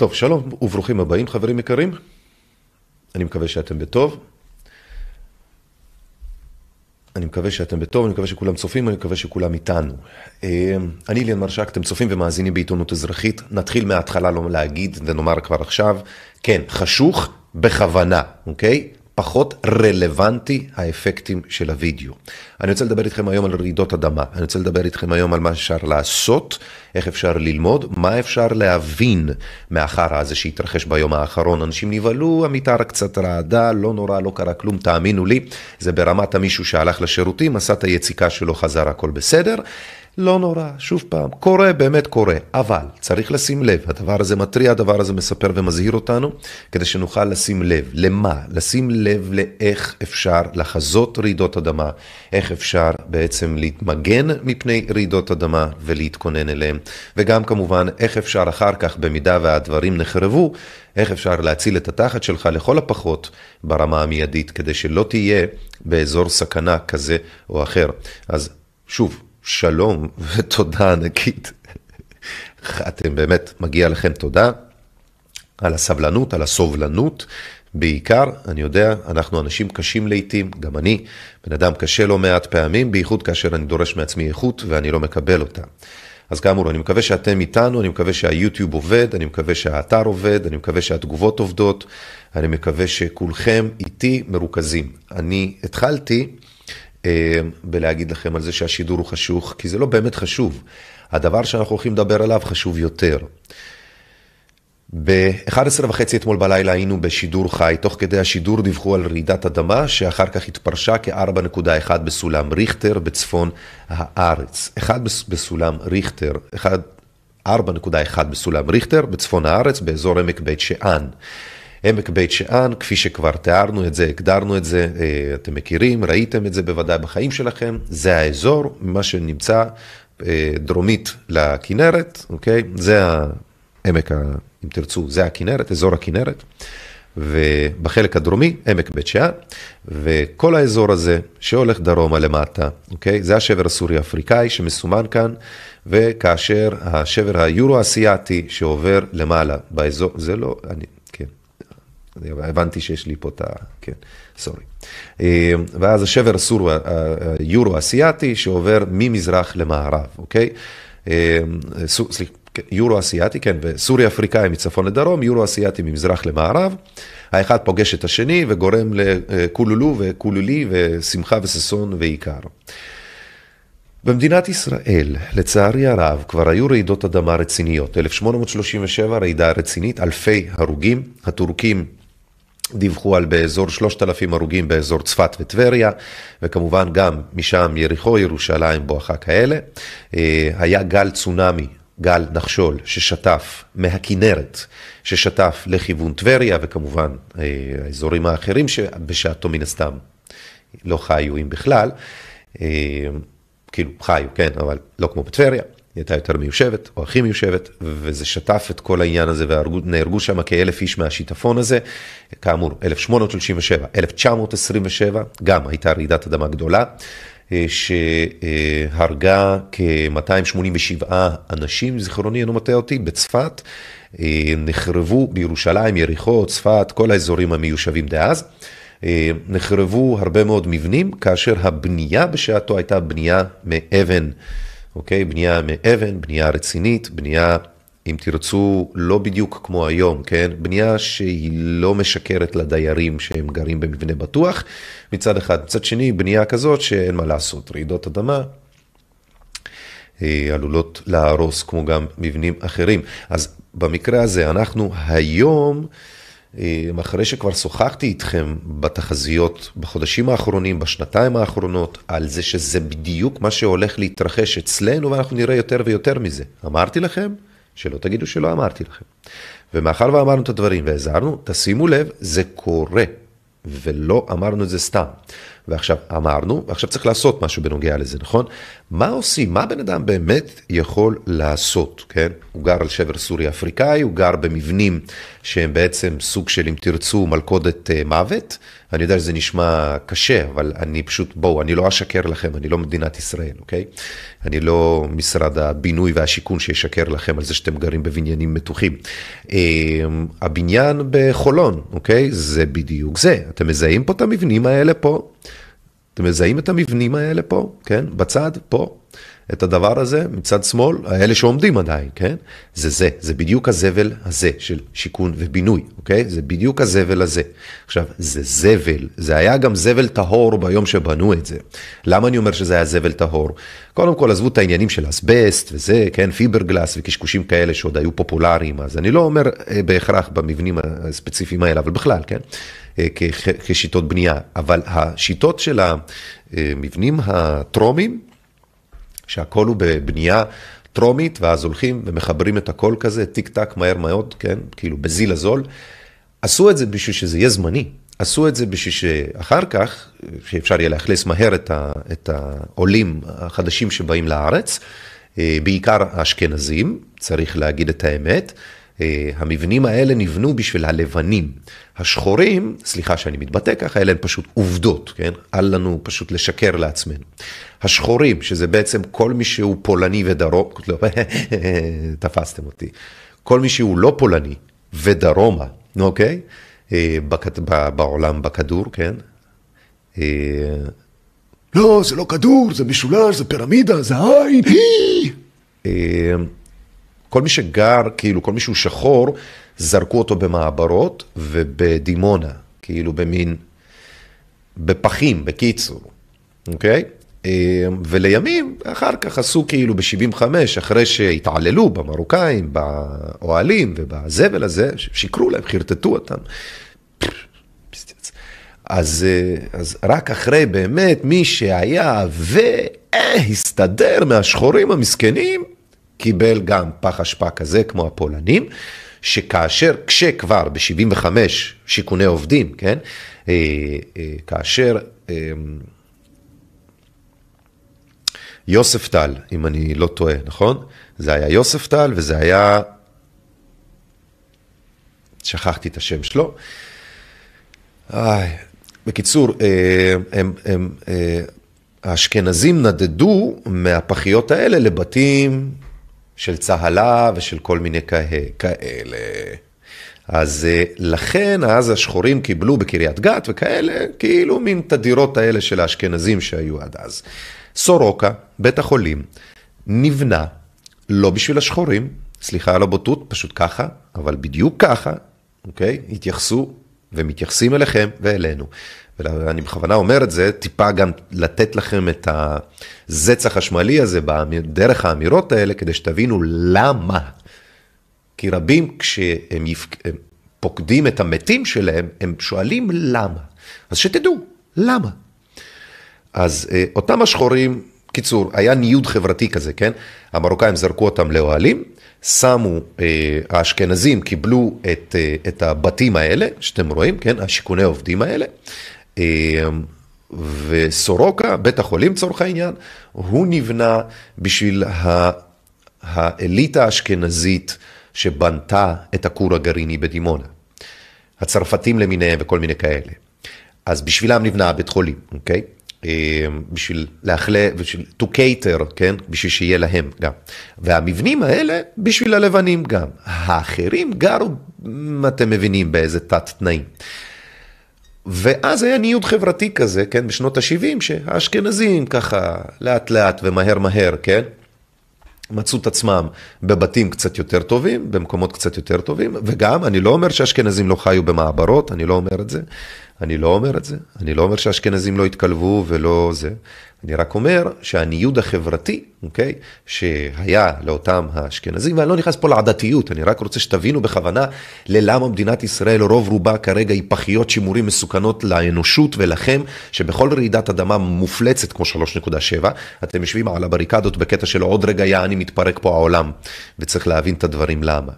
טוב, שלום וברוכים הבאים חברים יקרים. אני מקווה שאתם בטוב. אני מקווה שאתם בטוב, אני מקווה שכולם צופים, אני מקווה שכולם איתנו. אה, אני ליאן מרשק, אתם צופים ומאזינים בעיתונות אזרחית. נתחיל מההתחלה לא להגיד ונאמר כבר עכשיו, כן, חשוך בכוונה, אוקיי? פחות רלוונטי האפקטים של הוידאו. אני רוצה לדבר איתכם היום על רעידות אדמה, אני רוצה לדבר איתכם היום על מה אפשר לעשות, איך אפשר ללמוד, מה אפשר להבין מהחרא הזה שהתרחש ביום האחרון. אנשים נבהלו, המתאר קצת רעדה, לא נורא, לא קרה כלום, תאמינו לי, זה ברמת המישהו שהלך לשירותים, עשה את היציקה שלו, חזר, הכל בסדר. לא נורא, שוב פעם, קורה, באמת קורה, אבל צריך לשים לב, הדבר הזה מתריע, הדבר הזה מספר ומזהיר אותנו, כדי שנוכל לשים לב. למה? לשים לב לאיך אפשר לחזות רעידות אדמה, איך אפשר בעצם להתמגן מפני רעידות אדמה ולהתכונן אליהם, וגם כמובן איך אפשר אחר כך, במידה והדברים נחרבו, איך אפשר להציל את התחת שלך לכל הפחות ברמה המיידית, כדי שלא תהיה באזור סכנה כזה או אחר. אז שוב, שלום ותודה ענקית. אתם באמת, מגיע לכם תודה על הסבלנות, על הסובלנות. בעיקר, אני יודע, אנחנו אנשים קשים לעיתים, גם אני, בן אדם קשה לא מעט פעמים, בייחוד כאשר אני דורש מעצמי איכות ואני לא מקבל אותה. אז כאמור, אני מקווה שאתם איתנו, אני מקווה שהיוטיוב עובד, אני מקווה שהאתר עובד, אני מקווה שהתגובות עובדות, אני מקווה שכולכם איתי מרוכזים. אני התחלתי בלהגיד לכם על זה שהשידור הוא חשוך, כי זה לא באמת חשוב. הדבר שאנחנו הולכים לדבר עליו חשוב יותר. ב-11 וחצי אתמול בלילה היינו בשידור חי, תוך כדי השידור דיווחו על רעידת אדמה שאחר כך התפרשה כ-4.1 בסולם ריכטר בצפון הארץ. 1 בסולם ריכטר, 4.1 בסולם ריכטר בצפון הארץ באזור עמק בית שאן. עמק בית שאן, כפי שכבר תיארנו את זה, הגדרנו את זה, אה, אתם מכירים, ראיתם את זה בוודאי בחיים שלכם, זה האזור, מה שנמצא אה, דרומית לכנרת, אוקיי? זה העמק, אם תרצו, זה הכנרת, אזור הכנרת. ובחלק הדרומי, עמק בית שאן, וכל האזור הזה שהולך דרומה למטה, אוקיי? זה השבר הסורי-אפריקאי שמסומן כאן, וכאשר השבר היורו-אסיאתי שעובר למעלה באזור, זה לא, אני, הבנתי שיש לי פה את ה... כן, סורי. אה, ואז השבר הסור, היורו-אסיאתי שעובר ממזרח למערב, אוקיי? אה, סליחה, כן, יורו-אסיאתי, כן, וסורי-אפריקאי מצפון לדרום, יורו-אסיאתי ממזרח למערב. האחד פוגש את השני וגורם לקולולו וקולולי ושמחה וששון ועיקר. במדינת ישראל, לצערי הרב, כבר היו רעידות אדמה רציניות. 1837, רעידה רצינית, אלפי הרוגים. הטורקים דיווחו על באזור 3,000 הרוגים באזור צפת וטבריה, וכמובן גם משם יריחו, ירושלים, בואכה כאלה. אה, היה גל צונאמי, גל נחשול, ששטף מהכינרת, ששטף לכיוון טבריה, וכמובן אה, האזורים האחרים שבשעתו מן הסתם לא חיו אם בכלל. אה, כאילו חיו, כן, אבל לא כמו בטבריה. היא הייתה יותר מיושבת, או הכי מיושבת, וזה שטף את כל העניין הזה, ונהרגו שם כאלף איש מהשיטפון הזה. כאמור, 1837, 1927, גם הייתה רעידת אדמה גדולה, אה, שהרגה כ-287 אנשים, זיכרוני אינו מטעה אותי, בצפת. אה, נחרבו בירושלים, יריחו, צפת, כל האזורים המיושבים דאז. אה, נחרבו הרבה מאוד מבנים, כאשר הבנייה בשעתו הייתה בנייה מאבן. אוקיי? בנייה מאבן, בנייה רצינית, בנייה, אם תרצו, לא בדיוק כמו היום, כן? בנייה שהיא לא משקרת לדיירים שהם גרים במבנה בטוח, מצד אחד. מצד שני, בנייה כזאת שאין מה לעשות, רעידות אדמה. אה, עלולות להרוס כמו גם מבנים אחרים. אז במקרה הזה אנחנו היום אחרי שכבר שוחחתי איתכם בתחזיות בחודשים האחרונים, בשנתיים האחרונות, על זה שזה בדיוק מה שהולך להתרחש אצלנו ואנחנו נראה יותר ויותר מזה. אמרתי לכם? שלא תגידו שלא אמרתי לכם. ומאחר ואמרנו את הדברים והזהרנו, תשימו לב, זה קורה, ולא אמרנו את זה סתם. ועכשיו אמרנו, ועכשיו צריך לעשות משהו בנוגע לזה, נכון? מה עושים? מה בן אדם באמת יכול לעשות, כן? הוא גר על שבר סורי אפריקאי, הוא גר במבנים שהם בעצם סוג של, אם תרצו, מלכודת uh, מוות, אני יודע שזה נשמע קשה, אבל אני פשוט, בואו, אני לא אשקר לכם, אני לא מדינת ישראל, אוקיי? אני לא משרד הבינוי והשיכון שישקר לכם על זה שאתם גרים בבניינים מתוחים. אמ, הבניין בחולון, אוקיי? זה בדיוק זה. אתם מזהים פה את המבנים האלה פה? אתם מזהים את המבנים האלה פה, כן? בצד, פה. את הדבר הזה מצד שמאל, האלה שעומדים עדיין, כן? זה זה, זה בדיוק הזבל הזה של שיכון ובינוי, אוקיי? זה בדיוק הזבל הזה. עכשיו, זה זבל, זה היה גם זבל טהור ביום שבנו את זה. למה אני אומר שזה היה זבל טהור? קודם כל, עזבו את העניינים של אסבסט וזה, כן? פיברגלס וקשקושים כאלה שעוד היו פופולריים, אז אני לא אומר אה, בהכרח במבנים הספציפיים האלה, אבל בכלל, כן? אה, כשיטות בנייה. אבל השיטות של המבנים הטרומיים, שהכל הוא בבנייה טרומית, ואז הולכים ומחברים את הכל כזה, טיק טק, מהר מאוד, כן, כאילו בזיל הזול. עשו את זה בשביל שזה יהיה זמני. עשו את זה בשביל שאחר כך, שאפשר יהיה לאכלס מהר את, ה, את העולים החדשים שבאים לארץ, אה, בעיקר האשכנזים, צריך להגיד את האמת. אה, המבנים האלה נבנו בשביל הלבנים. השחורים, סליחה שאני מתבטא ככה, אלה הן פשוט עובדות, כן? אל לנו פשוט לשקר לעצמנו. השחורים, שזה בעצם כל מי שהוא פולני ודרום, לא, תפסתם אותי, כל מי שהוא לא פולני ודרומה, אוקיי? אה, בעולם, בכדור, כן? אה, לא, זה לא כדור, זה משולש, זה פירמידה, זה עין. כל מי שגר, כאילו, כל מי שהוא שחור, זרקו אותו במעברות ובדימונה, כאילו במין, בפחים, בקיצור, אוקיי? ולימים, אחר כך עשו כאילו ב-75, אחרי שהתעללו במרוקאים, באוהלים ובזבל הזה, שיקרו להם, חרטטו אותם. אז, אז רק אחרי באמת מי שהיה והסתדר מהשחורים המסכנים, קיבל גם פח אשפה כזה כמו הפולנים, שכאשר, כשכבר ב-75 שיכוני עובדים, כן, אה, אה, כאשר אה, יוסף טל, אם אני לא טועה, נכון? זה היה יוסף טל וזה היה, שכחתי את השם שלו. איי, בקיצור, הם, הם, האשכנזים נדדו מהפחיות האלה לבתים של צהלה ושל כל מיני כאלה. אז אה, לכן אז השחורים קיבלו בקריית גת וכאלה, כאילו מין תדירות האלה של האשכנזים שהיו עד אז. סורוקה, בית החולים, נבנה לא בשביל השחורים, סליחה על הבוטות, פשוט ככה, אבל בדיוק ככה, אוקיי? התייחסו ומתייחסים אליכם ואלינו. ואני בכוונה אומר את זה, טיפה גם לתת לכם את הזץ החשמלי הזה דרך האמירות האלה, כדי שתבינו למה. כי רבים כשהם יפק... פוקדים את המתים שלהם, הם שואלים למה. אז שתדעו, למה? אז אה, אותם השחורים, קיצור, היה ניוד חברתי כזה, כן? המרוקאים זרקו אותם לאוהלים, שמו, אה, האשכנזים קיבלו את, אה, את הבתים האלה, שאתם רואים, כן? השיכוני עובדים האלה, אמ, וסורוקה, בית החולים לצורך העניין, הוא נבנה בשביל האליטה האשכנזית שבנתה את הכור הגרעיני בדימונה. הצרפתים למיניהם וכל מיני כאלה. אז בשבילם נבנה הבית חולים, אוקיי? אמ, בשביל להחלה, בשביל to cater, כן? בשביל שיהיה להם גם. והמבנים האלה בשביל הלבנים גם. האחרים גרו, אתם מבינים באיזה תת תנאים. ואז היה ניוד חברתי כזה, כן, בשנות ה-70, שהאשכנזים ככה לאט לאט ומהר מהר, כן, מצאו את עצמם בבתים קצת יותר טובים, במקומות קצת יותר טובים, וגם, אני לא אומר שאשכנזים לא חיו במעברות, אני לא אומר את זה, אני לא אומר את זה, אני לא אומר שאשכנזים לא התקלבו ולא זה, אני רק אומר שהניוד החברתי, אוקיי, שהיה לאותם האשכנזים, ואני לא נכנס פה לעדתיות, אני רק רוצה שתבינו בכוונה ללמה מדינת ישראל, רוב רובה כרגע היא פחיות שימורים מסוכנות לאנושות ולכם, שבכל רעידת אדמה מופלצת כמו 3.7, אתם יושבים על הבריקדות בקטע של עוד רגע יעני מתפרק פה העולם, וצריך להבין את הדברים למה.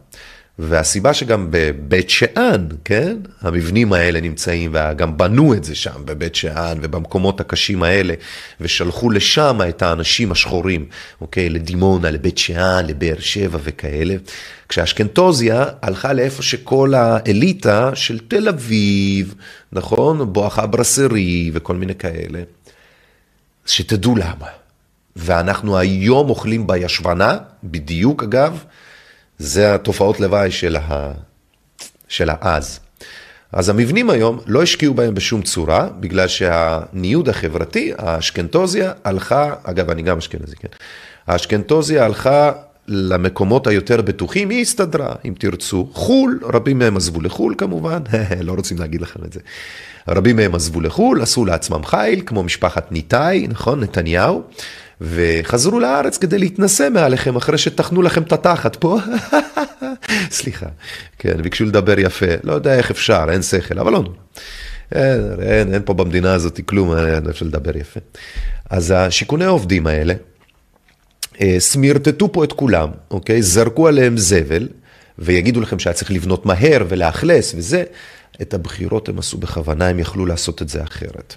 והסיבה שגם בבית שאן, כן, המבנים האלה נמצאים, וגם בנו את זה שם בבית שאן ובמקומות הקשים האלה, ושלחו לשם את האנשים השחורים, אוקיי, לדימונה, לבית שאן, לבאר שבע וכאלה, כשאשכנתוזיה הלכה לאיפה שכל האליטה של תל אביב, נכון, בואכה ברסרי וכל מיני כאלה, שתדעו למה. ואנחנו היום אוכלים בישבנה, בדיוק אגב, זה התופעות לוואי של, ה... של האז. אז המבנים היום לא השקיעו בהם בשום צורה, בגלל שהניוד החברתי, האשכנתוזיה הלכה, אגב, אני גם אשכנזי, כן? האשכנתוזיה הלכה למקומות היותר בטוחים, היא הסתדרה, אם תרצו. חו"ל, רבים מהם עזבו לחו"ל כמובן, לא רוצים להגיד לכם את זה. רבים מהם עזבו לחו"ל, עשו לעצמם חיל, כמו משפחת ניתאי, נכון? נתניהו. וחזרו לארץ כדי להתנשא מעליכם אחרי שטחנו לכם את התחת פה. סליחה, כן, ביקשו לדבר יפה, לא יודע איך אפשר, אין שכל, אבל לא. אין, אין, אין פה במדינה הזאת כלום, אין אפשר לדבר יפה. אז השיכוני העובדים האלה, אה, סמירטטו פה את כולם, אוקיי? זרקו עליהם זבל, ויגידו לכם שהיה צריך לבנות מהר ולאכלס וזה, את הבחירות הם עשו בכוונה, הם יכלו לעשות את זה אחרת.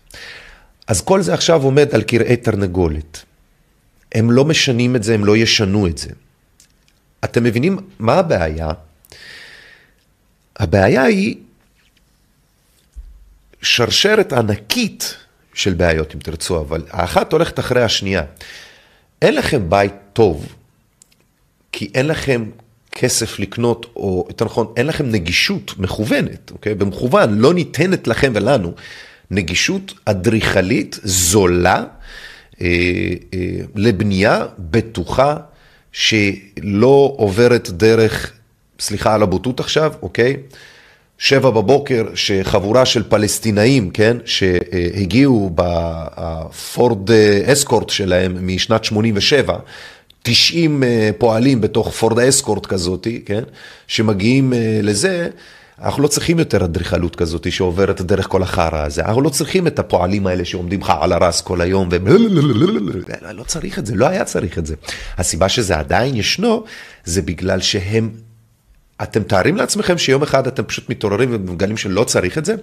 אז כל זה עכשיו עומד על כרעי תרנגולת. הם לא משנים את זה, הם לא ישנו את זה. אתם מבינים מה הבעיה? הבעיה היא שרשרת ענקית של בעיות, אם תרצו, אבל האחת הולכת אחרי השנייה. אין לכם בית טוב, כי אין לכם כסף לקנות, או יותר נכון, אין לכם נגישות מכוונת, אוקיי? במכוון, לא ניתנת לכם ולנו נגישות אדריכלית זולה לבנייה בטוחה שלא עוברת דרך, סליחה על הבוטות עכשיו, אוקיי? שבע בבוקר שחבורה של פלסטינאים, כן, שהגיעו בפורד אסקורט שלהם משנת 87, 90 פועלים בתוך פורד אסקורט כזאתי, כן, שמגיעים לזה, אנחנו לא צריכים יותר אדריכלות כזאת שעוברת דרך כל החרא הזה, אנחנו לא צריכים את הפועלים האלה שעומדים לך על הרס כל היום ו... לא צריך את זה, לא היה צריך את זה. הסיבה שזה עדיין ישנו, זה בגלל שהם... אתם תארים לעצמכם שיום אחד אתם פשוט מתעוררים ומגלים שלא צריך את זה?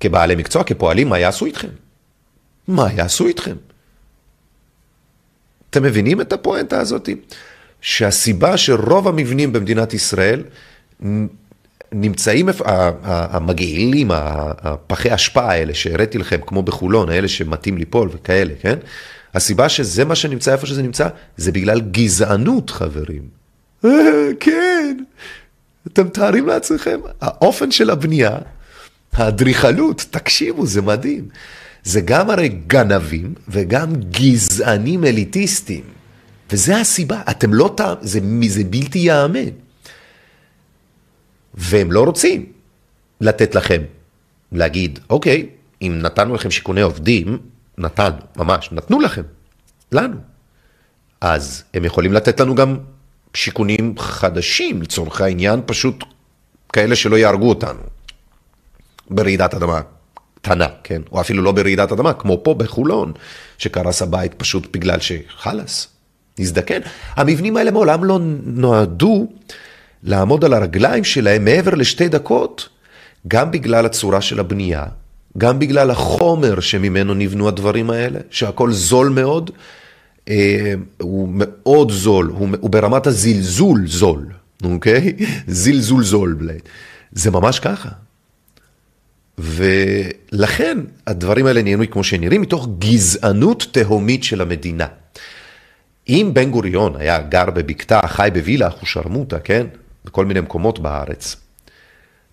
כבעלי מקצוע, כפועלים, מה יעשו איתכם? מה יעשו איתכם? אתם מבינים את הפואנטה הזאת? שהסיבה שרוב המבנים במדינת ישראל נמצאים המגעילים, הפחי אשפה האלה שהראיתי לכם, כמו בחולון, האלה שמתאים ליפול וכאלה, כן? הסיבה שזה מה שנמצא איפה שזה נמצא, זה בגלל גזענות, חברים. כן, אתם מתארים לעצמכם, האופן של הבנייה, האדריכלות, תקשיבו, זה מדהים. זה גם הרי גנבים וגם גזענים אליטיסטים. וזה הסיבה, אתם לא, זה, זה בלתי ייאמן. והם לא רוצים לתת לכם, להגיד, אוקיי, אם נתנו לכם שיכוני עובדים, נתנו, ממש, נתנו לכם, לנו. אז הם יכולים לתת לנו גם שיכונים חדשים, לצורך העניין, פשוט כאלה שלא יהרגו אותנו ברעידת אדמה קטנה, כן? או אפילו לא ברעידת אדמה, כמו פה בחולון, שקרס הבית פשוט בגלל שחלאס, נזדקן. המבנים האלה מעולם לא נועדו לעמוד על הרגליים שלהם מעבר לשתי דקות, גם בגלל הצורה של הבנייה, גם בגלל החומר שממנו נבנו הדברים האלה, שהכל זול מאוד, אה, הוא מאוד זול, הוא, הוא ברמת הזלזול זול, אוקיי? זלזול זול. זה ממש ככה. ולכן הדברים האלה נהיינו כמו שנראים, מתוך גזענות תהומית של המדינה. אם בן גוריון היה גר בבקתה, חי בווילה, אחושרמוטה, כן? בכל מיני מקומות בארץ.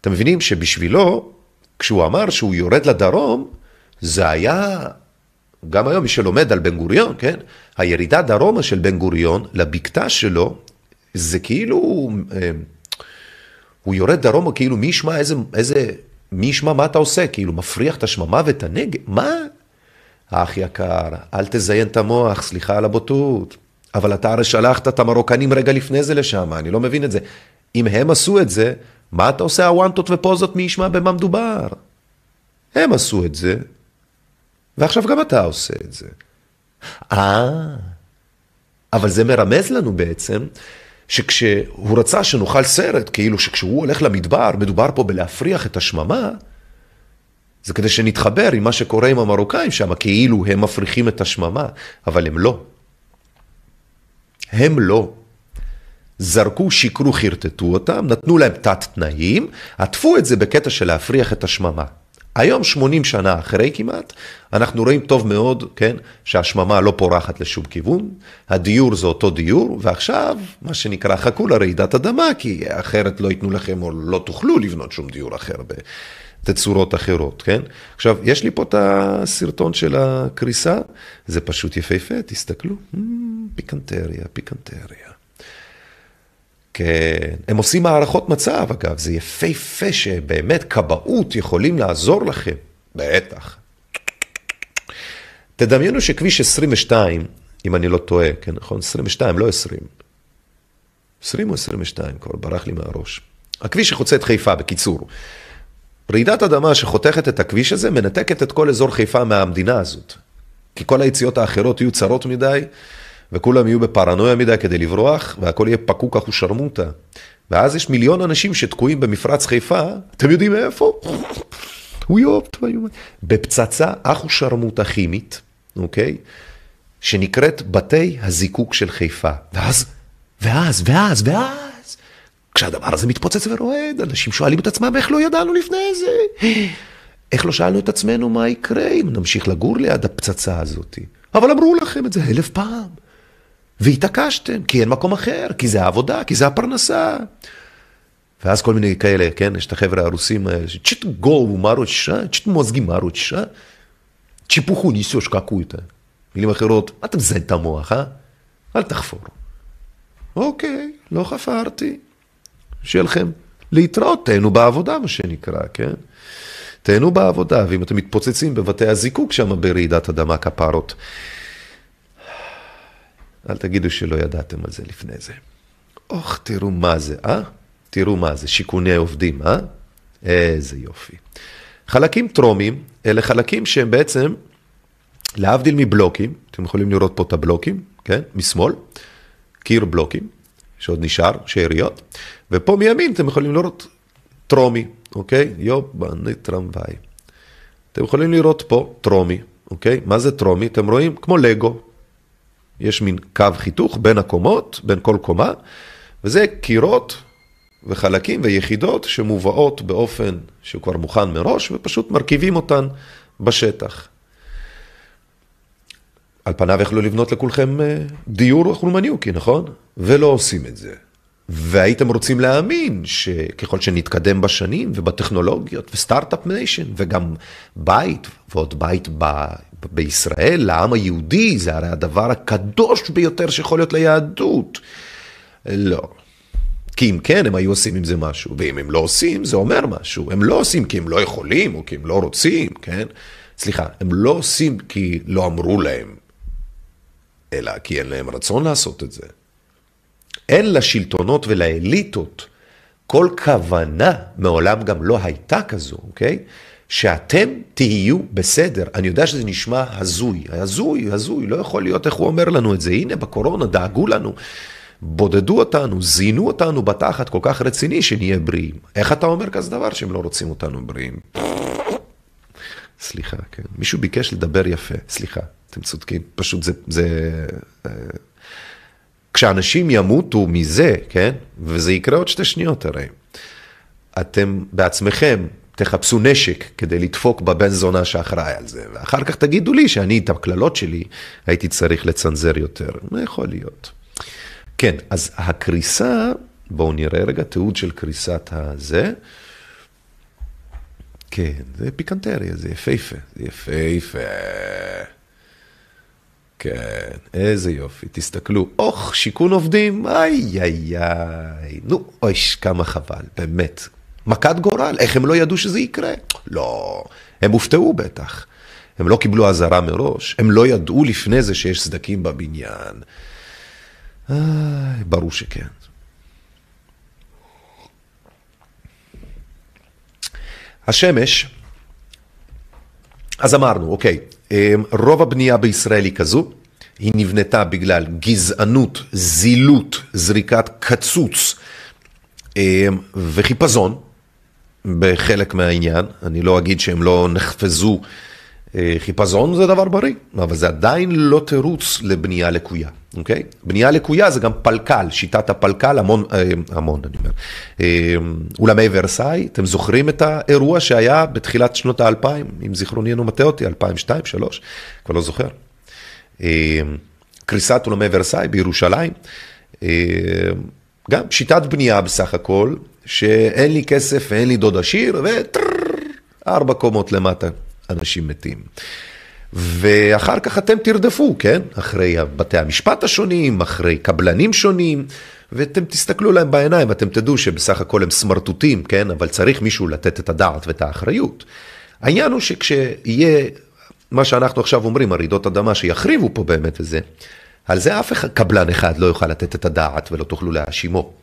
אתם מבינים שבשבילו, כשהוא אמר שהוא יורד לדרום, זה היה, גם היום מי שלומד על בן גוריון, כן? הירידה דרומה של בן גוריון לבקתה שלו, זה כאילו, אה, הוא יורד דרומה כאילו מי ישמע איזה, איזה, מי ישמע מה אתה עושה, כאילו מפריח את השממה ואת הנגב, מה? אח יקר, אל תזיין את המוח, סליחה על הבוטות. אבל אתה הרי שלחת את המרוקנים רגע לפני זה לשם, אני לא מבין את זה. אם הם עשו את זה, מה אתה עושה הוואנטות ופוזות מי ישמע במה מדובר? הם עשו את זה, ועכשיו גם אתה עושה את זה. אה, אבל זה מרמז לנו בעצם שכשהוא רצה שנאכל סרט, כאילו שכשהוא הולך למדבר, מדובר פה בלהפריח את השממה, זה כדי שנתחבר עם מה שקורה עם המרוקאים שם, כאילו הם מפריחים את השממה, אבל הם לא. הם לא. זרקו, שיקרו, חרטטו אותם, נתנו להם תת-תנאים, עטפו את זה בקטע של להפריח את השממה. היום, 80 שנה אחרי כמעט, אנחנו רואים טוב מאוד, כן, שהשממה לא פורחת לשום כיוון, הדיור זה אותו דיור, ועכשיו, מה שנקרא, חכו לרעידת אדמה, כי אחרת לא ייתנו לכם או לא תוכלו לבנות שום דיור אחר בתצורות אחרות, כן? עכשיו, יש לי פה את הסרטון של הקריסה, זה פשוט יפהפה, תסתכלו, hmm, פיקנטריה, פיקנטריה. כן, הם עושים הערכות מצב, אגב, זה יפהפה שבאמת כבאות יכולים לעזור לכם, בטח. תדמיינו שכביש 22, אם אני לא טועה, כן, נכון? 22, לא 20. 20 או 22, כבר ברח לי מהראש. הכביש שחוצה את חיפה, בקיצור. רעידת אדמה שחותכת את הכביש הזה, מנתקת את כל אזור חיפה מהמדינה הזאת. כי כל היציאות האחרות יהיו צרות מדי, וכולם יהיו בפרנויה מדי כדי לברוח, והכל יהיה פקוק אחו שרמוטה. ואז יש מיליון אנשים שתקועים במפרץ חיפה, אתם יודעים איפה? בפצצה אחו שרמוטה כימית, אוקיי? שנקראת בתי הזיקוק של חיפה. ואז, ואז, ואז, ואז, כשהדבר הזה מתפוצץ ורועד, אנשים שואלים את עצמם איך לא ידענו לפני זה. איך לא שאלנו את עצמנו מה יקרה אם נמשיך לגור ליד הפצצה הזאת? אבל אמרו לכם את זה אלף פעם. והתעקשתם, כי אין מקום אחר, כי זה העבודה, כי זה הפרנסה. ואז כל מיני כאלה, כן, יש את החבר'ה הרוסים האלה, צ'ט גולו מרוצ'ה, צ'ט מוזגי מרוצ'ה, צ'יפוחו ניסוש קקויטה. מילים אחרות, מה אתה מזיין את המוח, אה? אל תחפור. אוקיי, לא חפרתי. שיהיה לכם להתראות, תהנו בעבודה, מה שנקרא, כן? תהנו בעבודה, ואם אתם מתפוצצים בבתי הזיקוק שם ברעידת אדמה כפרות. אל תגידו שלא ידעתם על זה לפני זה. אוח, תראו מה זה, אה? תראו מה זה, שיכוני עובדים, אה? איזה יופי. חלקים טרומיים, אלה חלקים שהם בעצם, להבדיל מבלוקים, אתם יכולים לראות פה את הבלוקים, כן? משמאל, קיר בלוקים, שעוד נשאר, שאריות, ופה מימין אתם יכולים לראות טרומי, אוקיי? יובני טרמוואי. אתם יכולים לראות פה טרומי, אוקיי? מה זה טרומי? אתם רואים כמו לגו, יש מין קו חיתוך בין הקומות, בין כל קומה, וזה קירות וחלקים ויחידות שמובאות באופן שהוא כבר מוכן מראש, ופשוט מרכיבים אותן בשטח. על פניו יכלו לבנות לכולכם אה, דיור חולמניוקי, נכון? ולא עושים את זה. והייתם רוצים להאמין שככל שנתקדם בשנים ובטכנולוגיות וסטארט-אפ ניישן וגם בית ועוד בית ב... בישראל, לעם היהודי, זה הרי הדבר הקדוש ביותר שיכול להיות ליהדות. לא. כי אם כן, הם היו עושים עם זה משהו, ואם הם לא עושים, זה אומר משהו. הם לא עושים כי הם לא יכולים או כי הם לא רוצים, כן? סליחה, הם לא עושים כי לא אמרו להם, אלא כי אין להם רצון לעשות את זה. אין לשלטונות ולאליטות כל כוונה, מעולם גם לא הייתה כזו, אוקיי? שאתם תהיו בסדר. אני יודע שזה נשמע הזוי, הזוי, הזוי, לא יכול להיות איך הוא אומר לנו את זה. הנה, בקורונה דאגו לנו, בודדו אותנו, זינו אותנו בתחת כל כך רציני שנהיה בריאים. איך אתה אומר כזה דבר שהם לא רוצים אותנו בריאים? סליחה, כן. מישהו ביקש לדבר יפה, סליחה, אתם צודקים. פשוט זה... זה אה, כשאנשים ימותו מזה, כן? וזה יקרה עוד שתי שניות הרי. אתם בעצמכם תחפשו נשק כדי לדפוק בבן זונה שאחראי על זה, ואחר כך תגידו לי שאני את הקללות שלי הייתי צריך לצנזר יותר. מה יכול להיות? כן, אז הקריסה, בואו נראה רגע תיעוד של קריסת הזה. כן, זה פיקנטריה, זה יפהפה, זה יפהפה. כן, איזה יופי, תסתכלו. אוח, שיכון עובדים, איי איי איי. נו, אוי, כמה חבל, באמת. מכת גורל, איך הם לא ידעו שזה יקרה? לא, הם הופתעו בטח. הם לא קיבלו אזהרה מראש, הם לא ידעו לפני זה שיש סדקים בבניין. איי, ברור שכן. השמש, אז אמרנו, אוקיי, אמ, רוב הבנייה בישראל היא כזו, היא נבנתה בגלל גזענות, זילות, זריקת קצוץ אה, וחיפזון בחלק מהעניין. אני לא אגיד שהם לא נחפזו. אה, חיפזון זה דבר בריא, אבל זה עדיין לא תירוץ לבנייה לקויה, אוקיי? בנייה לקויה זה גם פלקל, שיטת הפלקל, המון, אה, המון אני אומר. אולמי ורסאי, אתם זוכרים את האירוע שהיה בתחילת שנות האלפיים, אם זיכרוני אינו מטעה אותי, 2002, 2003, כבר לא זוכר. קריסת אולמי ורסאי בירושלים. גם שיטת בנייה בסך הכל, שאין לי כסף ואין לי דוד עשיר, וארבע קומות למטה אנשים מתים. ואחר כך אתם תרדפו, כן? אחרי בתי המשפט השונים, אחרי קבלנים שונים, ואתם תסתכלו להם בעיניים, אתם תדעו שבסך הכל הם סמרטוטים, כן? אבל צריך מישהו לתת את הדעת ואת האחריות. העניין הוא שכשיהיה מה שאנחנו עכשיו אומרים, הרעידות אדמה שיחריבו פה באמת את זה, על זה אף אחד, קבלן אחד לא יוכל לתת את הדעת ולא תוכלו להאשימו.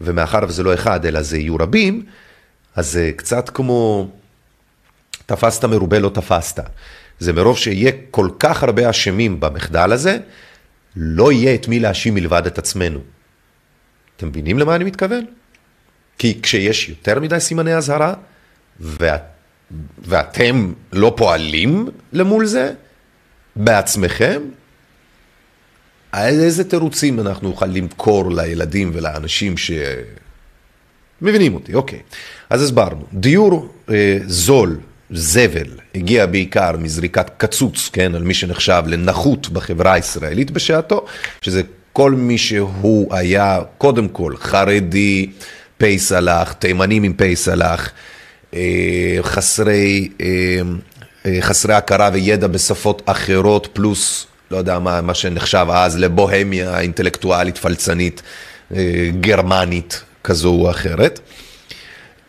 ומאחר וזה לא אחד, אלא זה יהיו רבים, אז זה קצת כמו תפסת מרובה לא תפסת. זה מרוב שיהיה כל כך הרבה אשמים במחדל הזה, לא יהיה את מי להאשים מלבד את עצמנו. אתם מבינים למה אני מתכוון? כי כשיש יותר מדי סימני אזהרה, ואת, ואתם לא פועלים למול זה בעצמכם, איזה תירוצים אנחנו נוכל למכור לילדים ולאנשים ש... מבינים אותי, אוקיי. אז הסברנו, דיור אה, זול, זבל, הגיע בעיקר מזריקת קצוץ, כן, על מי שנחשב לנחות בחברה הישראלית בשעתו, שזה כל מי שהוא היה, קודם כל, חרדי, פי סלאח, תימנים עם פי סלאח, אה, חסרי, אה, אה, חסרי הכרה וידע בשפות אחרות, פלוס לא יודע מה, מה שנחשב אז לבוהמיה אינטלקטואלית פלצנית אה, גרמנית כזו או אחרת.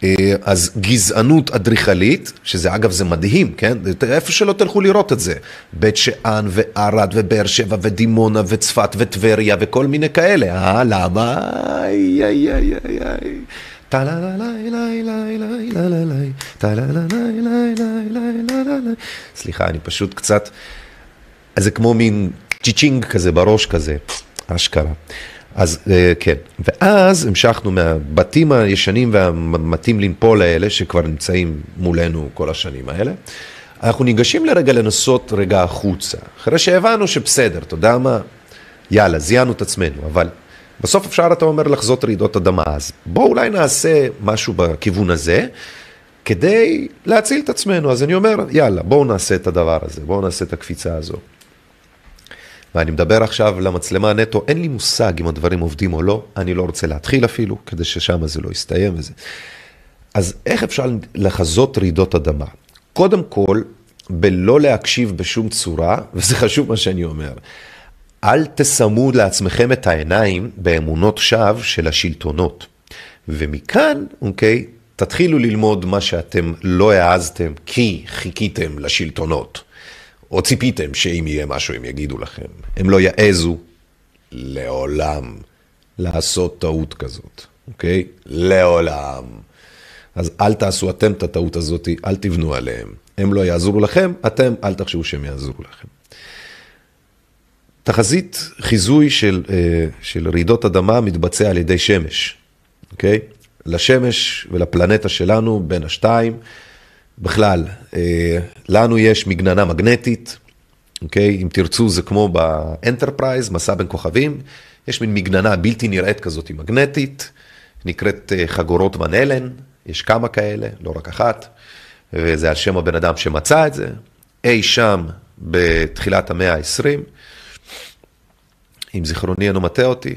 אה, אז גזענות אדריכלית, שזה אגב זה מדהים, כן? איפה שלא תלכו לראות את זה. בית שאן וערד ובאר שבע ודימונה וצפת וטבריה וכל מיני כאלה. אה, למה? איי איי איי איי איי. סליחה, אני פשוט קצת אז זה כמו מין צ'יצ'ינג כזה בראש כזה, אשכרה. אז אה, כן, ואז המשכנו מהבתים הישנים והמתים לנפול האלה, שכבר נמצאים מולנו כל השנים האלה, אנחנו ניגשים לרגע לנסות רגע החוצה, אחרי שהבנו שבסדר, אתה יודע מה, יאללה, זיינו את עצמנו, אבל בסוף אפשר, אתה אומר, לחזות רעידות אדמה, אז בואו אולי נעשה משהו בכיוון הזה, כדי להציל את עצמנו. אז אני אומר, יאללה, בואו נעשה את הדבר הזה, בואו נעשה את הקפיצה הזו. ואני מדבר עכשיו למצלמה נטו, אין לי מושג אם הדברים עובדים או לא, אני לא רוצה להתחיל אפילו, כדי ששם זה לא יסתיים וזה. אז איך אפשר לחזות רעידות אדמה? קודם כל, בלא להקשיב בשום צורה, וזה חשוב מה שאני אומר, אל תסמו לעצמכם את העיניים באמונות שווא של השלטונות. ומכאן, אוקיי, תתחילו ללמוד מה שאתם לא העזתם כי חיכיתם לשלטונות. או ציפיתם שאם יהיה משהו הם יגידו לכם. הם לא יעזו לעולם לעשות טעות כזאת, אוקיי? לעולם. אז אל תעשו אתם את הטעות הזאת, אל תבנו עליהם. הם לא יעזרו לכם, אתם אל תחשבו שהם יעזרו לכם. תחזית חיזוי של, אה, של רעידות אדמה מתבצע על ידי שמש, אוקיי? לשמש ולפלנטה שלנו בין השתיים. בכלל, אה, לנו יש מגננה מגנטית, אוקיי? אם תרצו זה כמו באנטרפרייז, מסע בין כוכבים, יש מין מגננה בלתי נראית כזאת מגנטית, נקראת אה, חגורות ון אלן, יש כמה כאלה, לא רק אחת, וזה על שם הבן אדם שמצא את זה, אי שם בתחילת המאה ה-20, אם זיכרוני אינו מטעה אותי,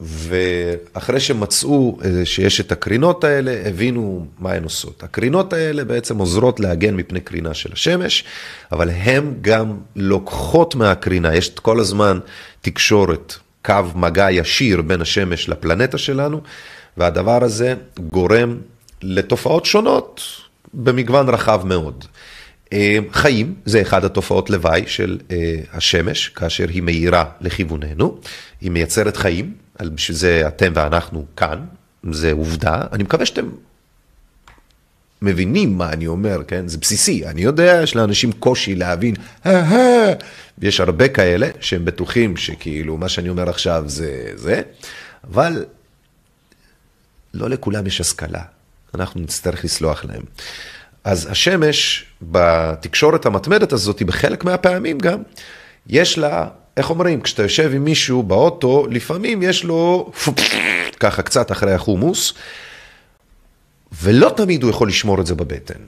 ואחרי שמצאו אה, שיש את הקרינות האלה, הבינו מה הן עושות. הקרינות האלה בעצם עוזרות להגן מפני קרינה של השמש, אבל הן גם לוקחות מהקרינה, יש כל הזמן תקשורת, קו מגע ישיר בין השמש לפלנטה שלנו, והדבר הזה גורם לתופעות שונות במגוון רחב מאוד. אה, חיים זה אחד התופעות לוואי של אה, השמש, כאשר היא מאירה לכיווננו, היא מייצרת חיים, בשביל זה אתם ואנחנו כאן, זה עובדה, אני מקווה שאתם מבינים מה אני אומר, כן? זה בסיסי. אני יודע, יש לאנשים קושי להבין, יש הרבה כאלה שהם בטוחים שכאילו מה שאני אומר עכשיו זה זה, אבל לא לכולם יש השכלה. אנחנו נצטרך לסלוח להם. אז השמש, בתקשורת המתמדת הזאת, בחלק מהפעמים גם, יש לה, איך אומרים, כשאתה יושב עם מישהו באוטו, לפעמים יש לו ככה קצת אחרי החומוס, ולא תמיד הוא יכול לשמור את זה בבטן.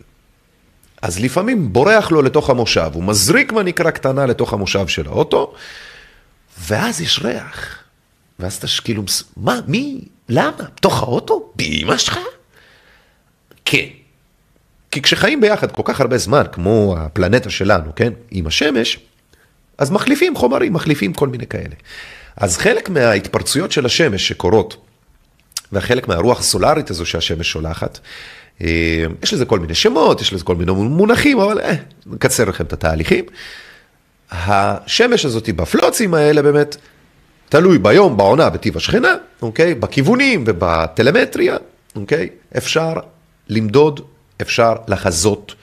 אז לפעמים בורח לו לתוך המושב, הוא מזריק מה נקרא קטנה לתוך המושב של האוטו, ואז יש ריח. ואז אתה כאילו, מה, מי, למה? בתוך האוטו? באמא שלך? כן. כי כשחיים ביחד כל כך הרבה זמן, כמו הפלנטה שלנו, כן, עם השמש, אז מחליפים חומרים, מחליפים כל מיני כאלה. אז חלק מההתפרצויות של השמש שקורות, וחלק מהרוח הסולארית הזו שהשמש שולחת, אה, יש לזה כל מיני שמות, יש לזה כל מיני מונחים, אבל אה, נקצר לכם את התהליכים. השמש הזאת בפלוצים האלה באמת, תלוי ביום, בעונה, בטיב השכנה, אוקיי? בכיוונים ובטלמטריה, אוקיי? אפשר למדוד, אפשר לחזות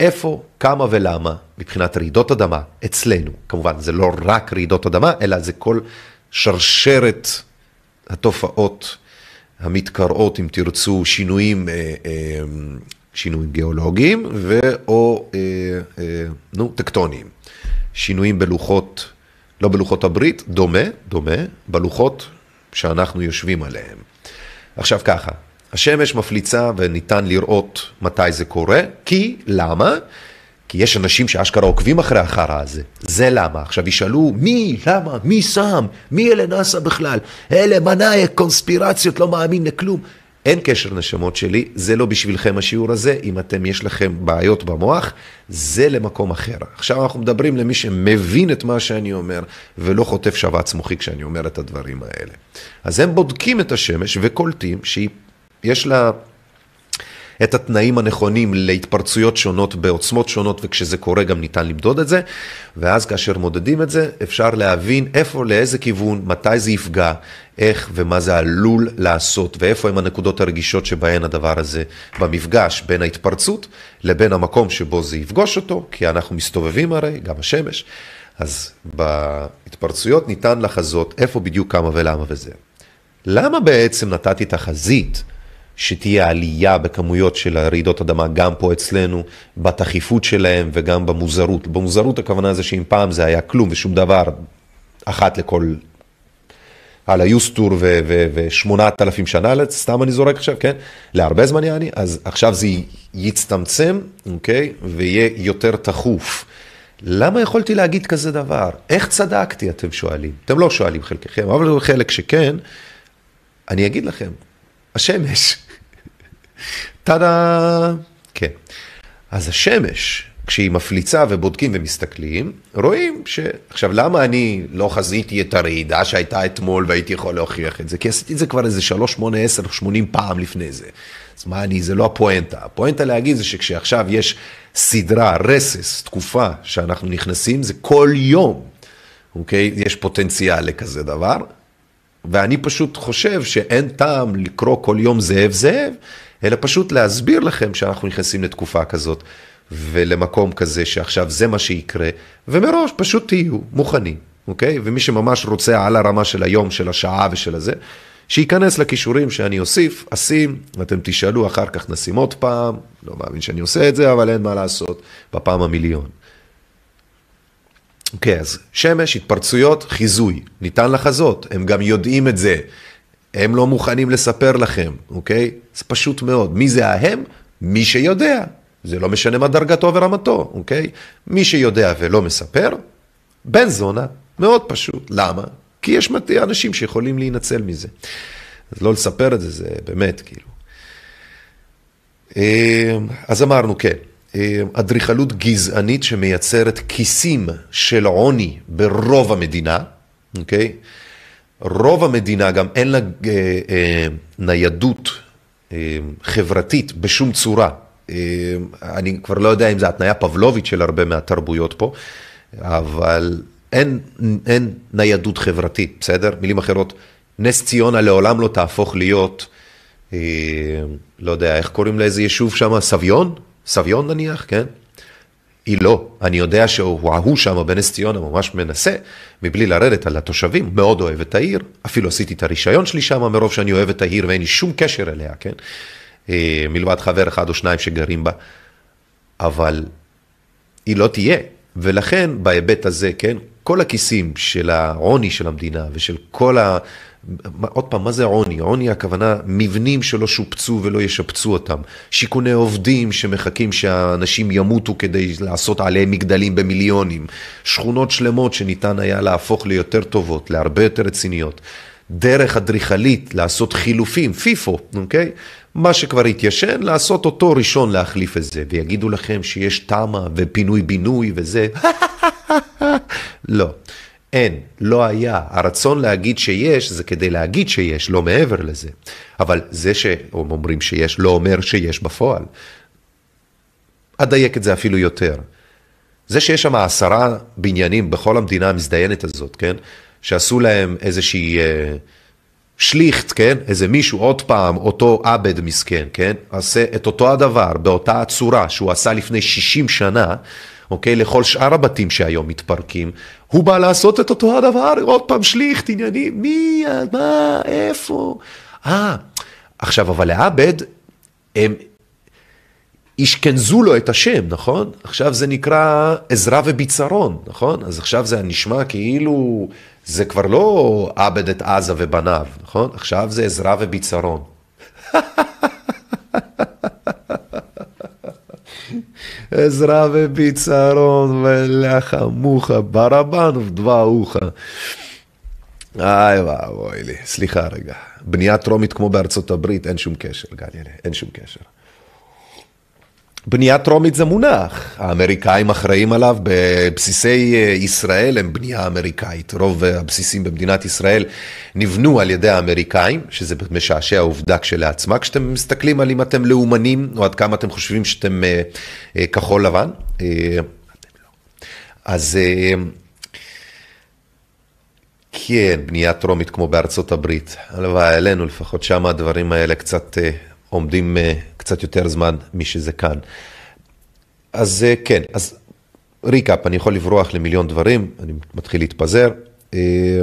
איפה, כמה ולמה מבחינת רעידות אדמה אצלנו. כמובן, זה לא רק רעידות אדמה, אלא זה כל שרשרת התופעות המתקראות, אם תרצו, שינויים, אה, אה, שינויים גיאולוגיים ו/או, אה, נו, טקטוניים. שינויים בלוחות, לא בלוחות הברית, דומה, דומה, בלוחות שאנחנו יושבים עליהם. עכשיו ככה, השמש מפליצה וניתן לראות מתי זה קורה, כי, למה? כי יש אנשים שאשכרה עוקבים אחרי החרא הזה. זה למה. עכשיו ישאלו, מי, למה, מי שם, מי אלה נאסא בכלל? אלה מנאייק, קונספירציות, לא מאמין לכלום. אין קשר נשמות שלי, זה לא בשבילכם השיעור הזה, אם אתם, יש לכם בעיות במוח, זה למקום אחר. עכשיו אנחנו מדברים למי שמבין את מה שאני אומר, ולא חוטף שבץ מוחי כשאני אומר את הדברים האלה. אז הם בודקים את השמש וקולטים שיש לה את התנאים הנכונים להתפרצויות שונות בעוצמות שונות, וכשזה קורה גם ניתן למדוד את זה, ואז כאשר מודדים את זה, אפשר להבין איפה, לאיזה כיוון, מתי זה יפגע, איך ומה זה עלול לעשות, ואיפה הם הנקודות הרגישות שבהן הדבר הזה במפגש בין ההתפרצות לבין המקום שבו זה יפגוש אותו, כי אנחנו מסתובבים הרי, גם השמש, אז בהתפרצויות ניתן לחזות איפה בדיוק כמה ולמה וזה. למה בעצם נתתי תחזית? שתהיה עלייה בכמויות של הרעידות אדמה גם פה אצלנו, בתכיפות שלהם וגם במוזרות. במוזרות הכוונה זה שאם פעם זה היה כלום ושום דבר, אחת לכל, על היוסטור ושמונת אלפים שנה, סתם אני זורק עכשיו, כן? להרבה זמן יעני, אז עכשיו זה יצטמצם, אוקיי? ויהיה יותר תכוף. למה יכולתי להגיד כזה דבר? איך צדקתי, אתם שואלים? אתם לא שואלים חלקכם, אבל חלק שכן, אני אגיד לכם, השמש. טאדה! כן. אז השמש, כשהיא מפליצה ובודקים ומסתכלים, רואים ש... עכשיו, למה אני לא חזיתי את הרעידה שהייתה אתמול והייתי יכול להוכיח את זה? כי עשיתי את זה כבר איזה 3, 8, 10, 80 פעם לפני זה. אז מה אני, זה לא הפואנטה. הפואנטה להגיד זה שכשעכשיו יש סדרה, רסס, תקופה שאנחנו נכנסים, זה כל יום, אוקיי? יש פוטנציאל לכזה דבר. ואני פשוט חושב שאין טעם לקרוא כל יום זאב זאב, אלא פשוט להסביר לכם שאנחנו נכנסים לתקופה כזאת ולמקום כזה שעכשיו זה מה שיקרה, ומראש פשוט תהיו מוכנים, אוקיי? ומי שממש רוצה על הרמה של היום, של השעה ושל הזה, שייכנס לכישורים שאני אוסיף, אשים, ואתם תשאלו, אחר כך נשים עוד פעם, לא מאמין שאני עושה את זה, אבל אין מה לעשות, בפעם המיליון. אוקיי, אז שמש, התפרצויות, חיזוי, ניתן לחזות, הם גם יודעים את זה. הם לא מוכנים לספר לכם, אוקיי? זה פשוט מאוד. מי זה ההם? מי שיודע. זה לא משנה מה דרגתו ורמתו, אוקיי? מי שיודע ולא מספר, בן זונה, מאוד פשוט. למה? כי יש אנשים שיכולים להינצל מזה. אז לא לספר את זה, זה באמת, כאילו. אה, אז אמרנו, כן, אה, אדריכלות גזענית שמייצרת כיסים של עוני ברוב המדינה, אוקיי? רוב המדינה גם אין לה אה, אה, ניידות אה, חברתית בשום צורה. אני כבר לא יודע אם זו התניה פבלובית של הרבה מהתרבויות פה, אבל אין, אין ניידות חברתית, בסדר? מילים אחרות, נס ציונה לעולם לא תהפוך להיות אה, לא יודע, איך קוראים לאיזה יישוב שם? סביון? סביון נניח, כן? היא לא. אני יודע שהוא ההוא שם בנס ציונה ממש מנסה, מבלי לרדת על התושבים, מאוד אוהב את העיר, אפילו עשיתי את הרישיון שלי שם מרוב שאני אוהב את העיר ואין לי שום קשר אליה, כן? אה, מלבד חבר אחד או שניים שגרים בה, אבל היא לא תהיה. ולכן בהיבט הזה, כן, כל הכיסים של העוני של המדינה ושל כל ה... עוד פעם, מה זה עוני? עוני הכוונה מבנים שלא שופצו ולא ישפצו אותם, שיכוני עובדים שמחכים שהאנשים ימותו כדי לעשות עליהם מגדלים במיליונים, שכונות שלמות שניתן היה להפוך ליותר טובות, להרבה יותר רציניות, דרך אדריכלית לעשות חילופים, פיפו, אוקיי? מה שכבר התיישן, לעשות אותו ראשון להחליף את זה, ויגידו לכם שיש תמ"א ופינוי-בינוי וזה, לא. אין, לא היה. הרצון להגיד שיש זה כדי להגיד שיש, לא מעבר לזה. אבל זה שהם אומרים שיש לא אומר שיש בפועל. אדייק את זה אפילו יותר. זה שיש שם עשרה בניינים בכל המדינה המזדיינת הזאת, כן? שעשו להם איזושהי אה, שליכט, כן? איזה מישהו, עוד פעם, אותו עבד מסכן, כן? עושה את אותו הדבר, באותה הצורה שהוא עשה לפני 60 שנה, אוקיי? לכל שאר הבתים שהיום מתפרקים, הוא בא לעשות את אותו הדבר, עוד פעם שליכט, עניינים, מי, מה, איפה? אה, עכשיו, אבל לעבד, הם ישכנזו לו את השם, נכון? עכשיו זה נקרא עזרא וביצרון, נכון? אז עכשיו זה נשמע כאילו, זה כבר לא עבד את עזה ובניו, נכון? עכשיו זה עזרא וביצרון. עזרא וביצרון ולחמוך ברבן ודבעוך. איי ואבוי לי, סליחה רגע. בנייה טרומית כמו בארצות הברית, אין שום קשר, גלי, אין שום קשר. בנייה טרומית זה מונח, האמריקאים אחראים עליו, בבסיסי אה, ישראל הם בנייה אמריקאית, רוב הבסיסים במדינת ישראל נבנו על ידי האמריקאים, שזה משעשע עובדה כשלעצמה, כשאתם מסתכלים על אם אתם לאומנים, או עד כמה אתם חושבים שאתם אה, אה, כחול לבן. אז כן, בנייה טרומית כמו בארצות הברית, הלוואי עלינו, לפחות שם הדברים האלה קצת עומדים קצת יותר זמן משזה כאן. אז אה, כן, אז ריקאפ, אני יכול לברוח למיליון דברים, אני מתחיל להתפזר. אה,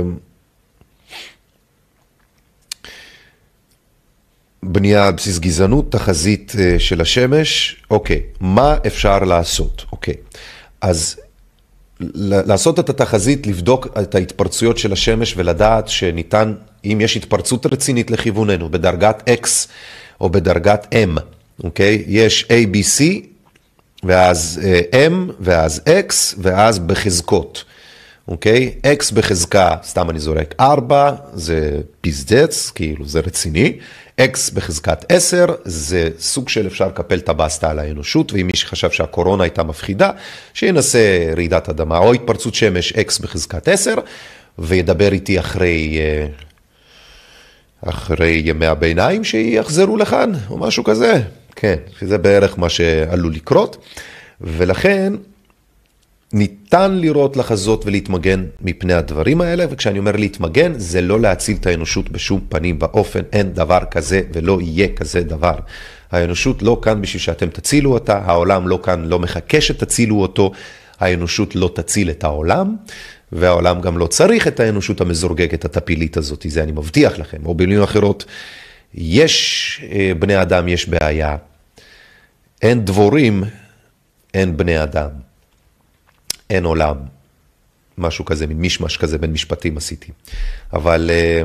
בנייה על בסיס גזענות, תחזית אה, של השמש, אוקיי, מה אפשר לעשות? אוקיי, אז לעשות את התחזית, לבדוק את ההתפרצויות של השמש ולדעת שניתן, אם יש התפרצות רצינית לכיווננו בדרגת X או בדרגת M, אוקיי? יש A, B, C, ואז uh, M, ואז X, ואז בחזקות, אוקיי? X בחזקה, סתם אני זורק, 4, זה פיזדץ, כאילו זה רציני. X בחזקת 10, זה סוג של אפשר לקפל את הבסטה על האנושות, ואם מי שחשב שהקורונה הייתה מפחידה, שינסה רעידת אדמה או התפרצות שמש X בחזקת 10, וידבר איתי אחרי... אחרי ימי הביניים שיחזרו לכאן, או משהו כזה. כן, שזה בערך מה שעלול לקרות, ולכן ניתן לראות, לחזות ולהתמגן מפני הדברים האלה, וכשאני אומר להתמגן, זה לא להציל את האנושות בשום פנים ואופן, אין דבר כזה ולא יהיה כזה דבר. האנושות לא כאן בשביל שאתם תצילו אותה, העולם לא כאן, לא מחכה שתצילו אותו, האנושות לא תציל את העולם, והעולם גם לא צריך את האנושות המזורגגת, הטפילית הזאת, זה אני מבטיח לכם. או במילים אחרות, יש אה, בני אדם, יש בעיה. אין דבורים, אין בני אדם. אין עולם. משהו כזה, מין מישמש כזה בין משפטים עשיתי. אבל אה,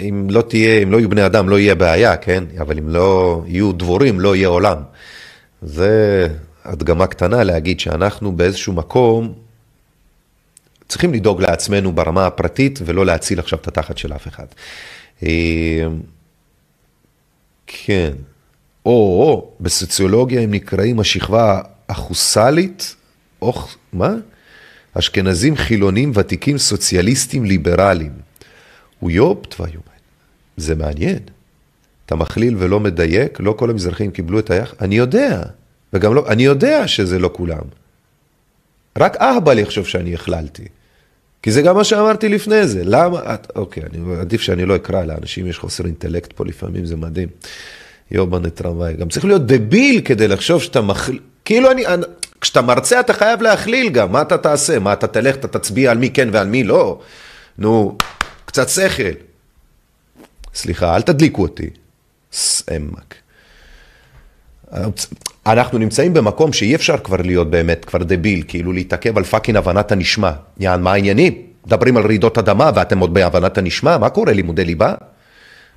אם לא תהיה, אם לא יהיו בני אדם, לא יהיה בעיה, כן? אבל אם לא יהיו דבורים, לא יהיה עולם. זה הדגמה קטנה להגיד שאנחנו באיזשהו מקום צריכים לדאוג לעצמנו ברמה הפרטית ולא להציל עכשיו את התחת של אף אחד. אה, כן. או, בסוציולוגיה הם נקראים השכבה החוסלית, או, מה? אשכנזים חילונים ותיקים סוציאליסטים ליברליים. הוא יופ תוויומן. זה מעניין. אתה מכליל ולא מדייק, לא כל המזרחים קיבלו את היחד. אני יודע, וגם לא, אני יודע שזה לא כולם. רק אהבל יחשוב שאני הכללתי. כי זה גם מה שאמרתי לפני זה, למה, את, אוקיי, אני, עדיף שאני לא אקרא, לאנשים יש חוסר אינטלקט פה לפעמים, זה מדהים. יובנה טרמוואי, גם צריך להיות דביל כדי לחשוב שאתה מכליל, כאילו אני, אני, כשאתה מרצה אתה חייב להכליל גם, מה אתה תעשה? מה אתה תלך, אתה תצביע על מי כן ועל מי לא? נו, קצת שכל. סליחה, אל תדליקו אותי. סעמק. אנחנו נמצאים במקום שאי אפשר כבר להיות באמת כבר דביל, כאילו להתעכב על fucking הבנת הנשמע. יען, מה העניינים? מדברים על רעידות אדמה ואתם עוד בהבנת הנשמע? מה קורה, לימודי ליבה?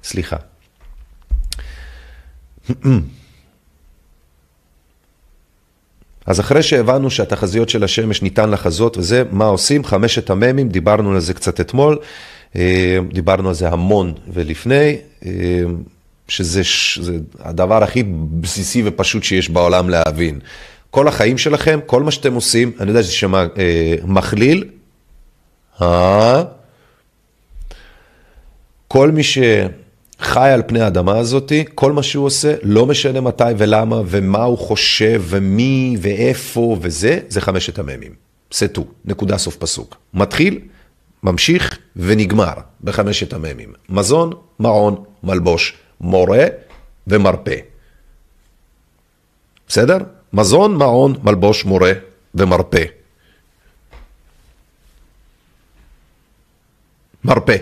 סליחה. אז אחרי שהבנו שהתחזיות של השמש ניתן לחזות וזה, מה עושים? חמשת המ"מים, דיברנו על זה קצת אתמול, אה, דיברנו על זה המון ולפני. שזה זה הדבר הכי בסיסי ופשוט שיש בעולם להבין. כל החיים שלכם, כל מה שאתם עושים, אני יודע שזה שמע אה, מכליל, אה? כל מי שחי על פני האדמה הזאתי, כל מה שהוא עושה, לא משנה מתי ולמה ומה הוא חושב ומי ואיפה וזה, זה חמשת המ"מים. סטו, נקודה סוף פסוק. מתחיל, ממשיך ונגמר בחמשת המ"מים. מזון, מעון, מלבוש, מורה ומרפא. בסדר? מזון, מעון, מלבוש, מורה ומרפא. מרפא.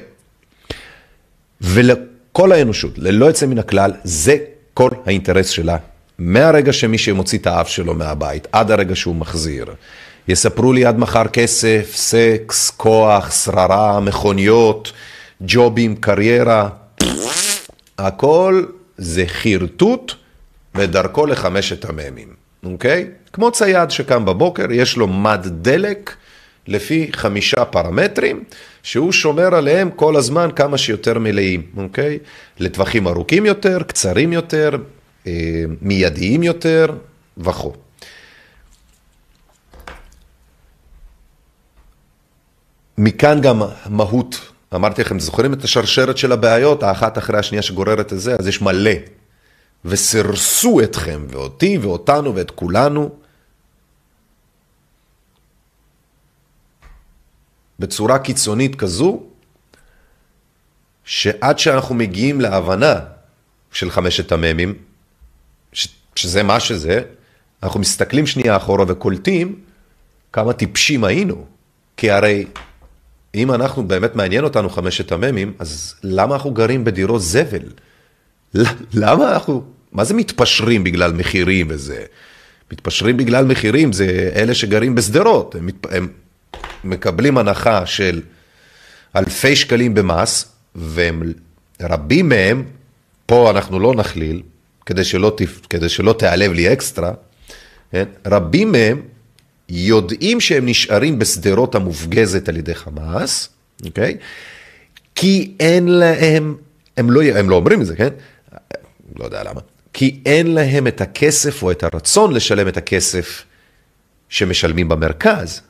ולכל האנושות, ללא יוצא מן הכלל, זה כל האינטרס שלה. מהרגע שמי שמוציא את האף שלו מהבית, עד הרגע שהוא מחזיר. יספרו לי עד מחר כסף, סקס, כוח, שררה, מכוניות, ג'ובים, קריירה. הכל זה חרטוט ודרכו לחמשת המ"מים, אוקיי? כמו צייד שקם בבוקר, יש לו מד דלק לפי חמישה פרמטרים, שהוא שומר עליהם כל הזמן כמה שיותר מלאים, אוקיי? לטווחים ארוכים יותר, קצרים יותר, אה, מיידיים יותר וכו'. מכאן גם מהות אמרתי לכם, זוכרים את השרשרת של הבעיות, האחת אחרי השנייה שגוררת את זה, אז יש מלא. וסירסו אתכם, ואותי, ואותנו, ואת כולנו, בצורה קיצונית כזו, שעד שאנחנו מגיעים להבנה של חמשת המ"מים, שזה מה שזה, אנחנו מסתכלים שנייה אחורה וקולטים כמה טיפשים היינו. כי הרי אם אנחנו, באמת מעניין אותנו חמשת המ"מים, אז למה אנחנו גרים בדירות זבל? למה אנחנו, מה זה מתפשרים בגלל מחירים וזה? מתפשרים בגלל מחירים, זה אלה שגרים בשדרות, הם, מת, הם מקבלים הנחה של אלפי שקלים במס, ורבים מהם, פה אנחנו לא נכליל, כדי שלא, כדי שלא תיעלב לי אקסטרה, כן? רבים מהם יודעים שהם נשארים בשדרות המופגזת על ידי חמאס, אוקיי? כי אין להם, הם לא, הם לא אומרים את זה, כן? לא יודע למה. כי אין להם את הכסף או את הרצון לשלם את הכסף שמשלמים במרכז,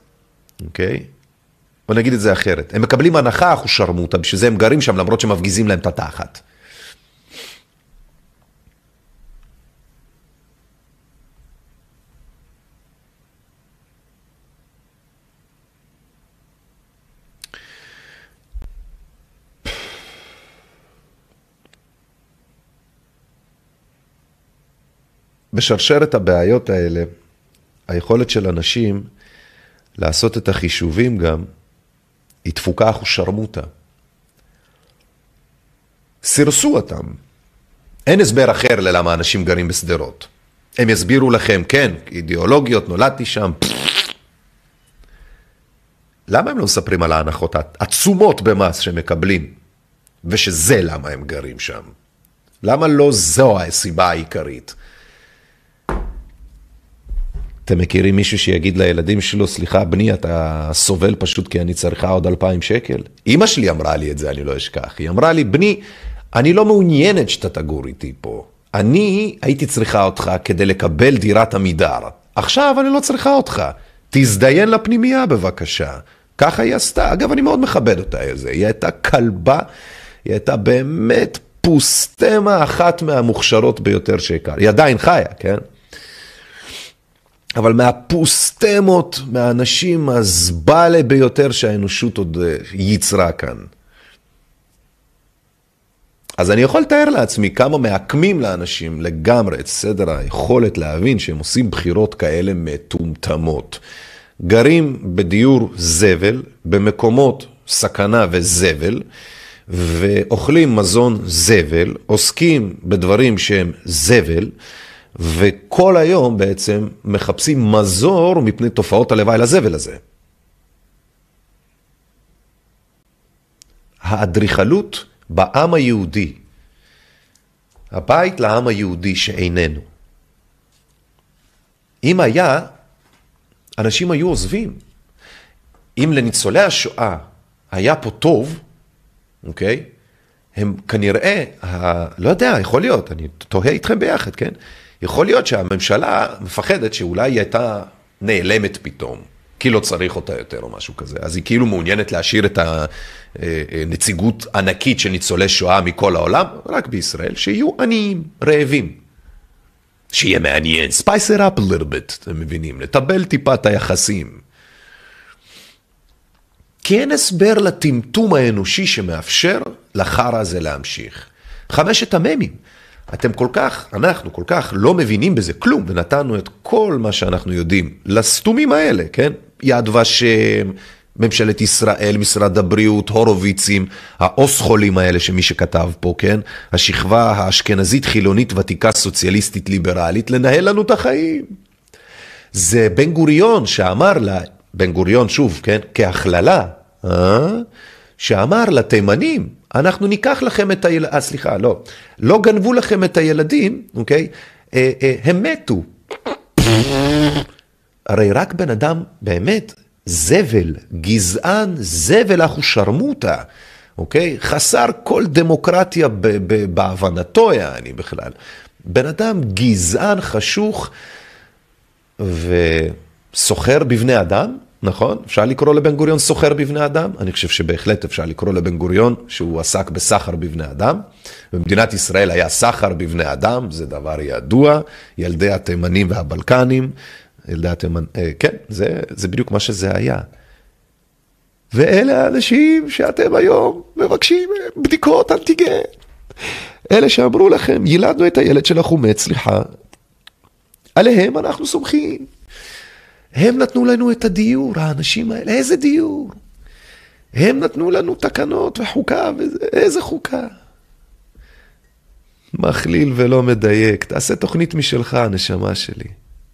אוקיי? בוא נגיד את זה אחרת. הם מקבלים הנחה אחושרמוטה, בשביל זה הם גרים שם למרות שמפגיזים להם את התחת. בשרשרת הבעיות האלה, היכולת של אנשים לעשות את החישובים גם, היא תפוקה אחושרמוטה. סירסו אותם. אין הסבר אחר ללמה אנשים גרים בשדרות. הם יסבירו לכם, כן, אידיאולוגיות, נולדתי שם. למה הם לא מספרים על ההנחות העצומות במס שהם מקבלים, ושזה למה הם גרים שם? למה לא זו הסיבה העיקרית? אתם מכירים מישהו שיגיד לילדים שלו, סליחה, בני, אתה סובל פשוט כי אני צריכה עוד אלפיים שקל? אימא שלי אמרה לי את זה, אני לא אשכח. היא אמרה לי, בני, אני לא מעוניינת שאתה תגור איתי פה. אני הייתי צריכה אותך כדי לקבל דירת עמידר. עכשיו אני לא צריכה אותך. תזדיין לפנימייה בבקשה. ככה היא עשתה. אגב, אני מאוד מכבד אותה איזה. היא הייתה כלבה, היא הייתה באמת פוסטמה אחת מהמוכשרות ביותר שהכר. היא עדיין חיה, כן? אבל מהפוסטמות, מהאנשים הזבאלה ביותר שהאנושות עוד אה, ייצרה כאן. אז אני יכול לתאר לעצמי כמה מעקמים לאנשים לגמרי את סדר היכולת להבין שהם עושים בחירות כאלה מטומטמות. גרים בדיור זבל, במקומות סכנה וזבל, ואוכלים מזון זבל, עוסקים בדברים שהם זבל, וכל היום בעצם מחפשים מזור מפני תופעות הלוואי לזבל הזה. האדריכלות בעם היהודי, הבית לעם היהודי שאיננו. אם היה, אנשים היו עוזבים. אם לניצולי השואה היה פה טוב, אוקיי? הם כנראה, ה... לא יודע, יכול להיות, אני תוהה איתכם ביחד, כן? יכול להיות שהממשלה מפחדת שאולי היא הייתה נעלמת פתאום, כי לא צריך אותה יותר או משהו כזה. אז היא כאילו מעוניינת להשאיר את הנציגות ענקית של ניצולי שואה מכל העולם, רק בישראל, שיהיו עניים, רעבים. שיהיה מעניין, spice it up a little bit, אתם מבינים? לטבל טיפה את היחסים. כי אין הסבר לטמטום האנושי שמאפשר לחרא הזה להמשיך. חמשת המ"מים. אתם כל כך, אנחנו כל כך לא מבינים בזה כלום, ונתנו את כל מה שאנחנו יודעים לסתומים האלה, כן? יד ושם, ממשלת ישראל, משרד הבריאות, הורוביצים, האוסחולים האלה שמי שכתב פה, כן? השכבה האשכנזית חילונית ותיקה סוציאליסטית ליברלית, לנהל לנו את החיים. זה בן גוריון שאמר לה, בן גוריון שוב, כן? כהכללה, אה? שאמר לתימנים, אנחנו ניקח לכם את הילדים, אה, סליחה, לא, לא גנבו לכם את הילדים, אוקיי? אה, אה, הם מתו. הרי רק בן אדם באמת זבל, גזען, זבל אחו שרמוטה, אוקיי? חסר כל דמוקרטיה בהבנתו, יעני בכלל. בן אדם גזען, חשוך וסוחר בבני אדם, נכון? אפשר לקרוא לבן גוריון סוחר בבני אדם? אני חושב שבהחלט אפשר לקרוא לבן גוריון שהוא עסק בסחר בבני אדם. במדינת ישראל היה סחר בבני אדם, זה דבר ידוע, ילדי התימנים והבלקנים, ילדי התימנ... אה, כן, זה, זה בדיוק מה שזה היה. ואלה האנשים שאתם היום מבקשים בדיקות אנטיגן. אלה שאמרו לכם, ילדנו את הילד של החומץ, סליחה, עליהם אנחנו סומכים. הם נתנו לנו את הדיור, האנשים האלה, איזה דיור? הם נתנו לנו תקנות וחוקה, איזה חוקה? מכליל ולא מדייק, תעשה תוכנית משלך, הנשמה שלי.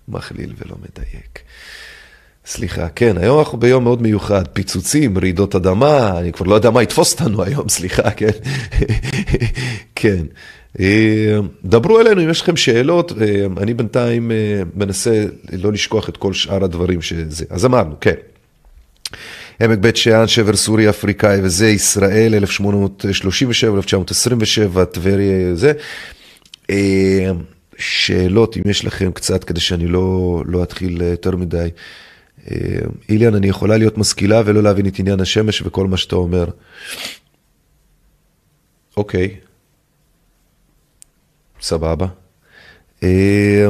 מכליל ולא מדייק. סליחה, כן, היום אנחנו ביום מאוד מיוחד, פיצוצים, רעידות אדמה, אני כבר לא יודע מה יתפוס אותנו היום, סליחה, כן? כן. אה, דברו אלינו אם יש לכם שאלות, אה, אני בינתיים אה, מנסה לא לשכוח את כל שאר הדברים שזה. אז אמרנו, כן. עמק בית שאן, שבר סורי אפריקאי וזה, ישראל 1837, 1927, טבריה, זה. שאלות, אם יש לכם קצת, כדי שאני לא, לא אתחיל יותר מדי. איליאן, אני יכולה להיות משכילה ולא להבין את עניין השמש וכל מה שאתה אומר. אוקיי. סבבה. אה,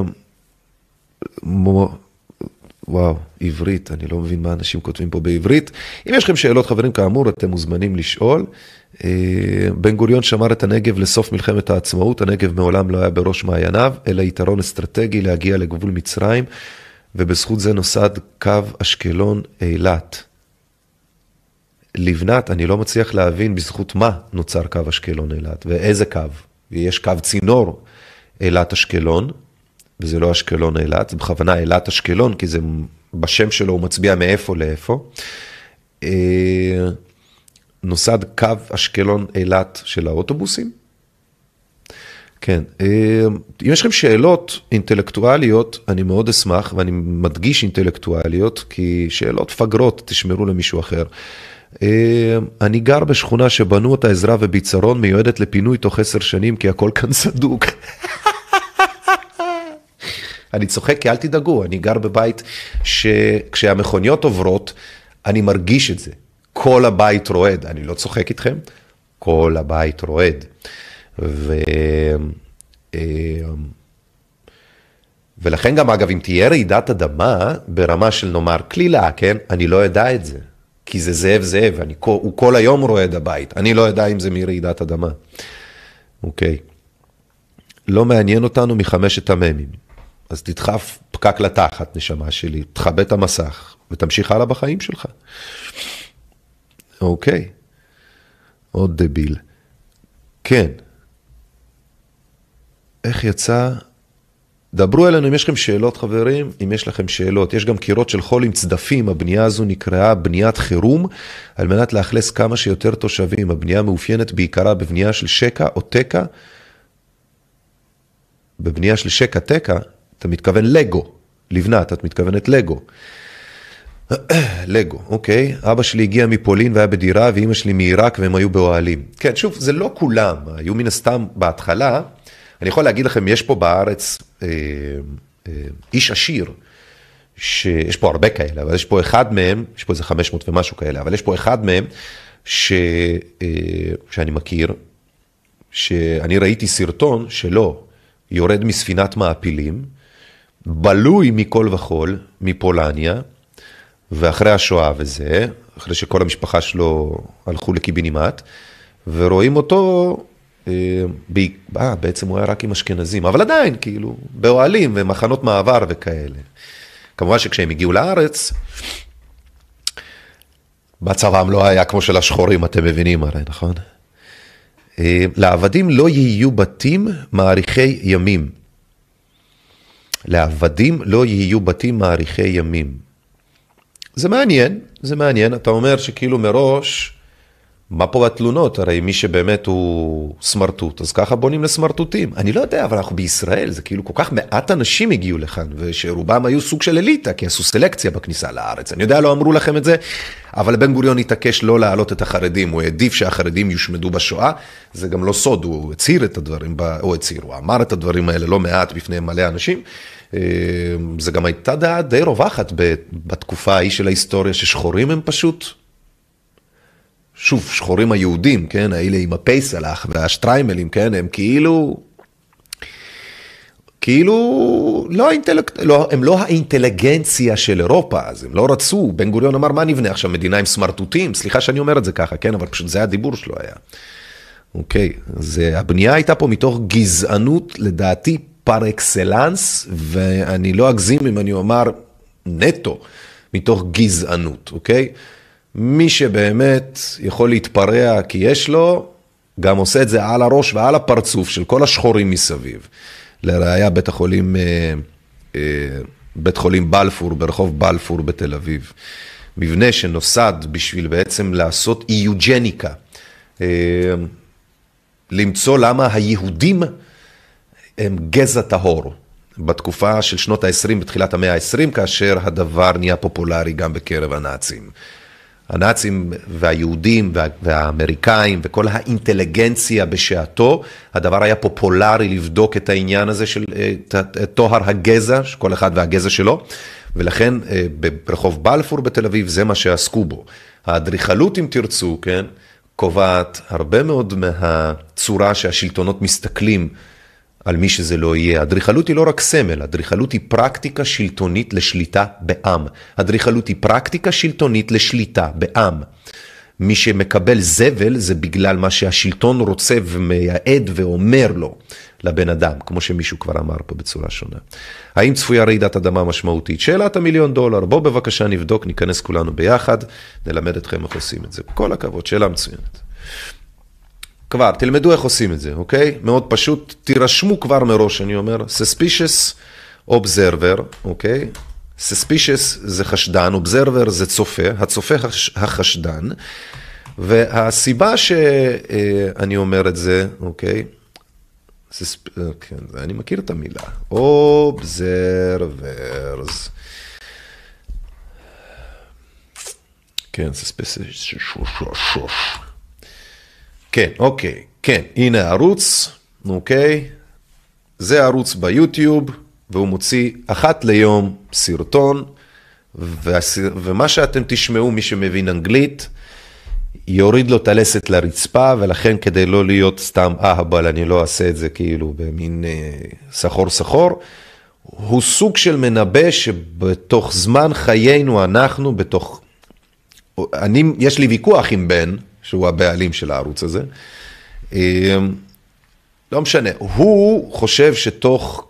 וואו, עברית, אני לא מבין מה אנשים כותבים פה בעברית. אם יש לכם שאלות, חברים, כאמור, אתם מוזמנים לשאול. אה, בן גוריון שמר את הנגב לסוף מלחמת העצמאות, הנגב מעולם לא היה בראש מעייניו, אלא יתרון אסטרטגי להגיע לגבול מצרים, ובזכות זה נוסד קו אשקלון אילת. לבנת, אני לא מצליח להבין בזכות מה נוצר קו אשקלון אילת, ואיזה קו. ויש קו צינור אילת אשקלון, וזה לא אשקלון אילת, זה בכוונה אילת אשקלון, כי זה בשם שלו הוא מצביע מאיפה לאיפה. אה, נוסד קו אשקלון אילת של האוטובוסים. כן, אה, אם יש לכם שאלות אינטלקטואליות, אני מאוד אשמח, ואני מדגיש אינטלקטואליות, כי שאלות פגרות תשמרו למישהו אחר. אה, אני גר בשכונה שבנו אותה עזרה וביצרון, מיועדת לפינוי תוך עשר שנים, כי הכל כאן סדוק. אני צוחק, כי אל תדאגו, אני גר בבית שכשהמכוניות עוברות, אני מרגיש את זה. כל הבית רועד, אני לא צוחק איתכם, כל הבית רועד. ו... אה, ולכן גם, אגב, אם תהיה רעידת אדמה ברמה של נאמר קלילה, כן? אני לא אדע את זה. כי זה זאב זאב, אני, הוא כל היום את הבית. אני לא אדע אם זה מרעידת אדמה. אוקיי. לא מעניין אותנו מחמשת המ"מים. אז תדחף פקק לתחת, נשמה שלי, תכבה את המסך ותמשיך הלאה בחיים שלך. אוקיי. עוד דביל. כן. איך יצא? דברו אלינו אם יש לכם שאלות חברים, אם יש לכם שאלות. יש גם קירות של חול עם צדפים, הבנייה הזו נקראה בניית חירום, על מנת לאכלס כמה שיותר תושבים. הבנייה מאופיינת בעיקרה בבנייה של שקע או תקע. בבנייה של שקע תקע, אתה מתכוון לגו, לבנת, את מתכוונת לגו. לגו, אוקיי. אבא שלי הגיע מפולין והיה בדירה, ואימא שלי מעיראק והם היו באוהלים. כן, שוב, זה לא כולם, היו מן הסתם בהתחלה. אני יכול להגיד לכם, יש פה בארץ איש עשיר, שיש פה הרבה כאלה, אבל יש פה אחד מהם, יש פה איזה 500 ומשהו כאלה, אבל יש פה אחד מהם ש, אה, שאני מכיר, שאני ראיתי סרטון שלו יורד מספינת מעפילים, בלוי מכל וכול, מפולניה, ואחרי השואה וזה, אחרי שכל המשפחה שלו הלכו לקיבינימט, ורואים אותו, אה, אה, בעצם הוא היה רק עם אשכנזים, אבל עדיין, כאילו, באוהלים ומחנות מעבר וכאלה. כמובן שכשהם הגיעו לארץ, מצבם לא היה כמו של השחורים, אתם מבינים הרי, נכון? אה, לעבדים לא יהיו בתים מאריכי ימים. לעבדים לא יהיו בתים מאריכי ימים. זה מעניין, זה מעניין, אתה אומר שכאילו מראש, מה פה התלונות? הרי מי שבאמת הוא סמרטוט, אז ככה בונים לסמרטוטים. אני לא יודע, אבל אנחנו בישראל, זה כאילו כל כך מעט אנשים הגיעו לכאן, ושרובם היו סוג של אליטה, כי עשו סלקציה בכניסה לארץ. אני יודע, לא אמרו לכם את זה, אבל בן גוריון התעקש לא להעלות את החרדים, הוא העדיף שהחרדים יושמדו בשואה, זה גם לא סוד, הוא הצהיר את הדברים, הוא הצהיר, הוא אמר את הדברים האלה לא מעט בפני מלא אנשים. אה, זה גם הייתה דעה די רווחת בתקופה ההיא של ההיסטוריה, ששחורים הם פשוט, שוב, שחורים היהודים, כן, האלה עם הפייסלח והשטריימלים, כן, הם כאילו, כאילו, לא האינטלק... לא, הם לא האינטליגנציה של אירופה, אז הם לא רצו, בן גוריון אמר, מה נבנה עכשיו, מדינה עם סמרטוטים? סליחה שאני אומר את זה ככה, כן, אבל פשוט זה הדיבור שלו היה. אוקיי, אז הבנייה הייתה פה מתוך גזענות, לדעתי, פר אקסלנס, ואני לא אגזים אם אני אומר נטו, מתוך גזענות, אוקיי? מי שבאמת יכול להתפרע כי יש לו, גם עושה את זה על הראש ועל הפרצוף של כל השחורים מסביב. לראיה בית החולים, אה, אה, בית חולים בלפור, ברחוב בלפור בתל אביב. מבנה שנוסד בשביל בעצם לעשות איוג'ניקה. אה, למצוא למה היהודים הם גזע טהור. בתקופה של שנות ה-20, בתחילת המאה ה-20, כאשר הדבר נהיה פופולרי גם בקרב הנאצים. הנאצים והיהודים וה, והאמריקאים וכל האינטליגנציה בשעתו, הדבר היה פופולרי לבדוק את העניין הזה של טוהר הגזע, כל אחד והגזע שלו, ולכן אה, ברחוב בלפור בתל אביב זה מה שעסקו בו. האדריכלות, אם תרצו, כן, קובעת הרבה מאוד מהצורה שהשלטונות מסתכלים על מי שזה לא יהיה. אדריכלות היא לא רק סמל, אדריכלות היא פרקטיקה שלטונית לשליטה בעם. אדריכלות היא פרקטיקה שלטונית לשליטה בעם. מי שמקבל זבל זה בגלל מה שהשלטון רוצה ומייעד ואומר לו לבן אדם, כמו שמישהו כבר אמר פה בצורה שונה. האם צפויה רעידת אדמה משמעותית? שאלת המיליון דולר, בואו בבקשה נבדוק, ניכנס כולנו ביחד, נלמד אתכם איך עושים את זה. כל הכבוד, שאלה מצוינת. כבר, תלמדו איך עושים את זה, אוקיי? מאוד פשוט, תירשמו כבר מראש, אני אומר, suspicious observer, אוקיי? suspicious זה חשדן, observer זה צופה, הצופה החשדן, והסיבה שאני אומר את זה, אוקיי? כן, אני מכיר את המילה, observers. כן, suspicious. כן, אוקיי, כן, הנה הערוץ, אוקיי, זה ערוץ ביוטיוב, והוא מוציא אחת ליום סרטון, והסר... ומה שאתם תשמעו, מי שמבין אנגלית, יוריד לו את הלסת לרצפה, ולכן כדי לא להיות סתם אהבל, אני לא אעשה את זה כאילו במין אה, סחור סחור, הוא סוג של מנבא שבתוך זמן חיינו אנחנו, בתוך... אני, יש לי ויכוח עם בן, שהוא הבעלים של הערוץ הזה. אמ, לא משנה, הוא חושב שתוך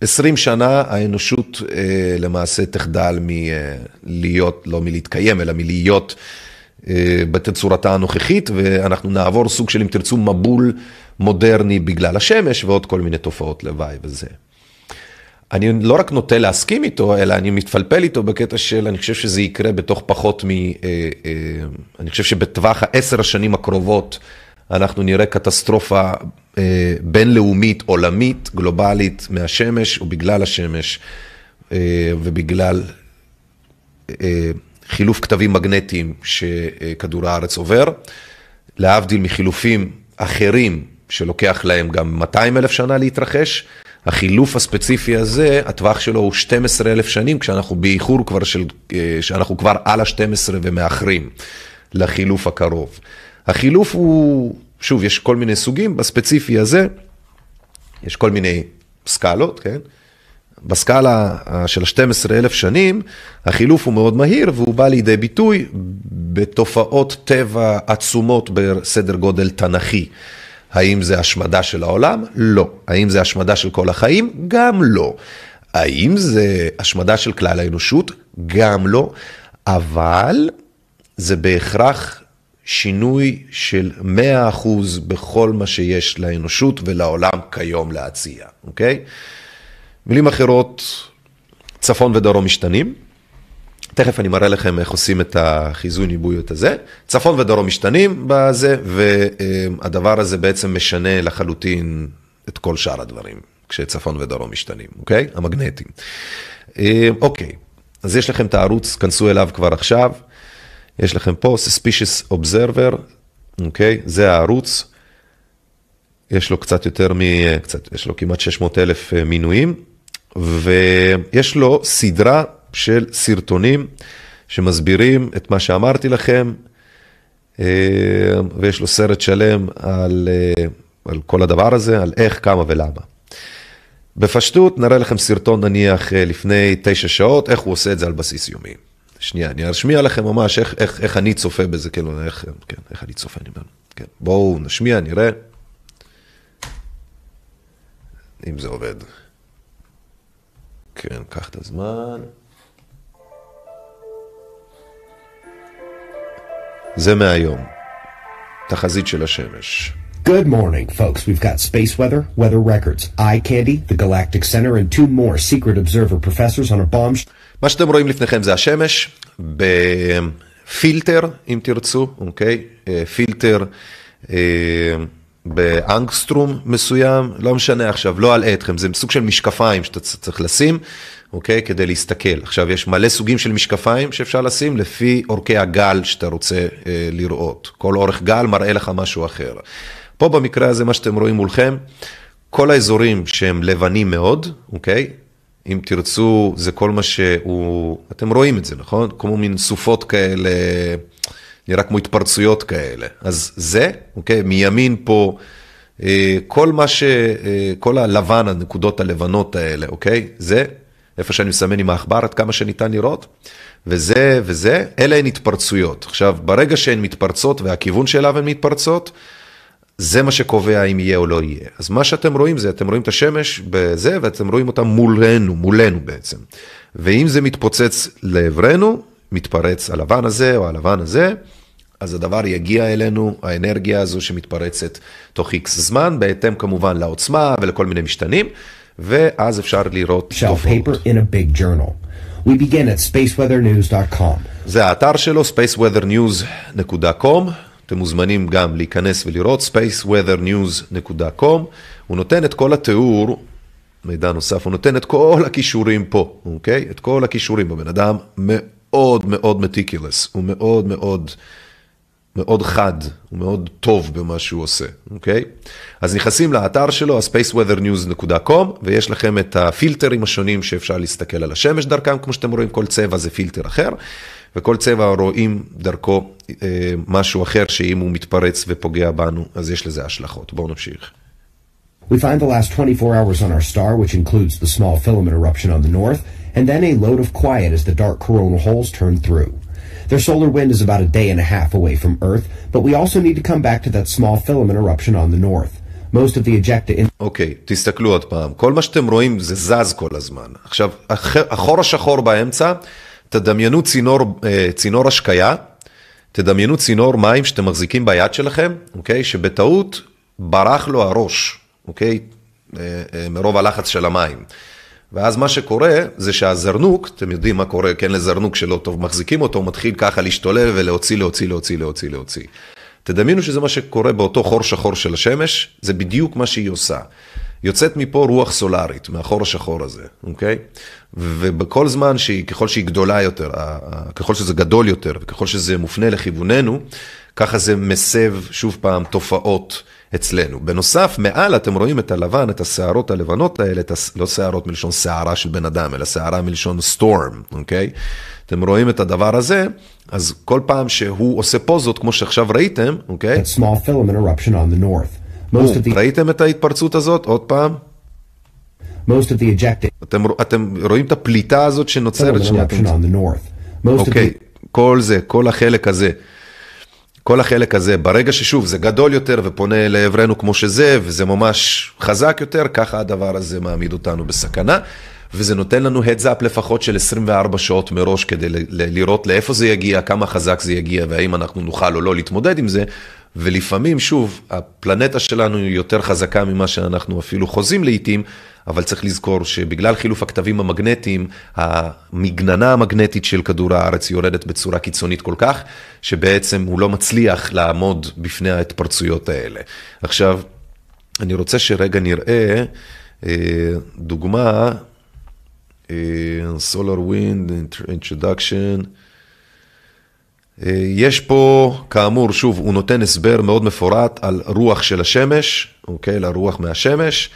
20 שנה האנושות אה, למעשה תחדל מלהיות, לא מלהתקיים, אלא מלהיות אה, בתצורתה הנוכחית, ואנחנו נעבור סוג של, אם תרצו, מבול מודרני בגלל השמש ועוד כל מיני תופעות לוואי וזה. אני לא רק נוטה להסכים איתו, אלא אני מתפלפל איתו בקטע של, אני חושב שזה יקרה בתוך פחות מ... אה, אה, אני חושב שבטווח העשר השנים הקרובות אנחנו נראה קטסטרופה אה, בינלאומית, עולמית, גלובלית מהשמש ובגלל השמש ובגלל חילוף כתבים מגנטיים שכדור הארץ עובר, להבדיל מחילופים אחרים שלוקח להם גם 200 אלף שנה להתרחש. החילוף הספציפי הזה, הטווח שלו הוא 12 אלף שנים, כשאנחנו באיחור כבר של, אה, שאנחנו כבר על ה-12 ומאחרים לחילוף הקרוב. החילוף הוא, שוב, יש כל מיני סוגים, בספציפי הזה, יש כל מיני סקלות, כן? בסקאלה של ה-12 אלף שנים, החילוף הוא מאוד מהיר והוא בא לידי ביטוי בתופעות טבע עצומות בסדר גודל תנכי. האם זה השמדה של העולם? לא. האם זה השמדה של כל החיים? גם לא. האם זה השמדה של כלל האנושות? גם לא. אבל זה בהכרח שינוי של 100% בכל מה שיש לאנושות ולעולם כיום להציע, אוקיי? מילים אחרות, צפון ודרום משתנים. תכף אני מראה לכם איך עושים את החיזוי ניבויות הזה. צפון ודרום משתנים בזה, והדבר הזה בעצם משנה לחלוטין את כל שאר הדברים, כשצפון ודרום משתנים, אוקיי? המגנטים. אוקיי, אז יש לכם את הערוץ, כנסו אליו כבר עכשיו. יש לכם פה Suspicious Observer, אוקיי? זה הערוץ. יש לו קצת יותר מ... קצת, יש לו כמעט 600 אלף אה, מינויים, ויש לו סדרה של סרטונים שמסבירים את מה שאמרתי לכם, אה, ויש לו סרט שלם על, אה, על כל הדבר הזה, על איך, כמה ולמה. בפשטות נראה לכם סרטון נניח אה, לפני תשע שעות, איך הוא עושה את זה על בסיס יומי. שנייה, אני אשמיע לכם ממש איך, איך, איך אני צופה בזה, כאילו, איך, כן, איך אני צופה, אני אומר, כן, בואו נשמיע, נראה. אם זה עובד. כן, קח את הזמן. זה מהיום. תחזית של השמש. Good morning, folks. We've got space weather, weather records, eye candy, the Galactic Center, and two more secret observer professors on a bomb. מה שאתם רואים לפניכם זה השמש, בפילטר, אם תרצו, אוקיי? פילטר באנגסטרום מסוים, לא משנה עכשיו, לא אלאה אתכם, זה סוג של משקפיים שאתה צריך לשים, אוקיי? כדי להסתכל. עכשיו, יש מלא סוגים של משקפיים שאפשר לשים לפי אורכי הגל שאתה רוצה אה, לראות. כל אורך גל מראה לך משהו אחר. פה במקרה הזה, מה שאתם רואים מולכם, כל האזורים שהם לבנים מאוד, אוקיי? אם תרצו, זה כל מה שהוא, אתם רואים את זה, נכון? כמו מין סופות כאלה, נראה כמו התפרצויות כאלה. אז זה, אוקיי? מימין פה, אה, כל מה ש... אה, כל הלבן, הנקודות הלבנות האלה, אוקיי? זה איפה שאני מסמן עם העכבר עד כמה שניתן לראות, וזה וזה, אלה הן התפרצויות. עכשיו, ברגע שהן מתפרצות והכיוון שאליו הן מתפרצות, זה מה שקובע אם יהיה או לא יהיה. אז מה שאתם רואים זה, אתם רואים את השמש בזה, ואתם רואים אותה מולנו, מולנו בעצם. ואם זה מתפוצץ לעברנו, מתפרץ הלבן הזה או הלבן הזה, אז הדבר יגיע אלינו, האנרגיה הזו שמתפרצת תוך איקס זמן, בהתאם כמובן לעוצמה ולכל מיני משתנים. ואז אפשר לראות תופעות. We begin at spaceweathernews.com. זה האתר שלו, spaceweathernews.com. אתם מוזמנים גם להיכנס ולראות, spaceweathernews.com. הוא נותן את כל התיאור, מידע נוסף, הוא נותן את כל הכישורים פה, אוקיי? את כל הכישורים. הבן אדם מאוד מאוד מטיקולס, הוא מאוד מאוד... מאוד חד, הוא מאוד טוב במה שהוא עושה, אוקיי? אז נכנסים לאתר שלו, spaceweathernews.com, ויש לכם את הפילטרים השונים שאפשר להסתכל על השמש דרכם, כמו שאתם רואים, כל צבע זה פילטר אחר, וכל צבע רואים דרכו אה, משהו אחר, שאם הוא מתפרץ ופוגע בנו, אז יש לזה השלכות. בואו נמשיך. We find the last 24 hours on our star, which includes the small filament eruption on the north, and then a load of quiet as the dark coronal holes turn through. Their solar wind is about a day and a half away from Earth, but we also need to come back to that small filament eruption on the north. Most of the ejecta in אוקיי, תסתכלו עוד פעם. כל מה שאתם רואים זה זז כל הזמן. עכשיו, הח- החור השחור באמצע, תדמיינו צינור, אה, צינור השקיה, תדמיינו צינור מים שאתם מחזיקים ביד שלכם, אוקיי? שבטעות ברח לו הראש, אוקיי? אה, אה, מרוב הלחץ של המים. ואז מה שקורה זה שהזרנוק, אתם יודעים מה קורה, כן, לזרנוק שלא טוב, מחזיקים אותו, הוא מתחיל ככה להשתולל ולהוציא, להוציא, להוציא, להוציא, להוציא. תדמיינו שזה מה שקורה באותו חור שחור של השמש, זה בדיוק מה שהיא עושה. יוצאת מפה רוח סולארית, מהחור השחור הזה, אוקיי? ובכל זמן שהיא, ככל שהיא גדולה יותר, ככל שזה גדול יותר, וככל שזה מופנה לכיווננו, ככה זה מסב שוב פעם תופעות אצלנו. בנוסף, מעל אתם רואים את הלבן, את השערות הלבנות האלה, את הס... לא שערות מלשון שערה של בן אדם, אלא שערה מלשון סטורם, אוקיי? אתם רואים את הדבר הזה, אז כל פעם שהוא עושה פוזות, כמו שעכשיו ראיתם, אוקיי? on the ראיתם את ההתפרצות הזאת? עוד פעם? most of the ejecta אתם, אתם רואים את הפליטה הזאת שנוצרת? שנייה, אתם- אוקיי, the כל זה, כל החלק הזה. כל החלק הזה, ברגע ששוב זה גדול יותר ופונה לעברנו כמו שזה, וזה ממש חזק יותר, ככה הדבר הזה מעמיד אותנו בסכנה, וזה נותן לנו up לפחות של 24 שעות מראש כדי לראות לאיפה זה יגיע, כמה חזק זה יגיע, והאם אנחנו נוכל או לא להתמודד עם זה, ולפעמים, שוב, הפלנטה שלנו היא יותר חזקה ממה שאנחנו אפילו חוזים לעיתים, אבל צריך לזכור שבגלל חילוף הכתבים המגנטיים, המגננה המגנטית של כדור הארץ יורדת בצורה קיצונית כל כך, שבעצם הוא לא מצליח לעמוד בפני ההתפרצויות האלה. עכשיו, אני רוצה שרגע נראה אה, דוגמה, אה, Solar Wind Introduction. אה, יש פה, כאמור, שוב, הוא נותן הסבר מאוד מפורט על רוח של השמש, אוקיי? לרוח מהשמש.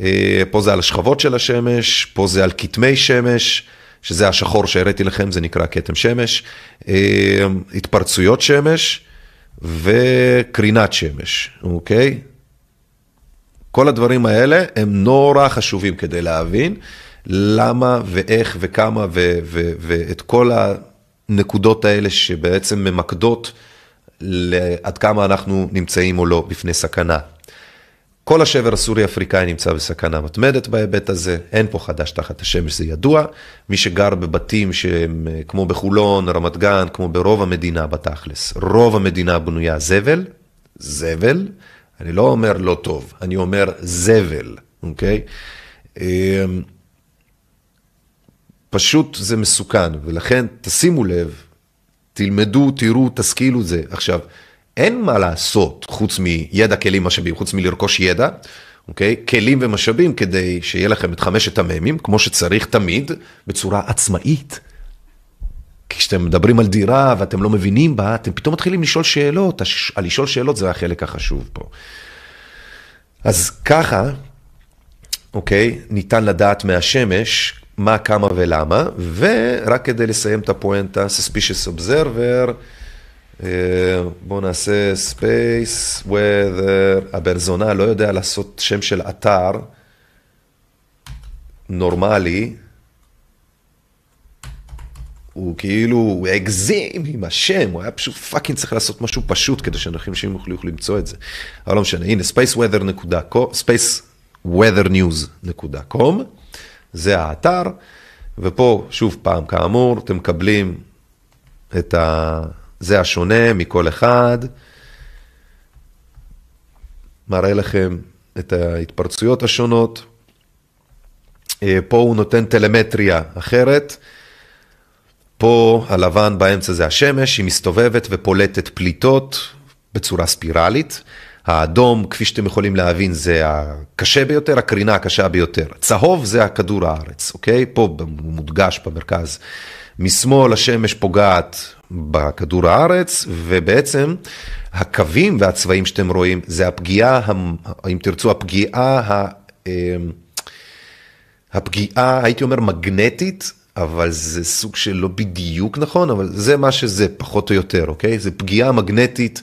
אה, פה זה על השכבות של השמש, פה זה על כתמי שמש, שזה השחור שהראיתי לכם, זה נקרא כתם שמש. אה, התפרצויות שמש וקרינת שמש, אוקיי? כל הדברים האלה הם נורא חשובים כדי להבין למה ואיך וכמה ו- ו- ואת כל הנקודות האלה שבעצם ממקדות ל- עד כמה אנחנו נמצאים או לא בפני סכנה. כל השבר הסורי-אפריקאי נמצא בסכנה מתמדת בהיבט הזה, אין פה חדש תחת השמש, זה ידוע. מי שגר בבתים שהם אה, כמו בחולון, רמת גן, כמו ברוב המדינה בתכלס, רוב המדינה בנויה זבל, זבל, אני לא אומר לא טוב, אני אומר זבל, אוקיי? אמ, פשוט זה מסוכן, ולכן תשימו לב, תלמדו, תראו, תשכילו זה. עכשיו, אין מה לעשות חוץ מידע, כלים, משאבים, חוץ מלרכוש ידע, אוקיי? כלים ומשאבים כדי שיהיה לכם את חמשת המ"מים, כמו שצריך תמיד, בצורה עצמאית. כי כשאתם מדברים על דירה ואתם לא מבינים בה, אתם פתאום מתחילים לשאול שאלות, הש- לשאול שאלות זה החלק החשוב פה. אז ככה, אוקיי, ניתן לדעת מהשמש מה, כמה ולמה, ורק כדי לסיים את הפואנטה, Suspicious Observer, בואו נעשה Space, Weather, הברזונה לא יודע לעשות שם של אתר נורמלי, הוא כאילו, הוא הגזים עם השם, הוא היה פשוט פאקינג צריך לעשות משהו פשוט כדי שאנשים יוכלו יוכלו למצוא את זה. אבל לא משנה, הנה spaceweather.com, זה האתר, ופה שוב פעם, כאמור, אתם מקבלים את ה... זה השונה מכל אחד, מראה לכם את ההתפרצויות השונות. אה, פה הוא נותן טלמטריה אחרת. פה הלבן באמצע זה השמש, היא מסתובבת ופולטת פליטות בצורה ספירלית. האדום, כפי שאתם יכולים להבין, זה הקשה ביותר, הקרינה הקשה ביותר. צהוב זה הכדור הארץ, אוקיי? פה מודגש במרכז. משמאל השמש פוגעת בכדור הארץ, ובעצם הקווים והצבעים שאתם רואים, זה הפגיעה, אם תרצו, הפגיעה, ה- הפגיעה, הייתי אומר, מגנטית, אבל זה סוג של לא בדיוק נכון, אבל זה מה שזה, פחות או יותר, אוקיי? זה פגיעה מגנטית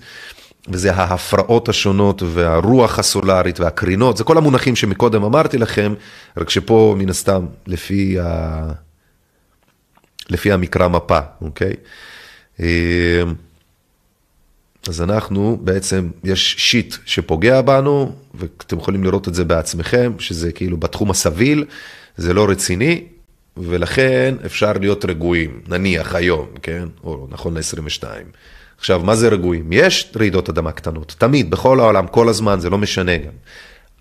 וזה ההפרעות השונות והרוח הסולארית והקרינות, זה כל המונחים שמקודם אמרתי לכם, רק שפה מן הסתם לפי, ה... לפי המקרא מפה, אוקיי? אה, אז אנחנו בעצם, יש שיט שפוגע בנו, ואתם יכולים לראות את זה בעצמכם, שזה כאילו בתחום הסביל, זה לא רציני, ולכן אפשר להיות רגועים, נניח היום, כן? או נכון ל-22. עכשיו, מה זה רגועים? יש רעידות אדמה קטנות, תמיד, בכל העולם, כל הזמן, זה לא משנה גם.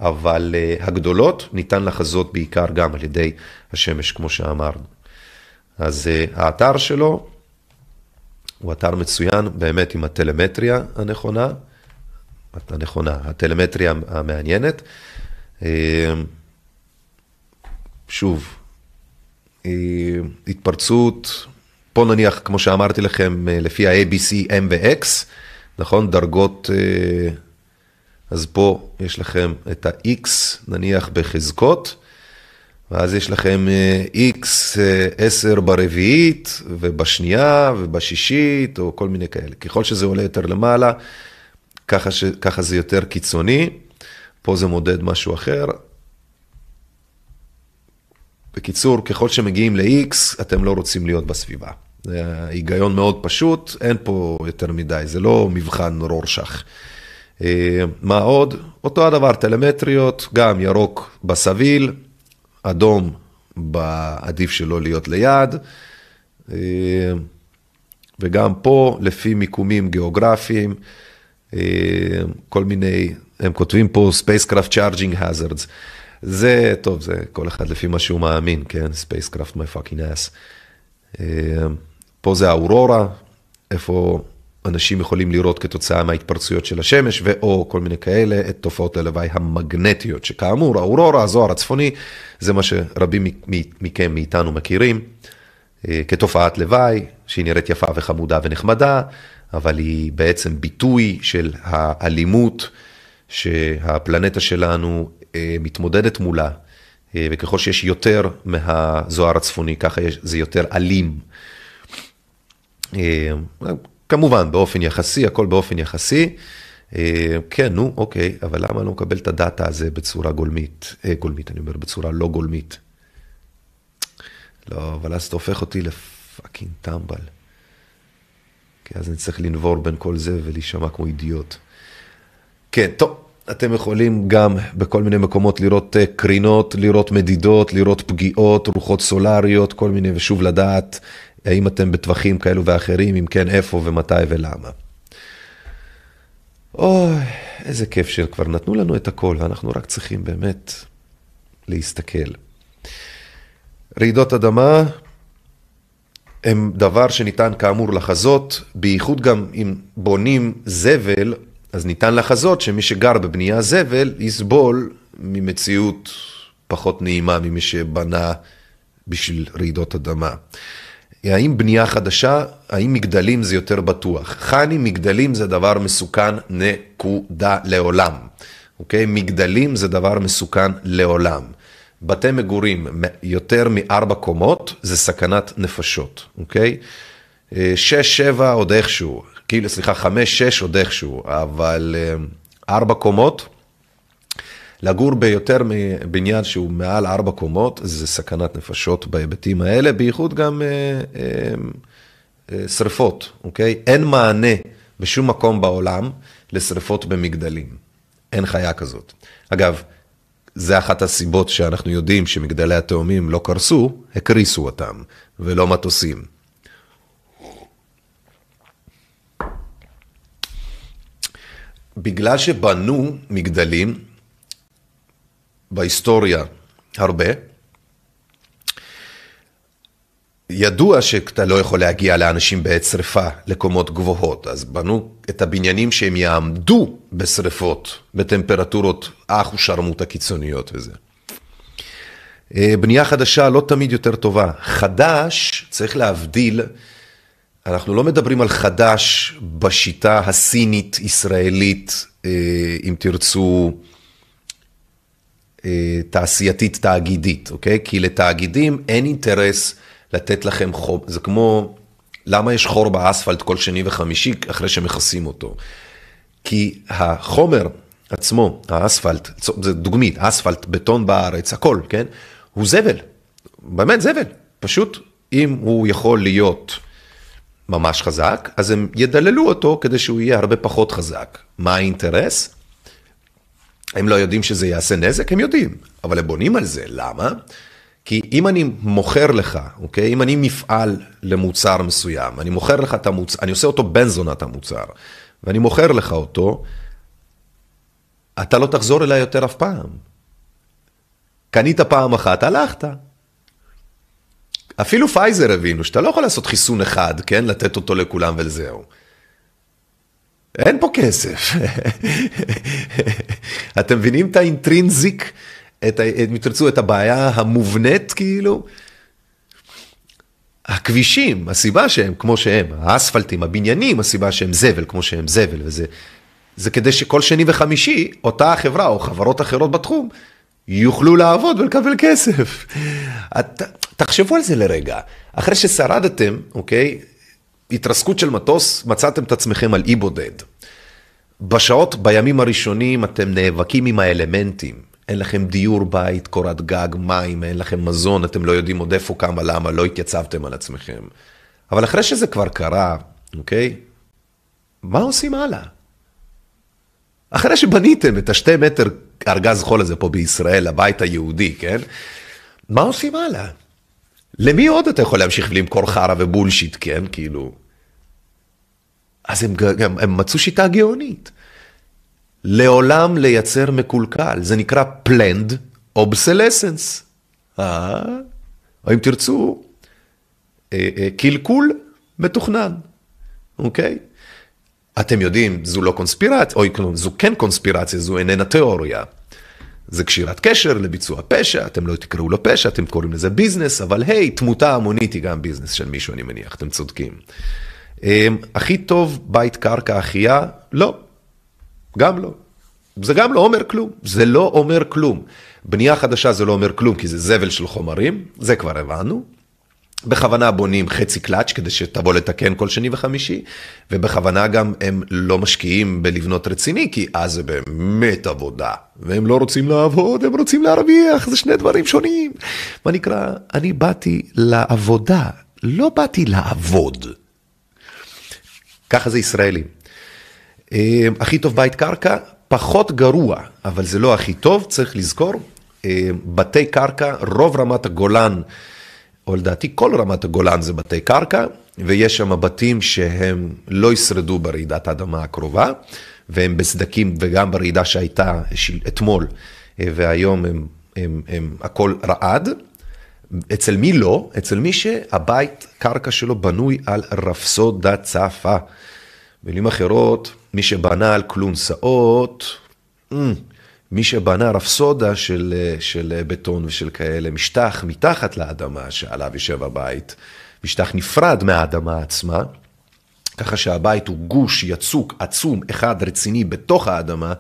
אבל uh, הגדולות ניתן לחזות בעיקר גם על ידי השמש, כמו שאמרנו. אז uh, האתר שלו הוא אתר מצוין, באמת עם הטלמטריה הנכונה, הנכונה, הטלמטריה המעניינת. Uh, שוב, התפרצות פה נניח, כמו שאמרתי לכם, אה, לפי ה-ABC, M ו-X, נכון? דרגות, אה, אז פה יש לכם את ה-X, נניח בחזקות, ואז יש לכם אה, X 10 ברביעית, ובשנייה, ובשישית, או כל מיני כאלה. ככל שזה עולה יותר למעלה, ככה, ש... ככה זה יותר קיצוני. פה זה מודד משהו אחר. בקיצור, ככל שמגיעים ל-X, אתם לא רוצים להיות בסביבה. זה היגיון מאוד פשוט, אין פה יותר מדי, זה לא מבחן רורשך. אה, מה עוד? אותו הדבר, טלמטריות, גם ירוק בסביל, אדום בעדיף שלא להיות ליד, אה, וגם פה, לפי מיקומים גיאוגרפיים, אה, כל מיני, הם כותבים פה Spacecraft Charging Hazards. זה, טוב, זה כל אחד לפי מה שהוא מאמין, כן? Spacecraft my fucking ass. פה זה האורורה, איפה אנשים יכולים לראות כתוצאה מההתפרצויות של השמש, ואו כל מיני כאלה, את תופעות הלוואי המגנטיות, שכאמור, האורורה, הזוהר הצפוני, זה מה שרבים מכם, מאיתנו מכירים, אה, כתופעת לוואי, שהיא נראית יפה וחמודה ונחמדה, אבל היא בעצם ביטוי של האלימות שהפלנטה שלנו אה, מתמודדת מולה, אה, וככל שיש יותר מהזוהר הצפוני, ככה זה יותר אלים. אה, כמובן, באופן יחסי, הכל באופן יחסי. אה, כן, נו, אוקיי, אבל למה לא מקבל את הדאטה הזה בצורה גולמית? אה, גולמית, אני אומר, בצורה לא גולמית. לא, אבל אז אתה הופך אותי לפאקינג טמבל. כי אז אני צריך לנבור בין כל זה ולהישמע כמו אידיוט. כן, טוב, אתם יכולים גם בכל מיני מקומות לראות קרינות, לראות מדידות, לראות פגיעות, רוחות סולריות, כל מיני, ושוב לדעת האם אתם בטווחים כאלו ואחרים, אם כן, איפה ומתי ולמה. אוי, איזה כיף שכבר נתנו לנו את הכל, ואנחנו רק צריכים באמת להסתכל. רעידות אדמה הם דבר שניתן כאמור לחזות, בייחוד גם אם בונים זבל, אז ניתן לחזות שמי שגר בבנייה זבל יסבול ממציאות פחות נעימה ממי שבנה בשביל רעידות אדמה. האם בנייה חדשה, האם מגדלים זה יותר בטוח? חני, מגדלים זה דבר מסוכן, נקודה, לעולם. אוקיי? מגדלים זה דבר מסוכן לעולם. בתי מגורים יותר מארבע קומות זה סכנת נפשות, אוקיי? אה, שש, שבע עוד איכשהו, כאילו, סליחה, חמש, שש עוד איכשהו, אבל אה, ארבע קומות, לגור ביותר מבניין שהוא מעל ארבע קומות, זה סכנת נפשות בהיבטים האלה, בייחוד גם אה, אה, אה, שריפות, אוקיי? אין מענה בשום מקום בעולם לשריפות במגדלים. אין חיה כזאת. אגב, זה אחת הסיבות שאנחנו יודעים שמגדלי התאומים לא קרסו, הקריסו אותם, ולא מטוסים. בגלל שבנו מגדלים, בהיסטוריה הרבה. ידוע שאתה לא יכול להגיע לאנשים בעת שרפה, לקומות גבוהות, אז בנו את הבניינים שהם יעמדו בשרפות, בטמפרטורות אח ושרמוט הקיצוניות וזה. אה, בנייה חדשה לא תמיד יותר טובה. חדש, צריך להבדיל, אנחנו לא מדברים על חדש בשיטה הסינית-ישראלית, אה, אם תרצו, תעשייתית תאגידית, אוקיי? כי לתאגידים אין אינטרס לתת לכם חור, זה כמו, למה יש חור באספלט כל שני וחמישי אחרי שמכסים אותו? כי החומר עצמו, האספלט, זה דוגמית, אספלט, בטון בארץ, הכל, כן? הוא זבל, באמת זבל. פשוט, אם הוא יכול להיות ממש חזק, אז הם ידללו אותו כדי שהוא יהיה הרבה פחות חזק. מה האינטרס? הם לא יודעים שזה יעשה נזק? הם יודעים, אבל הם בונים על זה. למה? כי אם אני מוכר לך, אוקיי? אם אני מפעל למוצר מסוים, אני מוכר לך את המוצר, אני עושה אותו בן זונת המוצר, ואני מוכר לך אותו, אתה לא תחזור אליי יותר אף פעם. קנית פעם אחת, הלכת. אפילו פייזר הבינו שאתה לא יכול לעשות חיסון אחד, כן? לתת אותו לכולם וזהו. אין פה כסף. אתם מבינים את ה intrinsic? את, אם תרצו, את הבעיה המובנית, כאילו? הכבישים, הסיבה שהם כמו שהם, האספלטים, הבניינים, הסיבה שהם זבל כמו שהם זבל, וזה זה כדי שכל שני וחמישי, אותה החברה או חברות אחרות בתחום, יוכלו לעבוד ולקבל כסף. את, תחשבו על זה לרגע. אחרי ששרדתם, אוקיי, התרסקות של מטוס, מצאתם את עצמכם על אי בודד. בשעות, בימים הראשונים אתם נאבקים עם האלמנטים. אין לכם דיור בית, קורת גג, מים, אין לכם מזון, אתם לא יודעים עוד איפה, כמה, למה, לא התייצבתם על עצמכם. אבל אחרי שזה כבר קרה, אוקיי? מה עושים הלאה? אחרי שבניתם את השתי מטר ארגז חול הזה פה בישראל, הבית היהודי, כן? מה עושים הלאה? למי עוד אתה יכול להמשיך ולמכור חרא ובולשיט, כן? כאילו... אז הם, הם, הם מצאו שיטה גאונית. לעולם לייצר מקולקל, זה נקרא planned obsolescence. אה? או אם תרצו, אה, אה, קלקול מתוכנן, אוקיי? אתם יודעים, זו לא קונספירציה, או זו כן קונספירציה, זו איננה תיאוריה. זה קשירת קשר לביצוע פשע, אתם לא תקראו לו פשע, אתם קוראים לזה ביזנס, אבל היי, תמותה המונית היא גם ביזנס של מישהו, אני מניח, אתם צודקים. אמ, הכי טוב בית קרקע אחיה? לא, גם לא. זה גם לא אומר כלום, זה לא אומר כלום. בנייה חדשה זה לא אומר כלום, כי זה זבל של חומרים, זה כבר הבנו. בכוונה בונים חצי קלאץ' כדי שתבוא לתקן כל שני וחמישי, ובכוונה גם הם לא משקיעים בלבנות רציני, כי אז זה באמת עבודה, והם לא רוצים לעבוד, הם רוצים להרוויח, זה שני דברים שונים. מה נקרא, אני באתי לעבודה, לא באתי לעבוד. ככה זה ישראלים. אה, הכי טוב בית קרקע, פחות גרוע, אבל זה לא הכי טוב, צריך לזכור, אה, בתי קרקע, רוב רמת הגולן, או לדעתי כל רמת הגולן זה בתי קרקע, ויש שם בתים שהם לא ישרדו ברעידת האדמה הקרובה, והם בסדקים, וגם ברעידה שהייתה אתמול, אה, והיום הם, הם, הם הכל רעד. אצל מי לא? אצל מי שהבית קרקע שלו בנוי על רפסודה צפה. במילים אחרות, מי שבנה על כלונסאות, mm, מי שבנה רפסודה של, של בטון ושל כאלה, משטח מתחת לאדמה שעליו יושב הבית, משטח נפרד מהאדמה עצמה, ככה שהבית הוא גוש יצוק עצום, אחד רציני בתוך האדמה,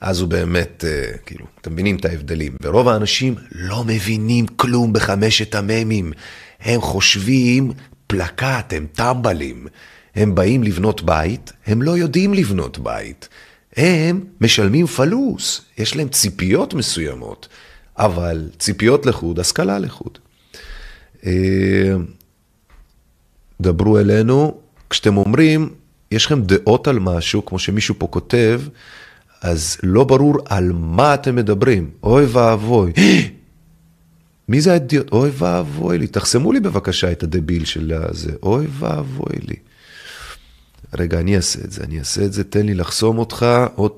אז הוא באמת, אה, כאילו, אתם מבינים את ההבדלים. ורוב האנשים לא מבינים כלום בחמשת המ"מים. הם חושבים פלקט, הם טמבלים. הם באים לבנות בית, הם לא יודעים לבנות בית. הם משלמים פלוס, יש להם ציפיות מסוימות, אבל ציפיות לחוד, השכלה לחוד. אה, דברו אלינו, כשאתם אומרים, יש לכם דעות על משהו, כמו שמישהו פה כותב, אז לא ברור על מה אתם מדברים. אוי ואבוי. מי זה האדיוט? אוי ואבוי לי. תחסמו לי בבקשה את הדביל של הזה. אוי ואבוי לי. רגע, אני אעשה את זה, אני אעשה את זה, תן לי לחסום אותך, עוד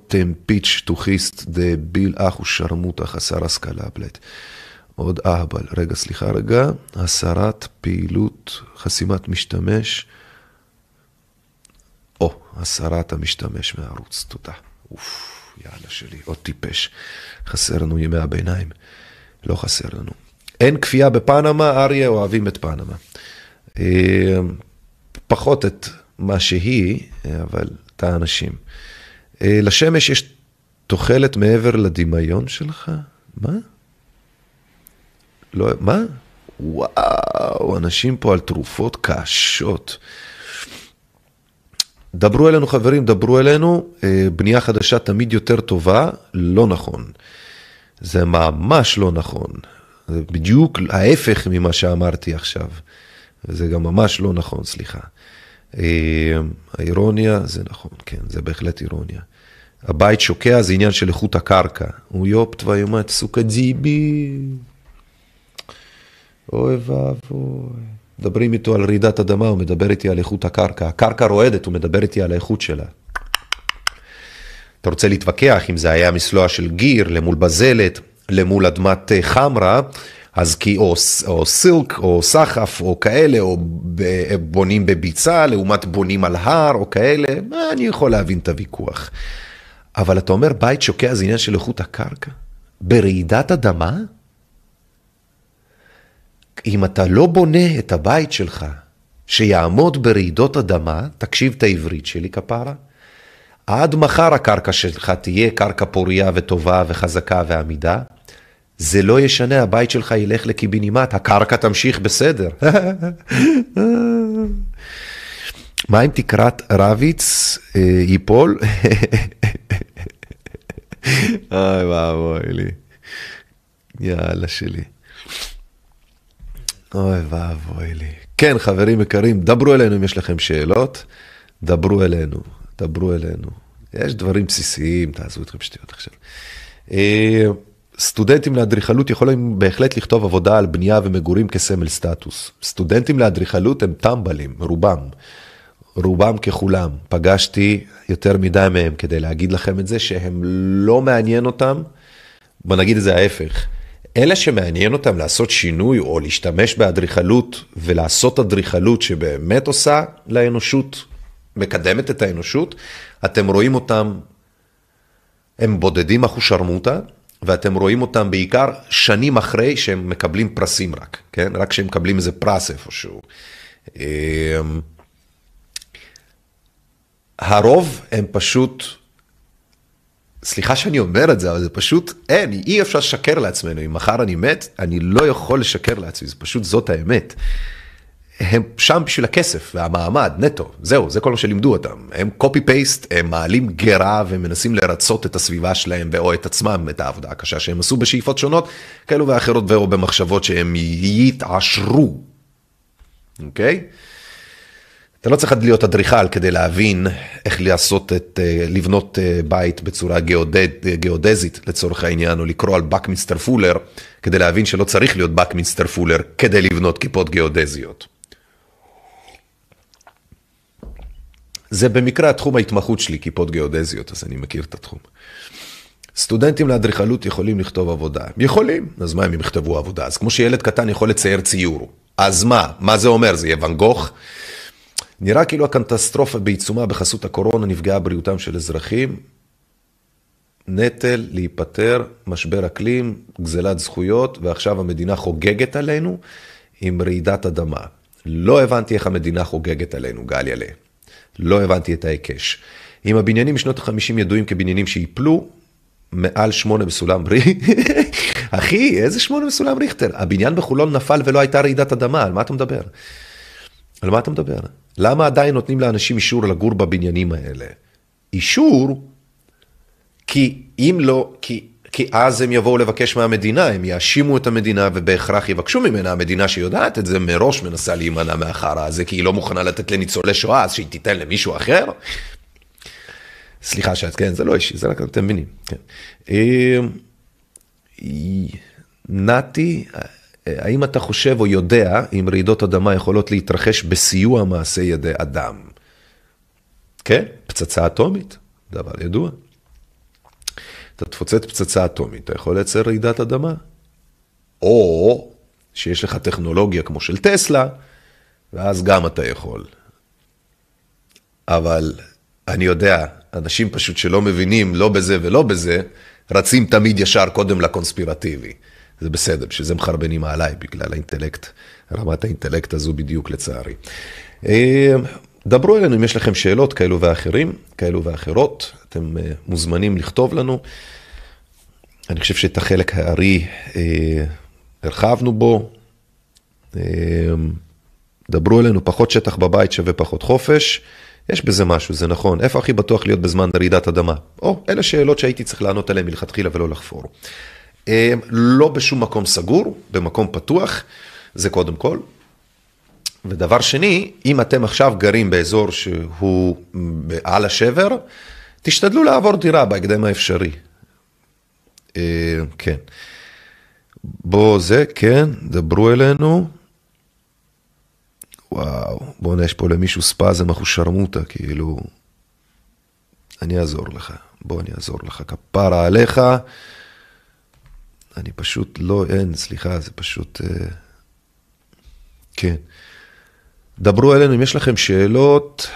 פיץ' שטוחיסט דביל אח ושרמוטה חסר השכלה בלט. עוד אהבל, רגע, סליחה רגע, הסרת פעילות, חסימת משתמש. או, הסרת המשתמש מהערוץ, תודה. אוף, יאללה שלי, עוד טיפש. חסר לנו ימי הביניים. לא חסר לנו. אין כפייה בפנמה, אריה אוהבים את פנמה. אה, פחות את מה שהיא, אבל את האנשים. אה, לשמש יש תוחלת מעבר לדמיון שלך? מה? לא, מה? וואו, אנשים פה על תרופות קשות. דברו אלינו חברים, דברו אלינו, אה, בנייה חדשה תמיד יותר טובה, לא נכון. זה ממש לא נכון. זה בדיוק ההפך ממה שאמרתי עכשיו. וזה גם ממש לא נכון, סליחה. אה, האירוניה, זה נכון, כן, זה בהחלט אירוניה. הבית שוקע זה עניין של איכות הקרקע. הוא יופ твою мать, סוכה ג'יבי. אוי ואבוי. מדברים איתו על רעידת אדמה, הוא מדבר איתי על איכות הקרקע. הקרקע רועדת, הוא מדבר איתי על האיכות שלה. אתה רוצה להתווכח אם זה היה מסלוע של גיר למול בזלת, למול אדמת אה, חמרה, אז כי או, או סילק או סחף או כאלה, או בונים בביצה לעומת בונים על הר או כאלה, אני יכול להבין את הוויכוח. אבל אתה אומר בית שוקע זה עניין של איכות הקרקע? ברעידת אדמה? אם אתה לא בונה את הבית שלך שיעמוד ברעידות אדמה, תקשיב את העברית שלי כפרה, עד מחר הקרקע שלך תהיה קרקע פוריה וטובה וחזקה ועמידה, זה לא ישנה, הבית שלך ילך לקיבינימט, הקרקע תמשיך בסדר. מה אם תקרת רביץ אה, ייפול? אוי ואבוי לי. יאללה שלי. אוי ואבוי לי. כן, חברים יקרים, דברו אלינו אם יש לכם שאלות, דברו אלינו, דברו אלינו. יש דברים בסיסיים, תעזבו אתכם שטויות עכשיו. סטודנטים לאדריכלות יכולים בהחלט לכתוב עבודה על בנייה ומגורים כסמל סטטוס. סטודנטים לאדריכלות הם טמבלים, רובם. רובם ככולם. פגשתי יותר מדי מהם כדי להגיד לכם את זה, שהם לא מעניין אותם, בוא נגיד את זה ההפך. אלה שמעניין אותם לעשות שינוי או להשתמש באדריכלות ולעשות אדריכלות שבאמת עושה לאנושות, מקדמת את האנושות, אתם רואים אותם, הם בודדים אחושרמוטה, ואתם רואים אותם בעיקר שנים אחרי שהם מקבלים פרסים רק, כן? רק כשהם מקבלים איזה פרס איפשהו. אמ, הרוב הם פשוט, סליחה שאני אומר את זה, אבל זה פשוט אין, אי אפשר לשקר לעצמנו. אם מחר אני מת, אני לא יכול לשקר לעצמי, זה פשוט זאת האמת. הם שם בשביל הכסף והמעמד, נטו, זהו, זה כל מה שלימדו אותם. הם copy paste, הם מעלים גרה ומנסים לרצות את הסביבה שלהם או את עצמם, את העבודה הקשה שהם עשו בשאיפות שונות, כאלו ואחרות ואו במחשבות שהם יתעשרו, אוקיי? אתה לא צריך להיות אדריכל כדי להבין איך לעשות את, אה, לבנות אה, בית בצורה גיאודד, גיאודזית לצורך העניין, או לקרוא על באקמינסטר פולר, כדי להבין שלא צריך להיות באקמינסטר פולר כדי לבנות כיפות גיאודזיות. זה במקרה התחום ההתמחות שלי, כיפות גיאודזיות, אז אני מכיר את התחום. סטודנטים לאדריכלות יכולים לכתוב עבודה. יכולים, אז מה אם הם יכתבו עבודה? אז כמו שילד קטן יכול לצייר ציור. אז מה? מה זה אומר? זה יהיה ואן גוך? נראה כאילו הקטסטרופה בעיצומה בחסות הקורונה נפגעה בריאותם של אזרחים. נטל להיפטר, משבר אקלים, גזלת זכויות, ועכשיו המדינה חוגגת עלינו עם רעידת אדמה. לא הבנתי איך המדינה חוגגת עלינו, גל ילה. לא הבנתי את ההיקש. אם הבניינים משנות ה-50 ידועים כבניינים שיפלו, מעל שמונה בסולם ריכטר, אחי, איזה שמונה בסולם ריכטר? הבניין בחולון נפל ולא הייתה רעידת אדמה, על מה אתה מדבר? על מה אתה מדבר? למה עדיין נותנים לאנשים אישור לגור בבניינים האלה? אישור, כי אם לא, כי, כי אז הם יבואו לבקש מהמדינה, הם יאשימו את המדינה ובהכרח יבקשו ממנה, המדינה שיודעת את זה מראש מנסה להימנע מהחרא הזה, כי היא לא מוכנה לתת לניצולי שואה, אז שהיא תיתן למישהו אחר. סליחה שאת, כן, זה לא אישי, זה רק אתם מבינים. כן. אמ, נתי, האם אתה חושב או יודע אם רעידות אדמה יכולות להתרחש בסיוע מעשה ידי אדם? כן, פצצה אטומית, דבר ידוע. אתה תפוצץ פצצה אטומית, אתה יכול לייצר רעידת אדמה. או שיש לך טכנולוגיה כמו של טסלה, ואז גם אתה יכול. אבל אני יודע, אנשים פשוט שלא מבינים לא בזה ולא בזה, רצים תמיד ישר קודם לקונספירטיבי. זה בסדר, בשביל זה מחרבנים עליי, בגלל האינטלקט, רמת האינטלקט הזו בדיוק לצערי. אה, דברו אלינו אם יש לכם שאלות כאלו ואחרים, כאלו ואחרות, אתם אה, מוזמנים לכתוב לנו. אני חושב שאת החלק הארי אה, הרחבנו בו. דברו אלינו, פחות שטח בבית שווה פחות חופש. יש בזה משהו, זה נכון. איפה הכי בטוח להיות בזמן רעידת אדמה? או, אלה שאלות שהייתי צריך לענות עליהן מלכתחילה ולא לחפור. אה, לא בשום מקום סגור, במקום פתוח, זה קודם כל. ודבר שני, אם אתם עכשיו גרים באזור שהוא על השבר, תשתדלו לעבור דירה בהקדם האפשרי. אה, כן. בוא זה, כן, דברו אלינו. וואו, בוא'נה, יש פה למישהו ספאזם אחושרמוטה, כאילו... אני אעזור לך, בוא אני אעזור לך, כפרה עליך. אני פשוט לא, אין, סליחה, זה פשוט... אה... כן. דברו אלינו אם יש לכם שאלות.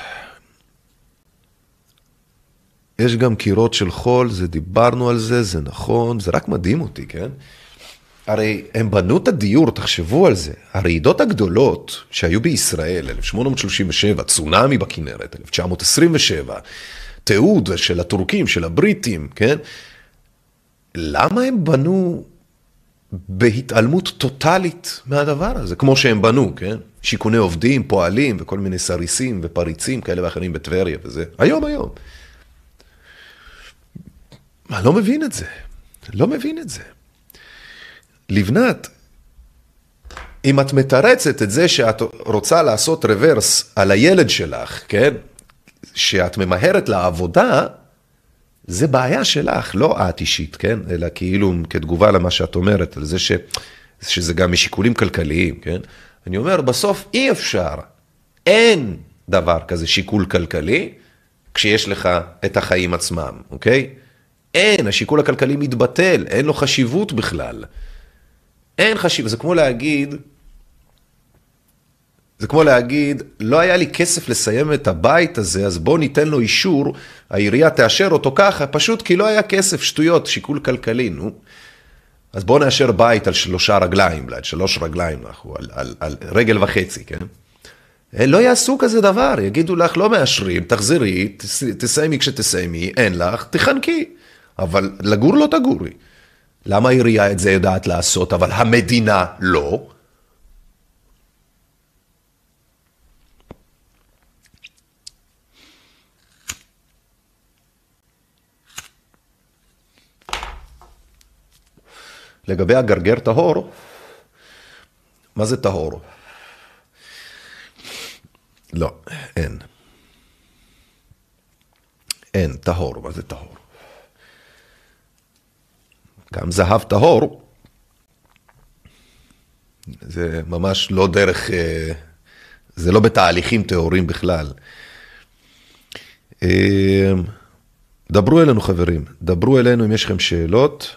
יש גם קירות של חול, זה דיברנו על זה, זה נכון, זה רק מדהים אותי, כן? הרי הם בנו את הדיור, תחשבו על זה. הרעידות הגדולות שהיו בישראל, 1837, צונאמי בכנרת, 1927, תיעוד של הטורקים, של הבריטים, כן? למה הם בנו בהתעלמות טוטאלית מהדבר הזה, כמו שהם בנו, כן? שיכוני עובדים, פועלים וכל מיני סריסים ופריצים כאלה ואחרים בטבריה וזה. היום, היום. אני לא מבין את זה. לא מבין את זה. לבנת, אם את מתרצת את זה שאת רוצה לעשות רוורס על הילד שלך, כן? שאת ממהרת לעבודה, זה בעיה שלך, לא את אישית, כן? אלא כאילו כתגובה למה שאת אומרת, על זה ש... שזה גם משיקולים כלכליים, כן? אני אומר, בסוף אי אפשר, אין דבר כזה שיקול כלכלי, כשיש לך את החיים עצמם, אוקיי? אין, השיקול הכלכלי מתבטל, אין לו חשיבות בכלל. אין חשיבות, זה כמו להגיד, זה כמו להגיד, לא היה לי כסף לסיים את הבית הזה, אז בואו ניתן לו אישור, העירייה תאשר אותו ככה, פשוט כי לא היה כסף, שטויות, שיקול כלכלי, נו. אז בואו נאשר בית על שלושה רגליים, על שלוש רגליים, אנחנו, על, על, על רגל וחצי, כן? לא יעשו כזה דבר, יגידו לך, לא מאשרים, תחזרי, תסיימי כשתסיימי, אין לך, תחנקי. אבל לגור לא תגורי. למה העירייה את זה יודעת לעשות, אבל המדינה לא? לגבי הגרגר טהור, מה זה טהור? לא, אין. אין, טהור, מה זה טהור? גם זהב טהור, זה ממש לא דרך, אה, זה לא בתהליכים טהורים בכלל. אה, דברו אלינו חברים, דברו אלינו אם יש לכם שאלות.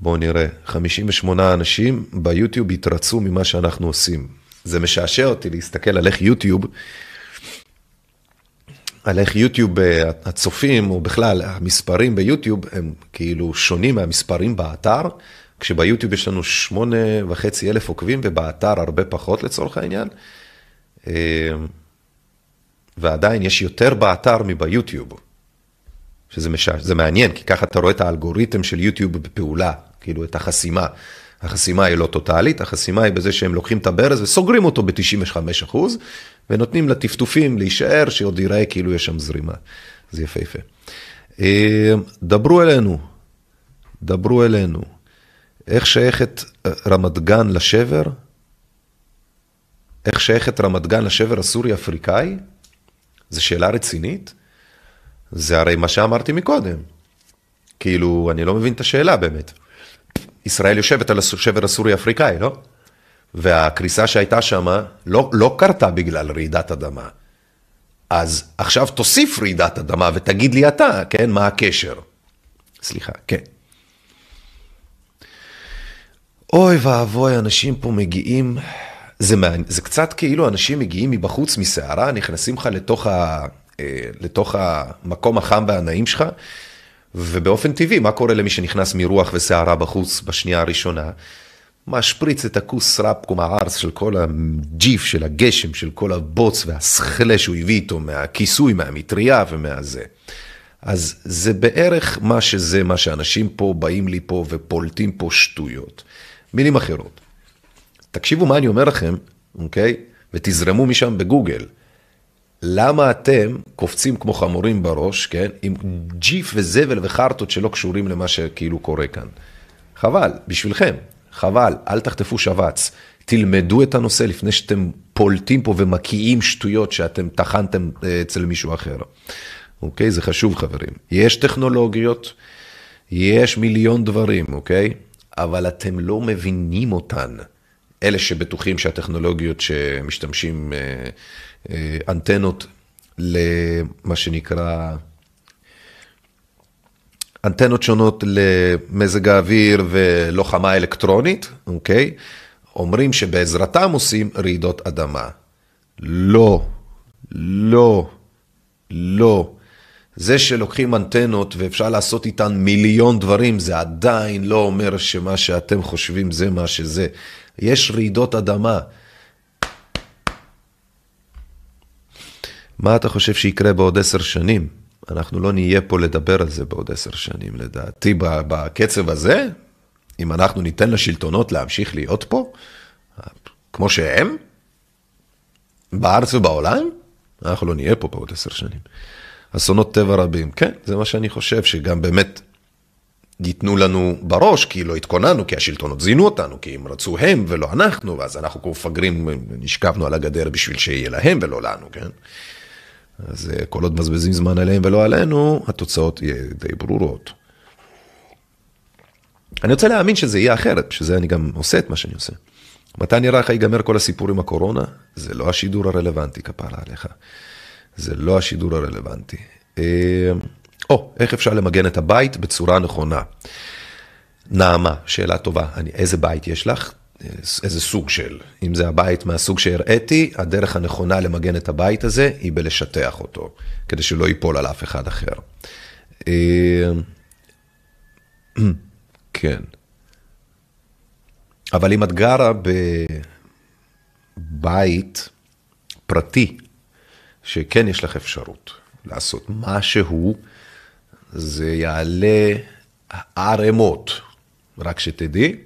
בואו נראה, 58 אנשים ביוטיוב התרצו ממה שאנחנו עושים. זה משעשע אותי להסתכל על איך יוטיוב על איך יוטיוב, אה, הצופים, או בכלל, המספרים ביוטיוב הם כאילו שונים מהמספרים באתר, כשביוטיוב יש לנו שמונה וחצי אלף עוקבים ובאתר הרבה פחות לצורך העניין. אה, ועדיין יש יותר באתר מביוטיוב, שזה משע... מעניין, כי ככה אתה רואה את האלגוריתם של יוטיוב בפעולה, כאילו את החסימה. החסימה היא לא טוטאלית, החסימה היא בזה שהם לוקחים את הברז וסוגרים אותו ב-95%, ונותנים לטפטופים להישאר, שעוד ייראה כאילו יש שם זרימה. זה יפהפה. אה, דברו אלינו, דברו אלינו. איך שייכת אה, רמת גן לשבר? איך שייכת רמת גן לשבר הסורי-אפריקאי? זו שאלה רצינית? זה הרי מה שאמרתי מקודם. כאילו, אני לא מבין את השאלה באמת. ישראל יושבת על השבר הסורי-אפריקאי, לא? והקריסה שהייתה שם לא, לא קרתה בגלל רעידת אדמה. אז עכשיו תוסיף רעידת אדמה ותגיד לי אתה, כן, מה הקשר? סליחה, כן. אוי ואבוי, אנשים פה מגיעים, זה, זה קצת כאילו אנשים מגיעים מבחוץ מסערה, נכנסים לך לתוך, ה, אה, לתוך המקום החם והנעים שלך, ובאופן טבעי, מה קורה למי שנכנס מרוח וסערה בחוץ בשנייה הראשונה? משפריץ את הכוס רפקום הארץ של כל הג'יף, של הגשם, של כל הבוץ והסכלה שהוא הביא איתו מהכיסוי, מהמטריה ומהזה. אז זה בערך מה שזה, מה שאנשים פה באים לי פה ופולטים פה שטויות. מילים אחרות. תקשיבו מה אני אומר לכם, אוקיי? ותזרמו משם בגוגל. למה אתם קופצים כמו חמורים בראש, כן? עם ג'יף וזבל וחרטות שלא קשורים למה שכאילו קורה כאן. חבל, בשבילכם, חבל, אל תחטפו שבץ. תלמדו את הנושא לפני שאתם פולטים פה ומקיאים שטויות שאתם טחנתם אה, אצל מישהו אחר. אוקיי? זה חשוב, חברים. יש טכנולוגיות, יש מיליון דברים, אוקיי? אבל אתם לא מבינים אותן. אלה שבטוחים שהטכנולוגיות שמשתמשים אה, אנטנות למה שנקרא, אנטנות שונות למזג האוויר ולוחמה אלקטרונית, אוקיי? אומרים שבעזרתם עושים רעידות אדמה. לא, לא, לא. זה שלוקחים אנטנות ואפשר לעשות איתן מיליון דברים, זה עדיין לא אומר שמה שאתם חושבים זה מה שזה. יש רעידות אדמה. מה אתה חושב שיקרה בעוד עשר שנים? אנחנו לא נהיה פה לדבר על זה בעוד עשר שנים, לדעתי. בקצב הזה, אם אנחנו ניתן לשלטונות להמשיך להיות פה, כמו שהם, בארץ ובעולם, אנחנו לא נהיה פה בעוד עשר שנים. אסונות טבע רבים, כן, זה מה שאני חושב, שגם באמת ייתנו לנו בראש, כי לא התכוננו, כי השלטונות זינו אותנו, כי הם רצו הם ולא אנחנו, ואז אנחנו כמו מפגרים נשכבנו על הגדר בשביל שיהיה להם ולא לנו, כן? אז אה, כל עוד מבזבזים זמן עליהם ולא עלינו, התוצאות יהיו די ברורות. אני רוצה להאמין שזה יהיה אחרת, בשביל זה אני גם עושה את מה שאני עושה. מתי נראה לך ייגמר כל הסיפור עם הקורונה? זה לא השידור הרלוונטי, כפרה עליך. זה לא השידור הרלוונטי. אה, או, איך אפשר למגן את הבית בצורה נכונה? נעמה, שאלה טובה. אני, איזה בית יש לך? איזה סוג של. אם זה הבית מהסוג שהראיתי, הדרך הנכונה למגן את הבית הזה היא בלשטח אותו, כדי שלא ייפול על אף אחד אחר. כן. אבל אם את גרה בבית פרטי, שכן יש לך אפשרות לעשות משהו, זה יעלה ערימות, רק שתדעי,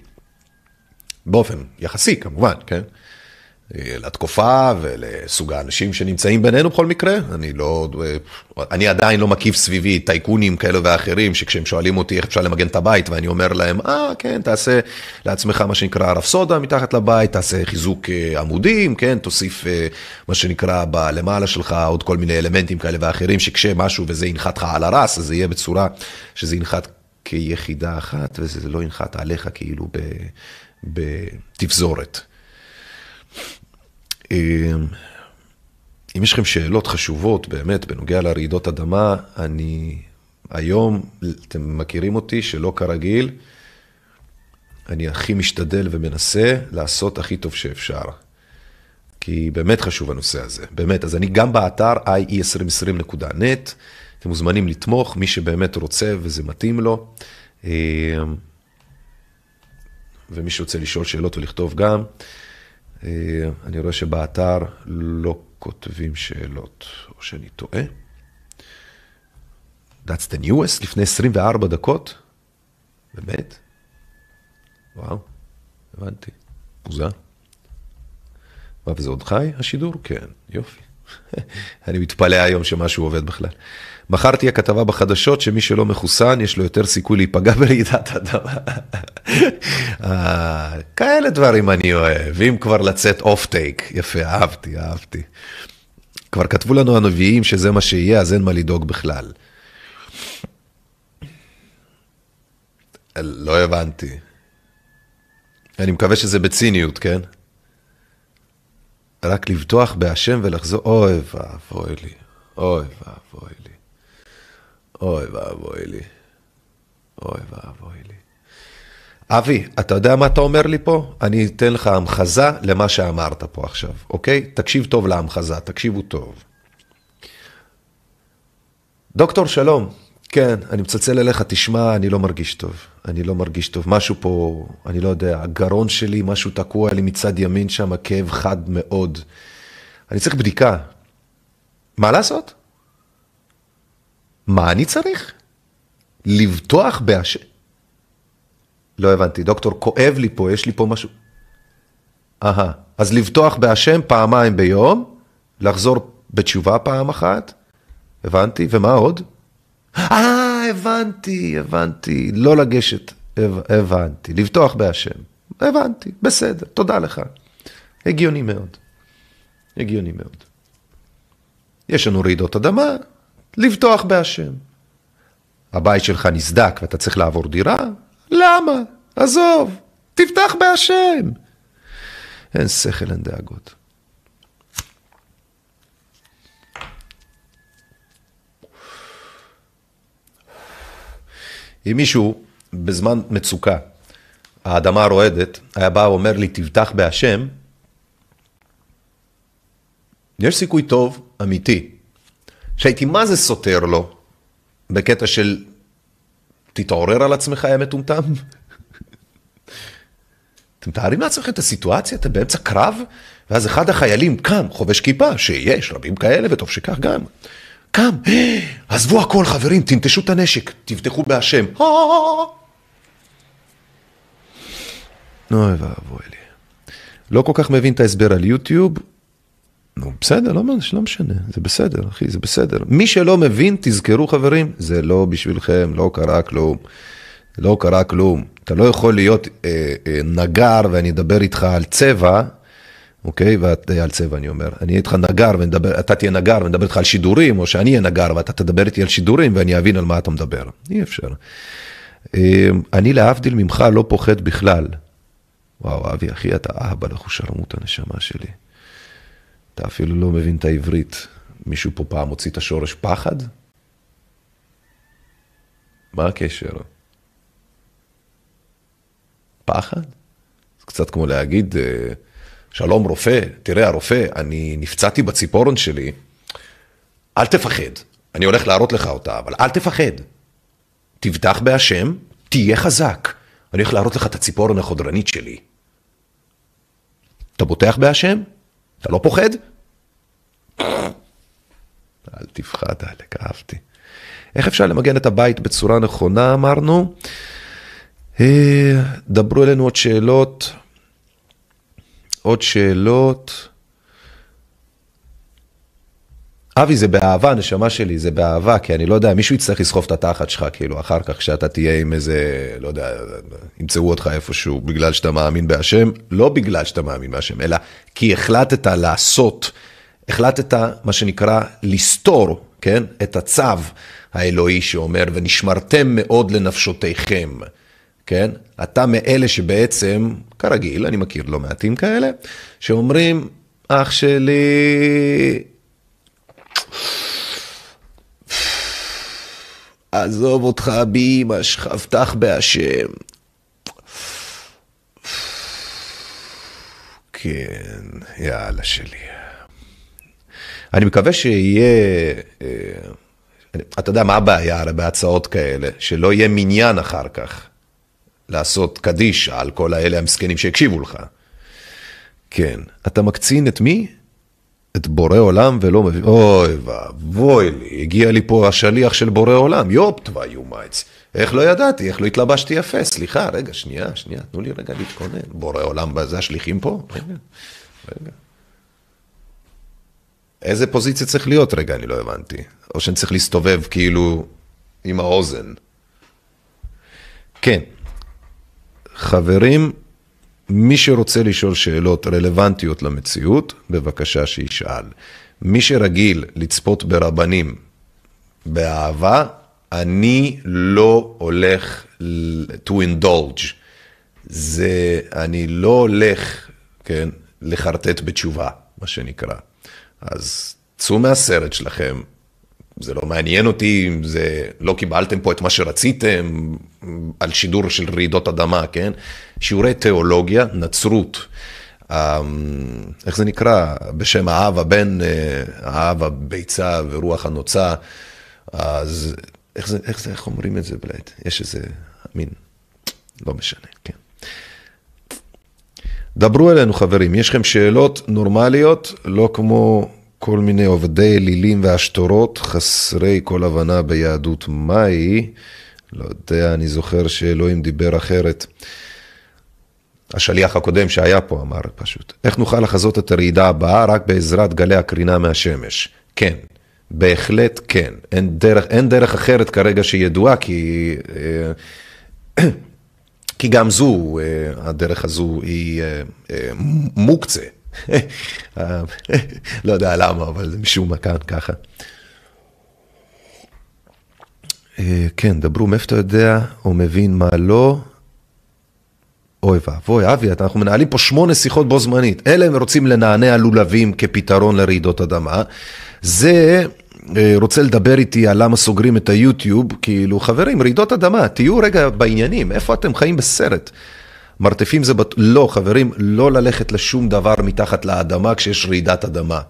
באופן יחסי כמובן, כן? לתקופה ולסוג האנשים שנמצאים בינינו בכל מקרה. אני לא, אני עדיין לא מקיף סביבי טייקונים כאלה ואחרים, שכשהם שואלים אותי איך אפשר למגן את הבית, ואני אומר להם, אה, כן, תעשה לעצמך מה שנקרא רפסודה מתחת לבית, תעשה חיזוק אה, עמודים, כן, תוסיף אה, מה שנקרא בלמעלה שלך עוד כל מיני אלמנטים כאלה ואחרים, שכשמשהו וזה ינחת לך על הרס, אז זה יהיה בצורה שזה ינחת כיחידה אחת, וזה לא ינחת עליך כאילו בתפזורת. אמ, אם יש לכם שאלות חשובות באמת בנוגע לרעידות אדמה, אני היום, אתם מכירים אותי שלא כרגיל, אני הכי משתדל ומנסה לעשות הכי טוב שאפשר. כי באמת חשוב הנושא הזה, באמת. אז אני גם באתר ie2020.net, אתם מוזמנים לתמוך, מי שבאמת רוצה וזה מתאים לו. ומי שרוצה לשאול שאלות ולכתוב גם. אה, אני רואה שבאתר לא כותבים שאלות, או שאני טועה. That's the newest, לפני 24 דקות? באמת? וואו, הבנתי. מוזר. מה, וזה עוד חי, השידור? כן, יופי. אני מתפלא היום שמשהו עובד בכלל. מחר תהיה כתבה בחדשות שמי שלא מחוסן, יש לו יותר סיכוי להיפגע ברעידת אדמה. אה, כאלה דברים אני אוהב, אם כבר לצאת אוף טייק, יפה, אהבתי, אהבתי. כבר כתבו לנו הנביאים שזה מה שיהיה, אז אין מה לדאוג בכלל. לא הבנתי. אני מקווה שזה בציניות, כן? רק לבטוח בהשם ולחזור, אוי ואבוי לי, אוי ואבוי לי. אוי ואבוי לי. אוי ואבוי לי. אבי, אתה יודע מה אתה אומר לי פה? אני אתן לך המחזה למה שאמרת פה עכשיו, אוקיי? תקשיב טוב להמחזה, תקשיבו טוב. דוקטור, שלום. כן, אני מצלצל אליך, תשמע, אני לא מרגיש טוב. אני לא מרגיש טוב. משהו פה, אני לא יודע, הגרון שלי, משהו תקוע לי מצד ימין שם, כאב חד מאוד. אני צריך בדיקה. מה לעשות? מה אני צריך? לבטוח בהשם? לא הבנתי, דוקטור, כואב לי פה, יש לי פה משהו. אהה, אז לבטוח בהשם פעמיים ביום, לחזור בתשובה פעם אחת, הבנתי, ומה עוד? אה, הבנתי, הבנתי, לא לגשת, הב, הבנתי, לבטוח בהשם, הבנתי, בסדר, תודה לך. הגיוני מאוד, הגיוני מאוד. יש לנו רעידות אדמה, לבטוח בהשם. הבית שלך נסדק ואתה צריך לעבור דירה? למה? עזוב, תפתח בהשם. אין שכל, אין דאגות. אם מישהו בזמן מצוקה, האדמה רועדת, היה בא ואומר לי, תבטח בהשם, יש סיכוי טוב, אמיתי, שהייתי מה זה סותר לו, בקטע של תתעורר על עצמך, יא מטומטם. אתם מתארים לעצמכם את הסיטואציה, אתם באמצע קרב, ואז אחד החיילים קם, חובש כיפה, שיש רבים כאלה, וטוב שכך גם. קם, עזבו הכל חברים, תנטשו את הנשק, תבטחו בהשם. אוי ואבוי לי. לא כל כך מבין את ההסבר על יוטיוב, נו, בסדר, לא, לא משנה, זה בסדר, אחי, זה בסדר. מי שלא מבין, תזכרו חברים, זה לא בשבילכם, לא קרה כלום. לא קרה כלום. אתה לא יכול להיות אה, אה, נגר ואני אדבר איתך על צבע, אוקיי? ואת, אה, על צבע אני אומר. אני אהיה איתך נגר ואתה תהיה נגר ואני אדבר איתך על שידורים, או שאני אהיה נגר ואתה תדבר איתי על שידורים ואני אבין על מה אתה מדבר. אי אפשר. אה, אני להבדיל ממך לא פוחד בכלל. וואו, אבי, אחי, אתה אבא לחושרמות הנשמה שלי. אתה אפילו לא מבין את העברית. מישהו פה פעם הוציא את השורש פחד? מה הקשר? פחד? זה קצת כמו להגיד, אה, שלום רופא, תראה הרופא, אני נפצעתי בציפורן שלי, אל תפחד, אני הולך להראות לך אותה, אבל אל תפחד. תבטח בהשם, תהיה חזק. אני הולך להראות לך את הציפורן החודרנית שלי. אתה בוטח בהשם? אתה לא פוחד? אל תפחד, אלק, אהבתי. איך אפשר למגן את הבית בצורה נכונה, אמרנו? אה, דברו אלינו עוד שאלות. עוד שאלות. אבי, זה באהבה, נשמה שלי, זה באהבה, כי אני לא יודע, מישהו יצטרך לסחוב את התחת שלך, כאילו, אחר כך, כשאתה תהיה עם איזה, לא יודע, ימצאו אותך איפשהו, בגלל שאתה מאמין בהשם, לא בגלל שאתה מאמין בהשם, אלא כי החלטת לעשות, החלטת, מה שנקרא, לסתור, כן, את הצו האלוהי שאומר, ונשמרתם מאוד לנפשותיכם. כן? אתה מאלה שבעצם, כרגיל, אני מכיר לא מעטים כאלה, שאומרים, אח שלי, עזוב אותך באמא שלך, הבטח בהשם. כן, יאללה שלי. אני מקווה שיהיה, אה, אתה יודע מה הבעיה הרי בהצעות כאלה? שלא יהיה מניין אחר כך. לעשות קדיש על כל האלה המסכנים שהקשיבו לך. כן, אתה מקצין את מי? את בורא עולם ולא מבין, אוי ואבוי לי, הגיע לי פה השליח של בורא עולם, יופ תוואי יומייץ. איך לא ידעתי, איך לא התלבשתי יפה, סליחה, רגע, שנייה, שנייה, תנו לי רגע להתכונן. בורא עולם, זה השליחים פה? רגע, רגע. איזה פוזיציה צריך להיות? רגע, אני לא הבנתי. או שאני צריך להסתובב כאילו עם האוזן. כן, חברים, מי שרוצה לשאול שאלות רלוונטיות למציאות, בבקשה שישאל. מי שרגיל לצפות ברבנים באהבה, אני לא הולך to indulge. זה, אני לא הולך, כן, לחרטט בתשובה, מה שנקרא. אז צאו מהסרט שלכם, זה לא מעניין אותי זה, לא קיבלתם פה את מה שרציתם על שידור של רעידות אדמה, כן? שיעורי תיאולוגיה, נצרות, אמ, איך זה נקרא? בשם האב הבן, אה, האב הביצה ורוח הנוצה, אז איך זה, איך זה, איך אומרים את זה בלעד? יש איזה מין, לא משנה, כן. דברו אלינו חברים, יש לכם שאלות נורמליות, לא כמו כל מיני עובדי אלילים והשטורות, חסרי כל הבנה ביהדות מהי. לא יודע, אני זוכר שאלוהים דיבר אחרת. השליח הקודם שהיה פה אמר פשוט, איך נוכל לחזות את הרעידה הבאה רק בעזרת גלי הקרינה מהשמש? כן, בהחלט כן. אין דרך, אין דרך אחרת כרגע שידועה, כי, אה, כי גם זו, אה, הדרך הזו היא אה, מוקצה. לא יודע למה, אבל זה משום מה כאן ככה. אה, כן, דברו מאיפה אתה יודע או מבין מה לא. אוי ואבוי, אבי, אנחנו מנהלים פה שמונה שיחות בו זמנית. אלה הם רוצים לנענע לולבים כפתרון לרעידות אדמה. זה אה, רוצה לדבר איתי על למה סוגרים את היוטיוב, כאילו, חברים, רעידות אדמה, תהיו רגע בעניינים, איפה אתם חיים בסרט? מרתפים זה, בט... לא, חברים, לא ללכת לשום דבר מתחת לאדמה כשיש רעידת אדמה.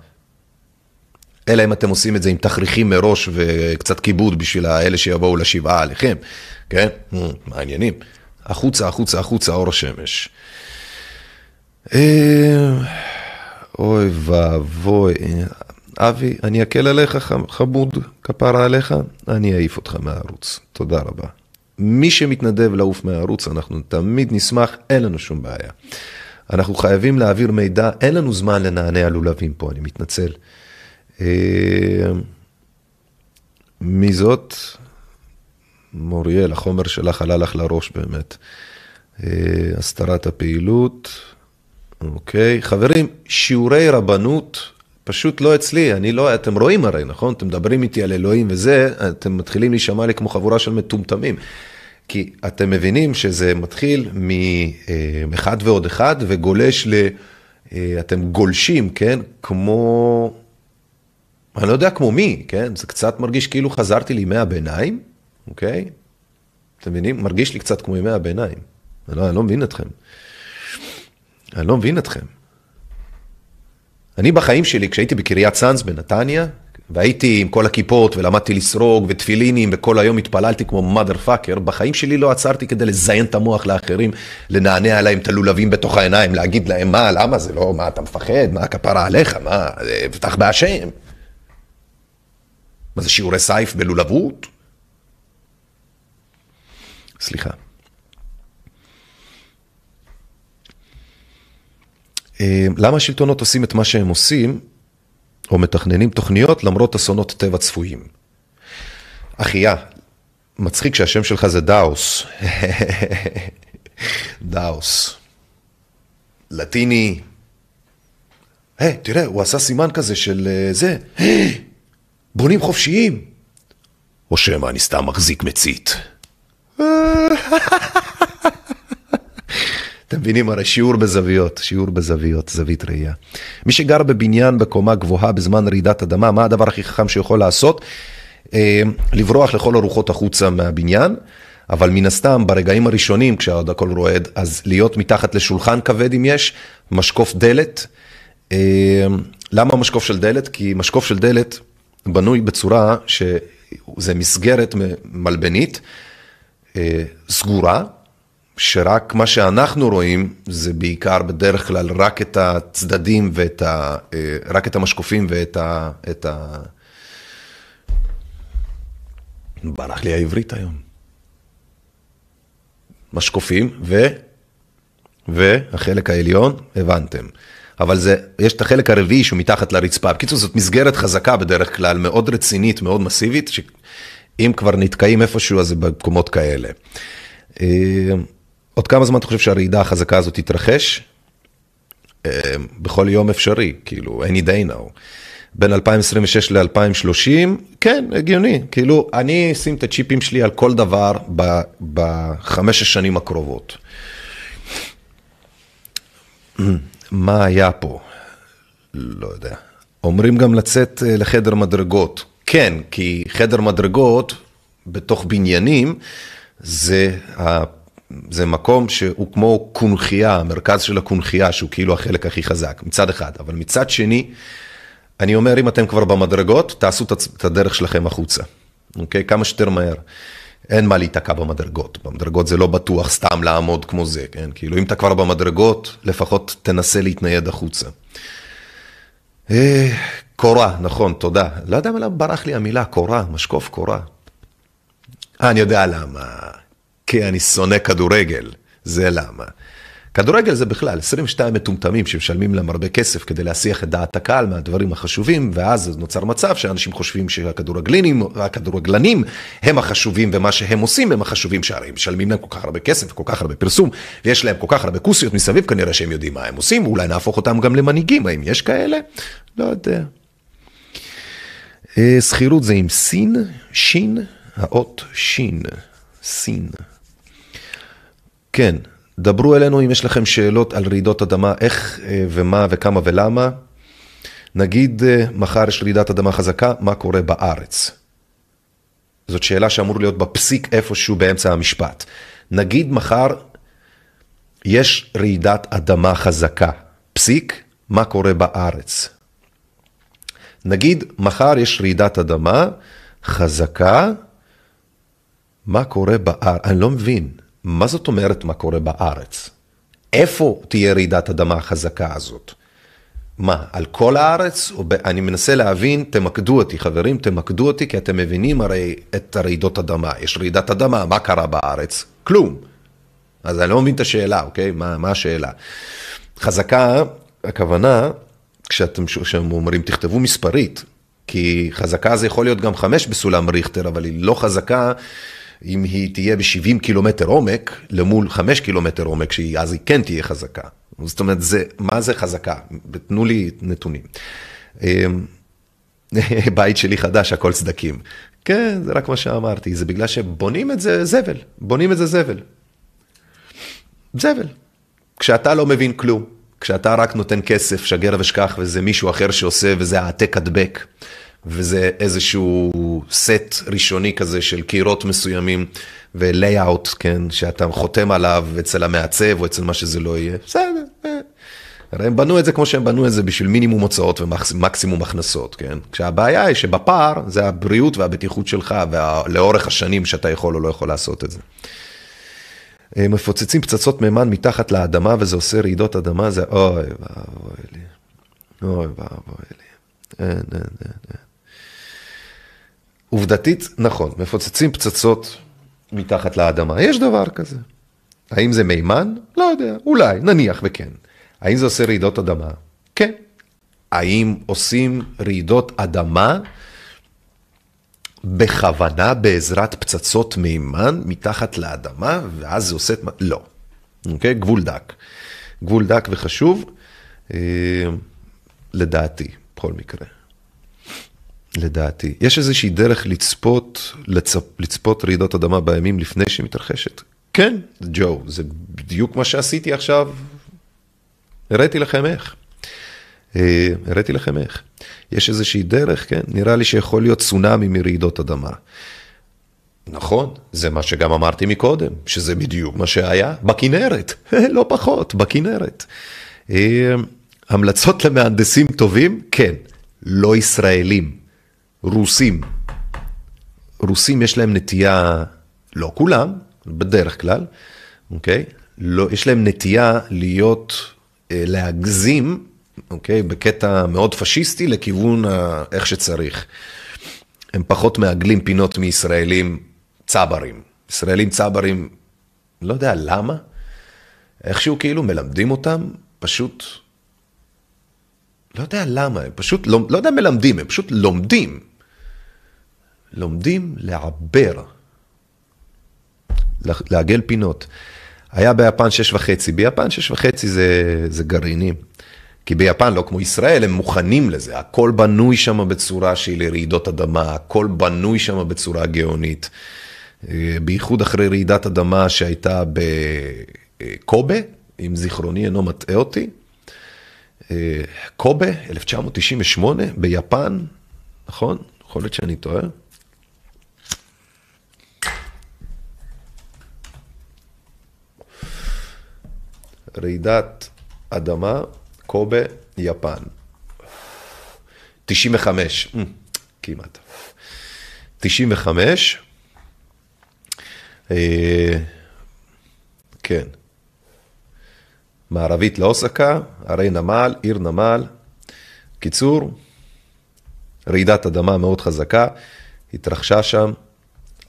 אלא אם אתם עושים את זה עם תכריכים מראש וקצת כיבוד בשביל האלה שיבואו לשבעה עליכם, כן? מעניינים. החוצה, החוצה, החוצה, אור השמש. אה, אוי ואבוי. אבי, אני אקל עליך, חמוד, כפרה עליך, אני אעיף אותך מהערוץ. תודה רבה. מי שמתנדב לעוף מהערוץ, אנחנו תמיד נשמח, אין לנו שום בעיה. אנחנו חייבים להעביר מידע, אין לנו זמן לנענע לולבים פה, אני מתנצל. אה, מי זאת? מוריאל, החומר שלך עלה לך לראש באמת. אה, הסתרת הפעילות, אוקיי. חברים, שיעורי רבנות פשוט לא אצלי, אני לא, אתם רואים הרי, נכון? אתם מדברים איתי על אלוהים וזה, אתם מתחילים להישמע לי כמו חבורה של מטומטמים. כי אתם מבינים שזה מתחיל מאחד ועוד אחד וגולש ל... אה, אתם גולשים, כן? כמו... אני לא יודע כמו מי, כן? זה קצת מרגיש כאילו חזרתי לימי הביניים, אוקיי? אתם מבינים? מרגיש לי קצת כמו ימי הביניים. אני לא, אני לא מבין אתכם. אני לא מבין אתכם. אני בחיים שלי, כשהייתי בקריית צאנז בנתניה, והייתי עם כל הכיפות ולמדתי לסרוג ותפילינים וכל היום התפללתי כמו mother fucker, בחיים שלי לא עצרתי כדי לזיין את המוח לאחרים, לנענע להם את הלולבים בתוך העיניים, להגיד להם מה, למה זה לא, מה אתה מפחד, מה הכפרה עליך, מה, פתח בהשם. מה זה שיעורי סייף בלולבות? סליחה. למה השלטונות עושים את מה שהם עושים, או מתכננים תוכניות למרות אסונות טבע צפויים? אחיה, מצחיק שהשם שלך זה דאוס. דאוס. לטיני. היי, hey, תראה, הוא עשה סימן כזה של uh, זה. Hey, בונים חופשיים. או שמא אני סתם מחזיק מצית. אתם מבינים, הרי שיעור בזוויות, שיעור בזוויות, זווית ראייה. מי שגר בבניין בקומה גבוהה בזמן רעידת אדמה, מה הדבר הכי חכם שיכול לעשות? אה, לברוח לכל הרוחות החוצה מהבניין, אבל מן הסתם, ברגעים הראשונים, כשעוד הכל רועד, אז להיות מתחת לשולחן כבד אם יש, משקוף דלת. אה, למה משקוף של דלת? כי משקוף של דלת בנוי בצורה שזה מסגרת מלבנית אה, סגורה. שרק מה שאנחנו רואים זה בעיקר בדרך כלל רק את הצדדים ואת ה... אה, רק את המשקופים ואת ה... את ה... ברח לי העברית היום. משקופים ו... והחלק העליון, הבנתם. אבל זה, יש את החלק הרביעי שהוא מתחת לרצפה. בקיצור, זאת מסגרת חזקה בדרך כלל, מאוד רצינית, מאוד מסיבית, שאם כבר נתקעים איפשהו, אז זה במקומות כאלה. עוד כמה זמן אתה חושב שהרעידה החזקה הזאת תתרחש? אה, בכל יום אפשרי, כאילו, any day now. בין 2026 ל-2030, כן, הגיוני. כאילו, אני אשים את הצ'יפים שלי על כל דבר בחמש השנים הקרובות. מה היה פה? לא יודע. אומרים גם לצאת אה, לחדר מדרגות. כן, כי חדר מדרגות בתוך בניינים זה זה מקום שהוא כמו קונכייה, המרכז של הקונכייה, שהוא כאילו החלק הכי חזק, מצד אחד. אבל מצד שני, אני אומר, אם אתם כבר במדרגות, תעשו את הדרך שלכם החוצה, אוקיי? כמה שיותר מהר. אין מה להיתקע במדרגות. במדרגות זה לא בטוח סתם לעמוד כמו זה, כן? כאילו, אם אתה כבר במדרגות, לפחות תנסה להתנייד החוצה. אה, קורה, נכון, תודה. לא יודע למה ברח לי המילה, קורה, משקוף קורה. אה, אני יודע למה. כי אני שונא כדורגל, זה למה. כדורגל זה בכלל, 22 מטומטמים שמשלמים להם הרבה כסף כדי להסיח את דעת הקהל מהדברים החשובים, ואז נוצר מצב שאנשים חושבים שהכדורגלנים הכדורגלנים הם החשובים, ומה שהם עושים הם החשובים, שהרי הם משלמים להם כל כך הרבה כסף וכל כך הרבה פרסום, ויש להם כל כך הרבה כוסיות מסביב, כנראה שהם יודעים מה הם עושים, אולי נהפוך אותם גם למנהיגים, האם יש כאלה? לא יודע. אה, שכירות זה עם סין, שין, האות שין, סין. כן, דברו אלינו אם יש לכם שאלות על רעידות אדמה, איך אה, ומה וכמה ולמה. נגיד אה, מחר יש רעידת אדמה חזקה, מה קורה בארץ? זאת שאלה שאמור להיות בפסיק איפשהו באמצע המשפט. נגיד מחר יש רעידת אדמה חזקה, פסיק, מה קורה בארץ? נגיד מחר יש רעידת אדמה חזקה, מה קורה בארץ? אני לא מבין. מה זאת אומרת מה קורה בארץ? איפה תהיה רעידת אדמה החזקה הזאת? מה, על כל הארץ? ב... אני מנסה להבין, תמקדו אותי חברים, תמקדו אותי כי אתם מבינים הרי את הרעידות אדמה. יש רעידת אדמה, מה קרה בארץ? כלום. אז אני לא מבין את השאלה, אוקיי? מה, מה השאלה? חזקה, הכוונה, כשאתם אומרים תכתבו מספרית, כי חזקה זה יכול להיות גם חמש בסולם ריכטר, אבל היא לא חזקה אם היא תהיה ב-70 קילומטר עומק, למול 5 קילומטר עומק, אז היא כן תהיה חזקה. זאת אומרת, זה, מה זה חזקה? תנו לי נתונים. אמ, בית שלי חדש, הכל צדקים. כן, זה רק מה שאמרתי, זה בגלל שבונים את זה זבל, בונים את זה זבל. זבל. כשאתה לא מבין כלום, כשאתה רק נותן כסף, שגר ושכח, וזה מישהו אחר שעושה, וזה העתק הדבק. וזה איזשהו סט ראשוני כזה של קירות מסוימים ולייאאוט, כן, שאתה חותם עליו אצל המעצב או אצל מה שזה לא יהיה, בסדר. אה. הרי הם בנו את זה כמו שהם בנו את זה בשביל מינימום הוצאות ומקסימום הכנסות, כן? כשהבעיה היא שבפער זה הבריאות והבטיחות שלך ולאורך השנים שאתה יכול או לא יכול לעשות את זה. מפוצצים פצצות מימן מתחת לאדמה וזה עושה רעידות אדמה, זה אוי ואבוי לי. אוי ואבוי לי. אין, אין, אין, אין. עובדתית, נכון, מפוצצים פצצות מתחת לאדמה, יש דבר כזה. האם זה מימן? לא יודע, אולי, נניח וכן. האם זה עושה רעידות אדמה? כן. האם עושים רעידות אדמה בכוונה בעזרת פצצות מימן מתחת לאדמה, ואז זה עושה את? לא. אוקיי? גבול דק. גבול דק וחשוב, אה, לדעתי, בכל מקרה. לדעתי. יש איזושהי דרך לצפות, לצפ, לצפות רעידות אדמה בימים לפני שהיא מתרחשת? כן, ג'ו, זה בדיוק מה שעשיתי עכשיו. הראיתי לכם איך. אה, הראיתי לכם איך. יש איזושהי דרך, כן? נראה לי שיכול להיות צונאמי מרעידות אדמה. נכון, זה מה שגם אמרתי מקודם, שזה בדיוק מה שהיה בכנרת, לא פחות, בכנרת. אה, המלצות למהנדסים טובים? כן, לא ישראלים. רוסים. רוסים יש להם נטייה, לא כולם, בדרך כלל, אוקיי? לא, יש להם נטייה להיות, אה, להגזים, אוקיי? בקטע מאוד פשיסטי לכיוון ה, איך שצריך. הם פחות מעגלים פינות מישראלים צברים. ישראלים צברים, לא יודע למה, איכשהו כאילו מלמדים אותם, פשוט, לא יודע למה, הם פשוט, לא, לא יודע מלמדים, הם פשוט לומדים. לומדים לעבר, לעגל פינות. היה ביפן שש וחצי, ביפן שש וחצי זה, זה גרעינים. כי ביפן, לא כמו ישראל, הם מוכנים לזה, הכל בנוי שם בצורה שהיא לרעידות אדמה, הכל בנוי שם בצורה גאונית. אה, בייחוד אחרי רעידת אדמה שהייתה בקובה, אם זיכרוני אינו מטעה אותי. אה, קובה, 1998, ביפן, נכון? יכול להיות שאני טועה. רעידת אדמה, קובה, יפן. 95, אה, כמעט. 95, אה, כן. מערבית לאוסקה, הרי נמל, עיר נמל. קיצור, רעידת אדמה מאוד חזקה, התרחשה שם.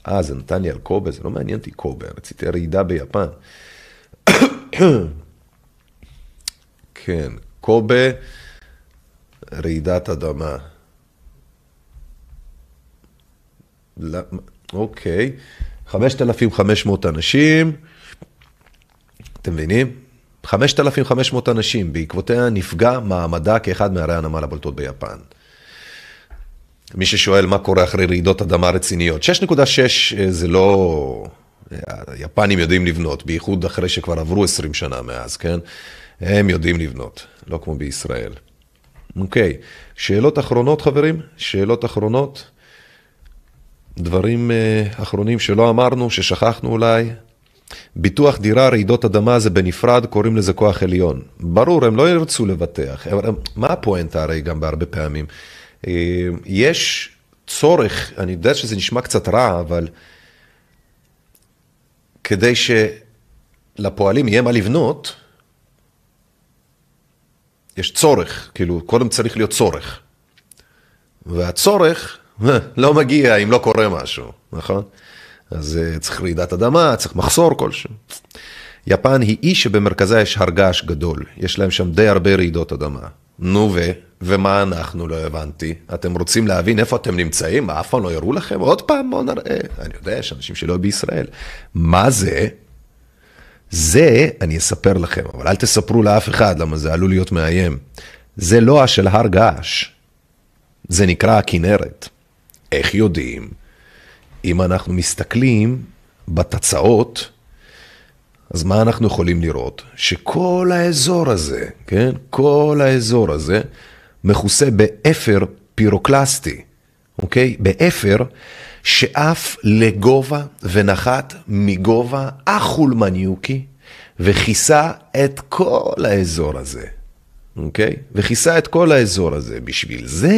אה, זה נתן לי על קובה, זה לא מעניין אותי קובה, רציתי רעידה ביפן. כן, קובה, רעידת אדמה. לא, אוקיי, 5,500 אנשים, אתם מבינים? 5,500 אנשים, בעקבותיה נפגע מעמדה כאחד מערי הנמל הבולטות ביפן. מי ששואל מה קורה אחרי רעידות אדמה רציניות, 6.6 אה, זה לא... היפנים יודעים לבנות, בייחוד אחרי שכבר עברו 20 שנה מאז, כן? הם יודעים לבנות, לא כמו בישראל. אוקיי, שאלות אחרונות חברים? שאלות אחרונות? דברים uh, אחרונים שלא אמרנו, ששכחנו אולי? ביטוח דירה, רעידות אדמה זה בנפרד, קוראים לזה כוח עליון. ברור, הם לא ירצו לבטח. הם, מה הפואנטה הרי גם בהרבה פעמים? Uh, יש צורך, אני יודע שזה נשמע קצת רע, אבל כדי שלפועלים יהיה מה לבנות, יש צורך, כאילו, קודם צריך להיות צורך. והצורך לא מגיע אם לא קורה משהו, נכון? אז uh, צריך רעידת אדמה, צריך מחסור כלשהו. יפן היא אי שבמרכזה יש הר געש גדול, יש להם שם די הרבה רעידות אדמה. נו ו? ומה אנחנו? לא הבנתי. אתם רוצים להבין איפה אתם נמצאים? אף פעם לא יראו לכם? עוד פעם, בואו נראה. אני יודע, יש אנשים שלא בישראל. מה זה? זה אני אספר לכם, אבל אל תספרו לאף אחד, למה זה עלול להיות מאיים. זה לוע של הר געש, זה נקרא הכנרת. איך יודעים? אם אנחנו מסתכלים בתצ"אות, אז מה אנחנו יכולים לראות? שכל האזור הזה, כן? כל האזור הזה מכוסה באפר פירוקלסטי, אוקיי? באפר שעף לגובה ונחת מגובה החולמניוקי וכיסה את כל האזור הזה, אוקיי? וכיסה את כל האזור הזה. בשביל זה,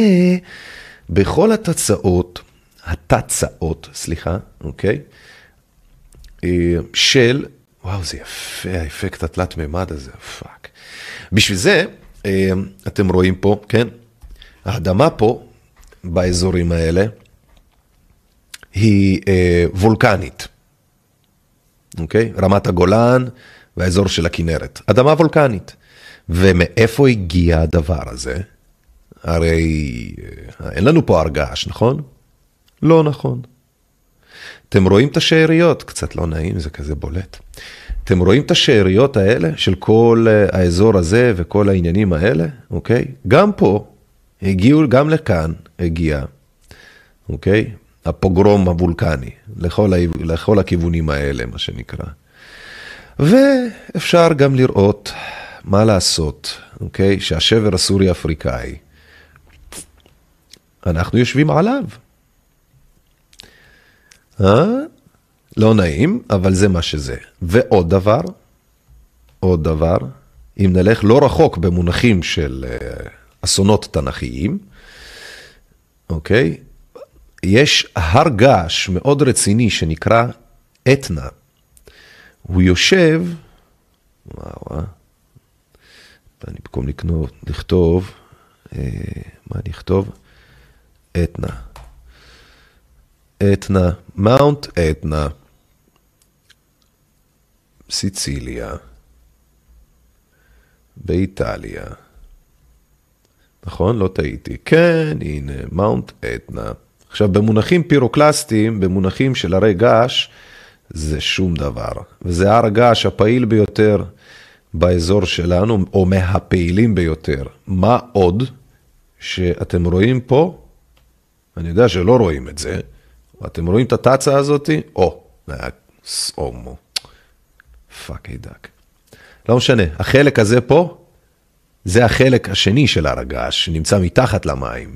בכל התצ"אות, התצ"אות, סליחה, אוקיי? אה, של, וואו, זה יפה, האפקט התלת מימד הזה, fuck. בשביל זה, אה, אתם רואים פה, כן? האדמה פה, באזורים האלה, היא אה, וולקנית, אוקיי? רמת הגולן והאזור של הכנרת. אדמה וולקנית. ומאיפה הגיע הדבר הזה? הרי אה, אין לנו פה הר געש, נכון? לא נכון. אתם רואים את השאריות? קצת לא נעים, זה כזה בולט. אתם רואים את השאריות האלה של כל אה, האזור הזה וכל העניינים האלה, אוקיי? גם פה, הגיעו, גם לכאן הגיע, אוקיי? הפוגרום הוולקני, לכל, לכל הכיוונים האלה, מה שנקרא. ואפשר גם לראות מה לעשות, אוקיי? שהשבר הסורי-אפריקאי, אנחנו יושבים עליו. אה? לא נעים, אבל זה מה שזה. ועוד דבר, עוד דבר, אם נלך לא רחוק במונחים של אה, אסונות תנכיים, אוקיי? יש הר געש מאוד רציני שנקרא אתנה. הוא יושב, וואו, אה? אני במקום לקנות, לכתוב, אה, מה אני אכתוב? אתנה. אתנה, מאונט אתנה, סיציליה, באיטליה. נכון? לא טעיתי. כן, הנה, מאונט אתנה. עכשיו, במונחים פירוקלסטיים, במונחים של הרי געש, זה שום דבר. וזה הר הגעש הפעיל ביותר באזור שלנו, או מהפעילים ביותר. מה עוד שאתם רואים פה? אני יודע שלא רואים את זה. אתם רואים את התצ"א הזאתי? או, סומו. fuck that. לא משנה, החלק הזה פה, זה החלק השני של הר הגעש, שנמצא מתחת למים.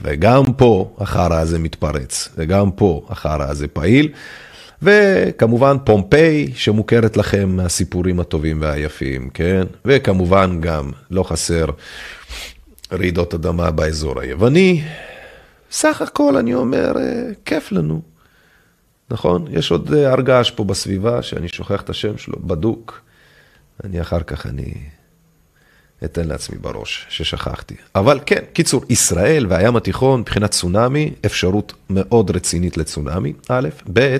וגם פה החרא הזה מתפרץ, וגם פה החרא הזה פעיל. וכמובן פומפיי, שמוכרת לכם מהסיפורים הטובים והיפים, כן? וכמובן גם, לא חסר, רעידות אדמה באזור היווני. סך הכל, אני אומר, אה, כיף לנו. נכון? יש עוד אה, הר געש פה בסביבה, שאני שוכח את השם שלו, בדוק. אני אחר כך, אני אתן לעצמי בראש ששכחתי. אבל כן, קיצור, ישראל והים התיכון מבחינת צונאמי, אפשרות מאוד רצינית לצונאמי, א', ב',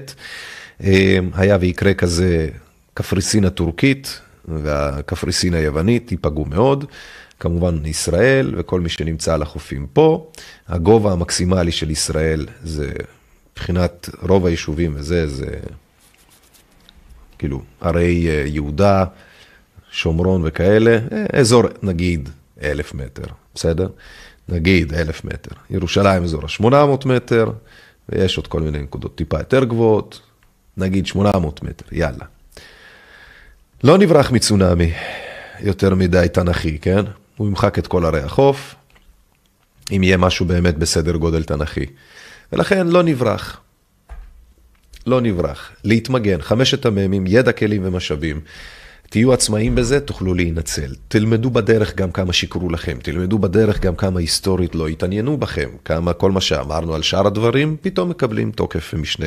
אה, היה ויקרה כזה קפריסין הטורקית, והקפריסין היוונית ייפגעו מאוד. כמובן ישראל וכל מי שנמצא על החופים פה. הגובה המקסימלי של ישראל זה, מבחינת רוב היישובים וזה, זה כאילו ערי אה, יהודה, שומרון וכאלה, אה, אזור נגיד אלף מטר, בסדר? נגיד אלף מטר. ירושלים אזור ה-800 מטר, ויש עוד כל מיני נקודות טיפה יותר גבוהות, נגיד 800 מטר, יאללה. לא נברח מצונאמי יותר מדי תנכי, כן? הוא ימחק את כל ערי החוף, אם יהיה משהו באמת בסדר גודל תנכי. ולכן לא נברח. לא נברח. להתמגן, חמשת המ"מים, ידע, כלים ומשאבים. תהיו עצמאים בזה, תוכלו להינצל. תלמדו בדרך גם כמה שיקרו לכם, תלמדו בדרך גם כמה היסטורית לא התעניינו בכם, כמה כל מה שאמרנו על שאר הדברים, פתאום מקבלים תוקף ומשנה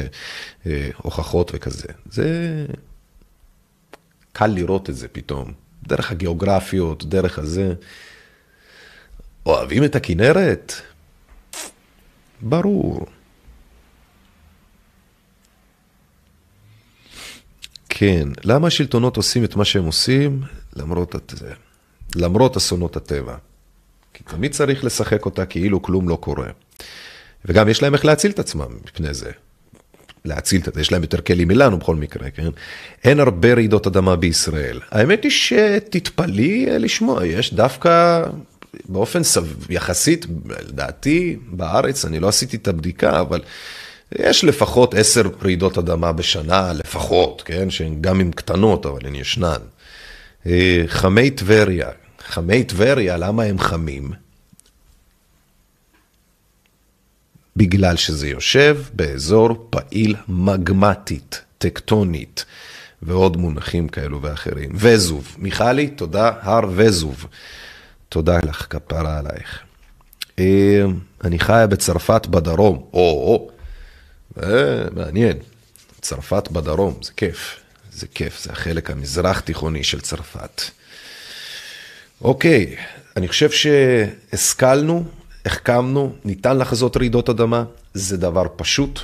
אה, הוכחות וכזה. זה קל לראות את זה פתאום, דרך הגיאוגרפיות, דרך הזה. אוהבים את הכנרת? ברור. כן, למה השלטונות עושים את מה שהם עושים למרות, הת... למרות אסונות הטבע? כי תמיד צריך לשחק אותה כאילו כלום לא קורה. וגם יש להם איך להציל את עצמם מפני זה. להציל את זה, יש להם יותר כלים מלנו בכל מקרה, כן? אין הרבה רעידות אדמה בישראל. האמת היא שתתפלאי לשמוע, יש דווקא באופן סב... יחסית, לדעתי, בארץ, אני לא עשיתי את הבדיקה, אבל יש לפחות עשר רעידות אדמה בשנה, לפחות, כן? שהן גם אם קטנות, אבל הן ישנן. אה, חמי טבריה, חמי טבריה, למה הם חמים? בגלל שזה יושב באזור פעיל מגמטית, טקטונית, ועוד מונחים כאלו ואחרים. וזוב, מיכלי, תודה, הר וזוב. תודה לך, כפרה עלייך. אה, אני חיה בצרפת בדרום, או, או, מעניין, צרפת בדרום, זה כיף, זה כיף, זה החלק המזרח תיכוני של צרפת. אוקיי, אני חושב שהשכלנו, החכמנו, ניתן לחזות רעידות אדמה, זה דבר פשוט.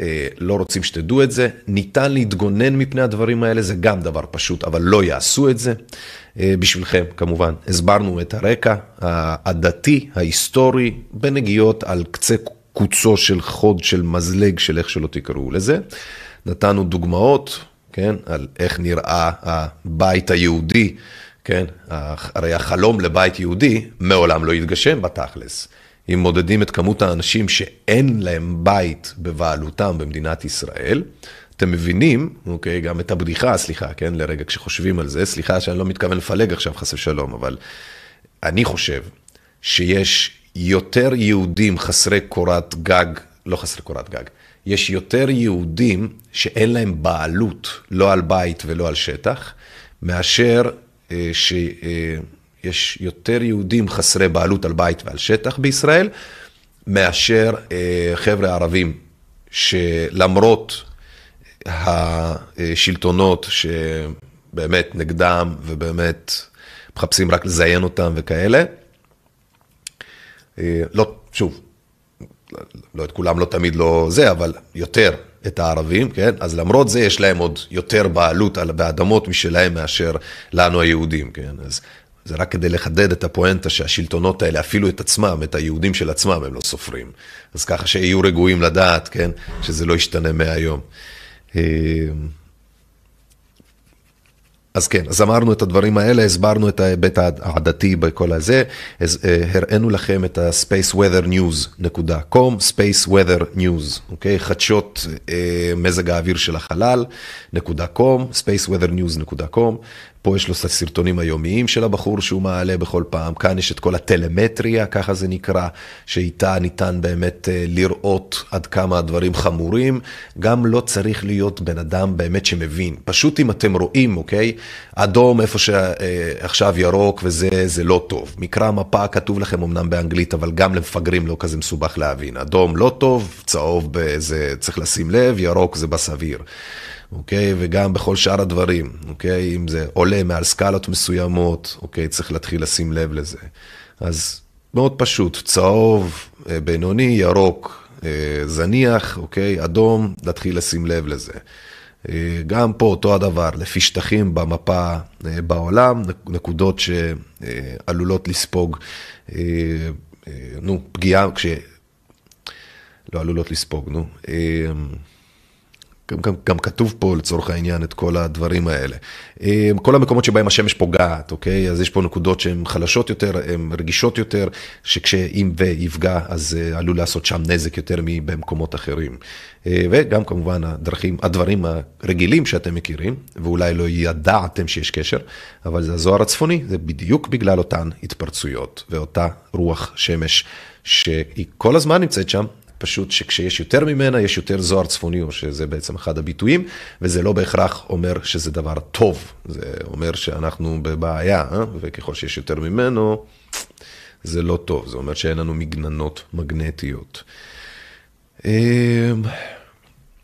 אה, לא רוצים שתדעו את זה, ניתן להתגונן מפני הדברים האלה, זה גם דבר פשוט, אבל לא יעשו את זה. אה, בשבילכם, כמובן. הסברנו את הרקע הדתי, ההיסטורי, בנגיעות על קצה קוצו של חוד של מזלג, של איך שלא תקראו לזה. נתנו דוגמאות, כן, על איך נראה הבית היהודי, כן, הרי החלום לבית יהודי מעולם לא יתגשם בתכלס. אם מודדים את כמות האנשים שאין להם בית בבעלותם במדינת ישראל, אתם מבינים, אוקיי, גם את הבדיחה, סליחה, כן, לרגע כשחושבים על זה, סליחה שאני לא מתכוון לפלג עכשיו חס ושלום, אבל אני חושב שיש יותר יהודים חסרי קורת גג, לא חסרי קורת גג, יש יותר יהודים שאין להם בעלות, לא על בית ולא על שטח, מאשר אה, שיש יותר יהודים חסרי בעלות על בית ועל שטח בישראל, מאשר אה, חבר'ה ערבים, שלמרות השלטונות שבאמת נגדם ובאמת מחפשים רק לזיין אותם וכאלה. אה, לא, שוב, לא את כולם, לא תמיד לא זה, אבל יותר את הערבים, כן? אז למרות זה יש להם עוד יותר בעלות על, באדמות משלהם מאשר לנו היהודים, כן? אז זה רק כדי לחדד את הפואנטה שהשלטונות האלה, אפילו את עצמם, את היהודים של עצמם, הם לא סופרים. אז ככה שיהיו רגועים לדעת, כן? שזה לא ישתנה מהיום. אז כן, אז אמרנו את הדברים האלה, הסברנו את ההיבט העדתי בכל הזה, אז, uh, הראינו לכם את ה-spaceweathernews.com, space weather news, אוקיי? חדשות uh, מזג האוויר של החלל, נקודה קום, spaceweathernews.com, פה יש לו את הסרטונים היומיים של הבחור שהוא מעלה בכל פעם, כאן יש את כל הטלמטריה, ככה זה נקרא, שאיתה ניתן באמת אה, לראות עד כמה הדברים חמורים. גם לא צריך להיות בן אדם באמת שמבין. פשוט אם אתם רואים, אוקיי, אדום איפה שעכשיו ירוק וזה, זה לא טוב. מקרא מפה כתוב לכם אמנם באנגלית, אבל גם למפגרים לא כזה מסובך להבין. אדום לא טוב, צהוב זה צריך לשים לב, ירוק זה בסביר. אוקיי? וגם בכל שאר הדברים, אוקיי? אם זה עולה מעל סקלות מסוימות, אוקיי? צריך להתחיל לשים לב לזה. אז מאוד פשוט, צהוב, אה, בינוני, ירוק, אה, זניח, אוקיי? אדום, להתחיל לשים לב לזה. אה, גם פה אותו הדבר, לפי שטחים במפה בעולם, נקודות שעלולות לספוג, נו, פגיעה, כש... לא עלולות לספוג, נו. גם, גם, גם כתוב פה לצורך העניין את כל הדברים האלה. אה, כל המקומות שבהם השמש פוגעת, אוקיי? אז יש פה נקודות שהן חלשות יותר, הן רגישות יותר, שכשאם ויפגע אז אה, עלול לעשות שם נזק יותר מבמקומות אחרים. אה, וגם כמובן הדרכים, הדברים הרגילים שאתם מכירים, ואולי לא ידעתם שיש קשר, אבל זה הזוהר הצפוני, זה בדיוק בגלל אותן התפרצויות ואותה רוח שמש שהיא כל הזמן נמצאת שם, פשוט שכשיש יותר ממנה, יש יותר זוהר צפוני, או שזה בעצם אחד הביטויים, וזה לא בהכרח אומר שזה דבר טוב. זה אומר שאנחנו בבעיה, אה? וככל שיש יותר ממנו, זה לא טוב. זה אומר שאין לנו מגננות מגנטיות. אמ,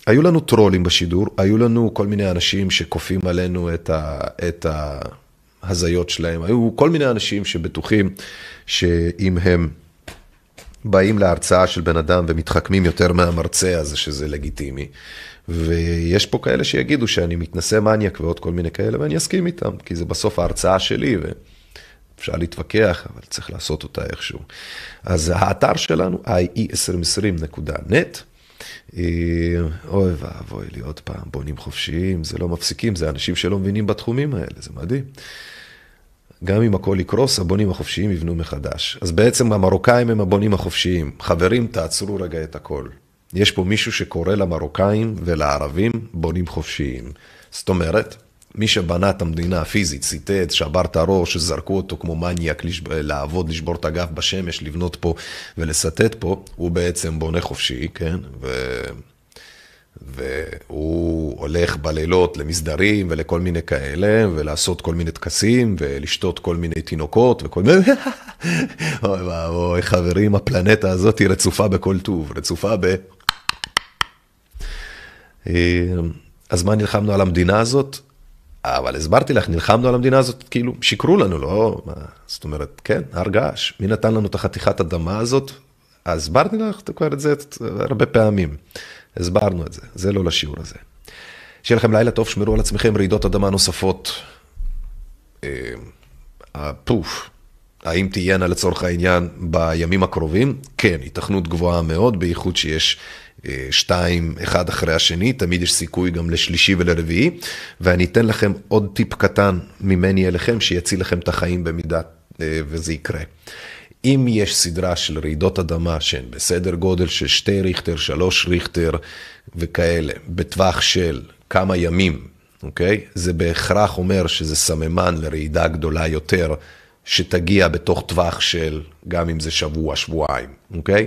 היו לנו טרולים בשידור, היו לנו כל מיני אנשים שכופים עלינו את, ה, את ההזיות שלהם, היו כל מיני אנשים שבטוחים שאם הם באים להרצאה של בן אדם ומתחכמים יותר מהמרצה, אז שזה לגיטימי. ויש פה כאלה שיגידו שאני מתנשא מניאק ועוד כל מיני כאלה, ואני אסכים איתם, כי זה בסוף ההרצאה שלי, ואפשר להתווכח, אבל צריך לעשות אותה איכשהו. אז האתר שלנו, ie2020.net, אה, אוי ואבוי לי עוד פעם, בונים חופשיים, זה לא מפסיקים, זה אנשים שלא מבינים בתחומים האלה, זה מדהים. גם אם הכל יקרוס, הבונים החופשיים יבנו מחדש. אז בעצם המרוקאים הם הבונים החופשיים. חברים, תעצרו רגע את הכל. יש פה מישהו שקורא למרוקאים ולערבים בונים חופשיים. זאת אומרת, מי שבנה את המדינה הפיזית, ציטט, שבר את הראש, זרקו אותו כמו מניאק לעבוד, לשבור את הגב בשמש, לבנות פה ולסטט פה, הוא בעצם בונה חופשי, כן? ו... והוא הולך בלילות למסדרים ולכל מיני כאלה, ולעשות כל מיני טקסים, ולשתות כל מיני תינוקות וכל מיני... אוי ואבוי, חברים, הפלנטה הזאת היא רצופה בכל טוב, רצופה ב... אז מה נלחמנו על המדינה הזאת? אבל הסברתי לך, נלחמנו על המדינה הזאת, כאילו, שיקרו לנו, לא? מה, זאת אומרת, כן, הר געש. מי נתן לנו את החתיכת אדמה הזאת? הסברתי לך כבר את זה הרבה פעמים. הסברנו את זה, זה לא לשיעור הזה. שיהיה לכם לילה טוב, שמרו על עצמכם, רעידות אדמה נוספות. אה, פוף, האם תהיינה לצורך העניין בימים הקרובים? כן, התכנות גבוהה מאוד, בייחוד שיש אה, שתיים, אחד אחרי השני, תמיד יש סיכוי גם לשלישי ולרביעי, ואני אתן לכם עוד טיפ קטן ממני אליכם, שיציל לכם את החיים במידה אה, וזה יקרה. אם יש סדרה של רעידות אדמה שהן בסדר גודל של שתי ריכטר, שלוש ריכטר וכאלה, בטווח של כמה ימים, אוקיי? זה בהכרח אומר שזה סממן לרעידה גדולה יותר, שתגיע בתוך טווח של, גם אם זה שבוע, שבועיים, אוקיי?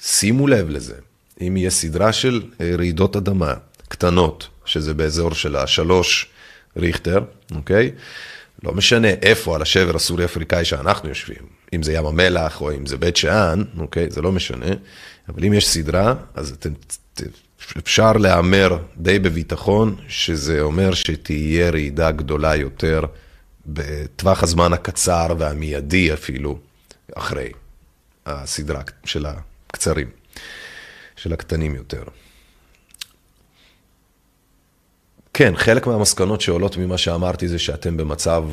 שימו לב לזה. אם יהיה סדרה של אה, רעידות אדמה קטנות, שזה באזור של השלוש ריכטר, אוקיי? לא משנה איפה על השבר הסורי-אפריקאי שאנחנו יושבים, אם זה ים המלח או אם זה בית שאן, אוקיי, זה לא משנה, אבל אם יש סדרה, אז אתם, אפשר להמר די בביטחון, שזה אומר שתהיה רעידה גדולה יותר בטווח הזמן הקצר והמיידי אפילו, אחרי הסדרה של הקצרים, של הקטנים יותר. כן, חלק מהמסקנות שעולות ממה שאמרתי זה שאתם במצב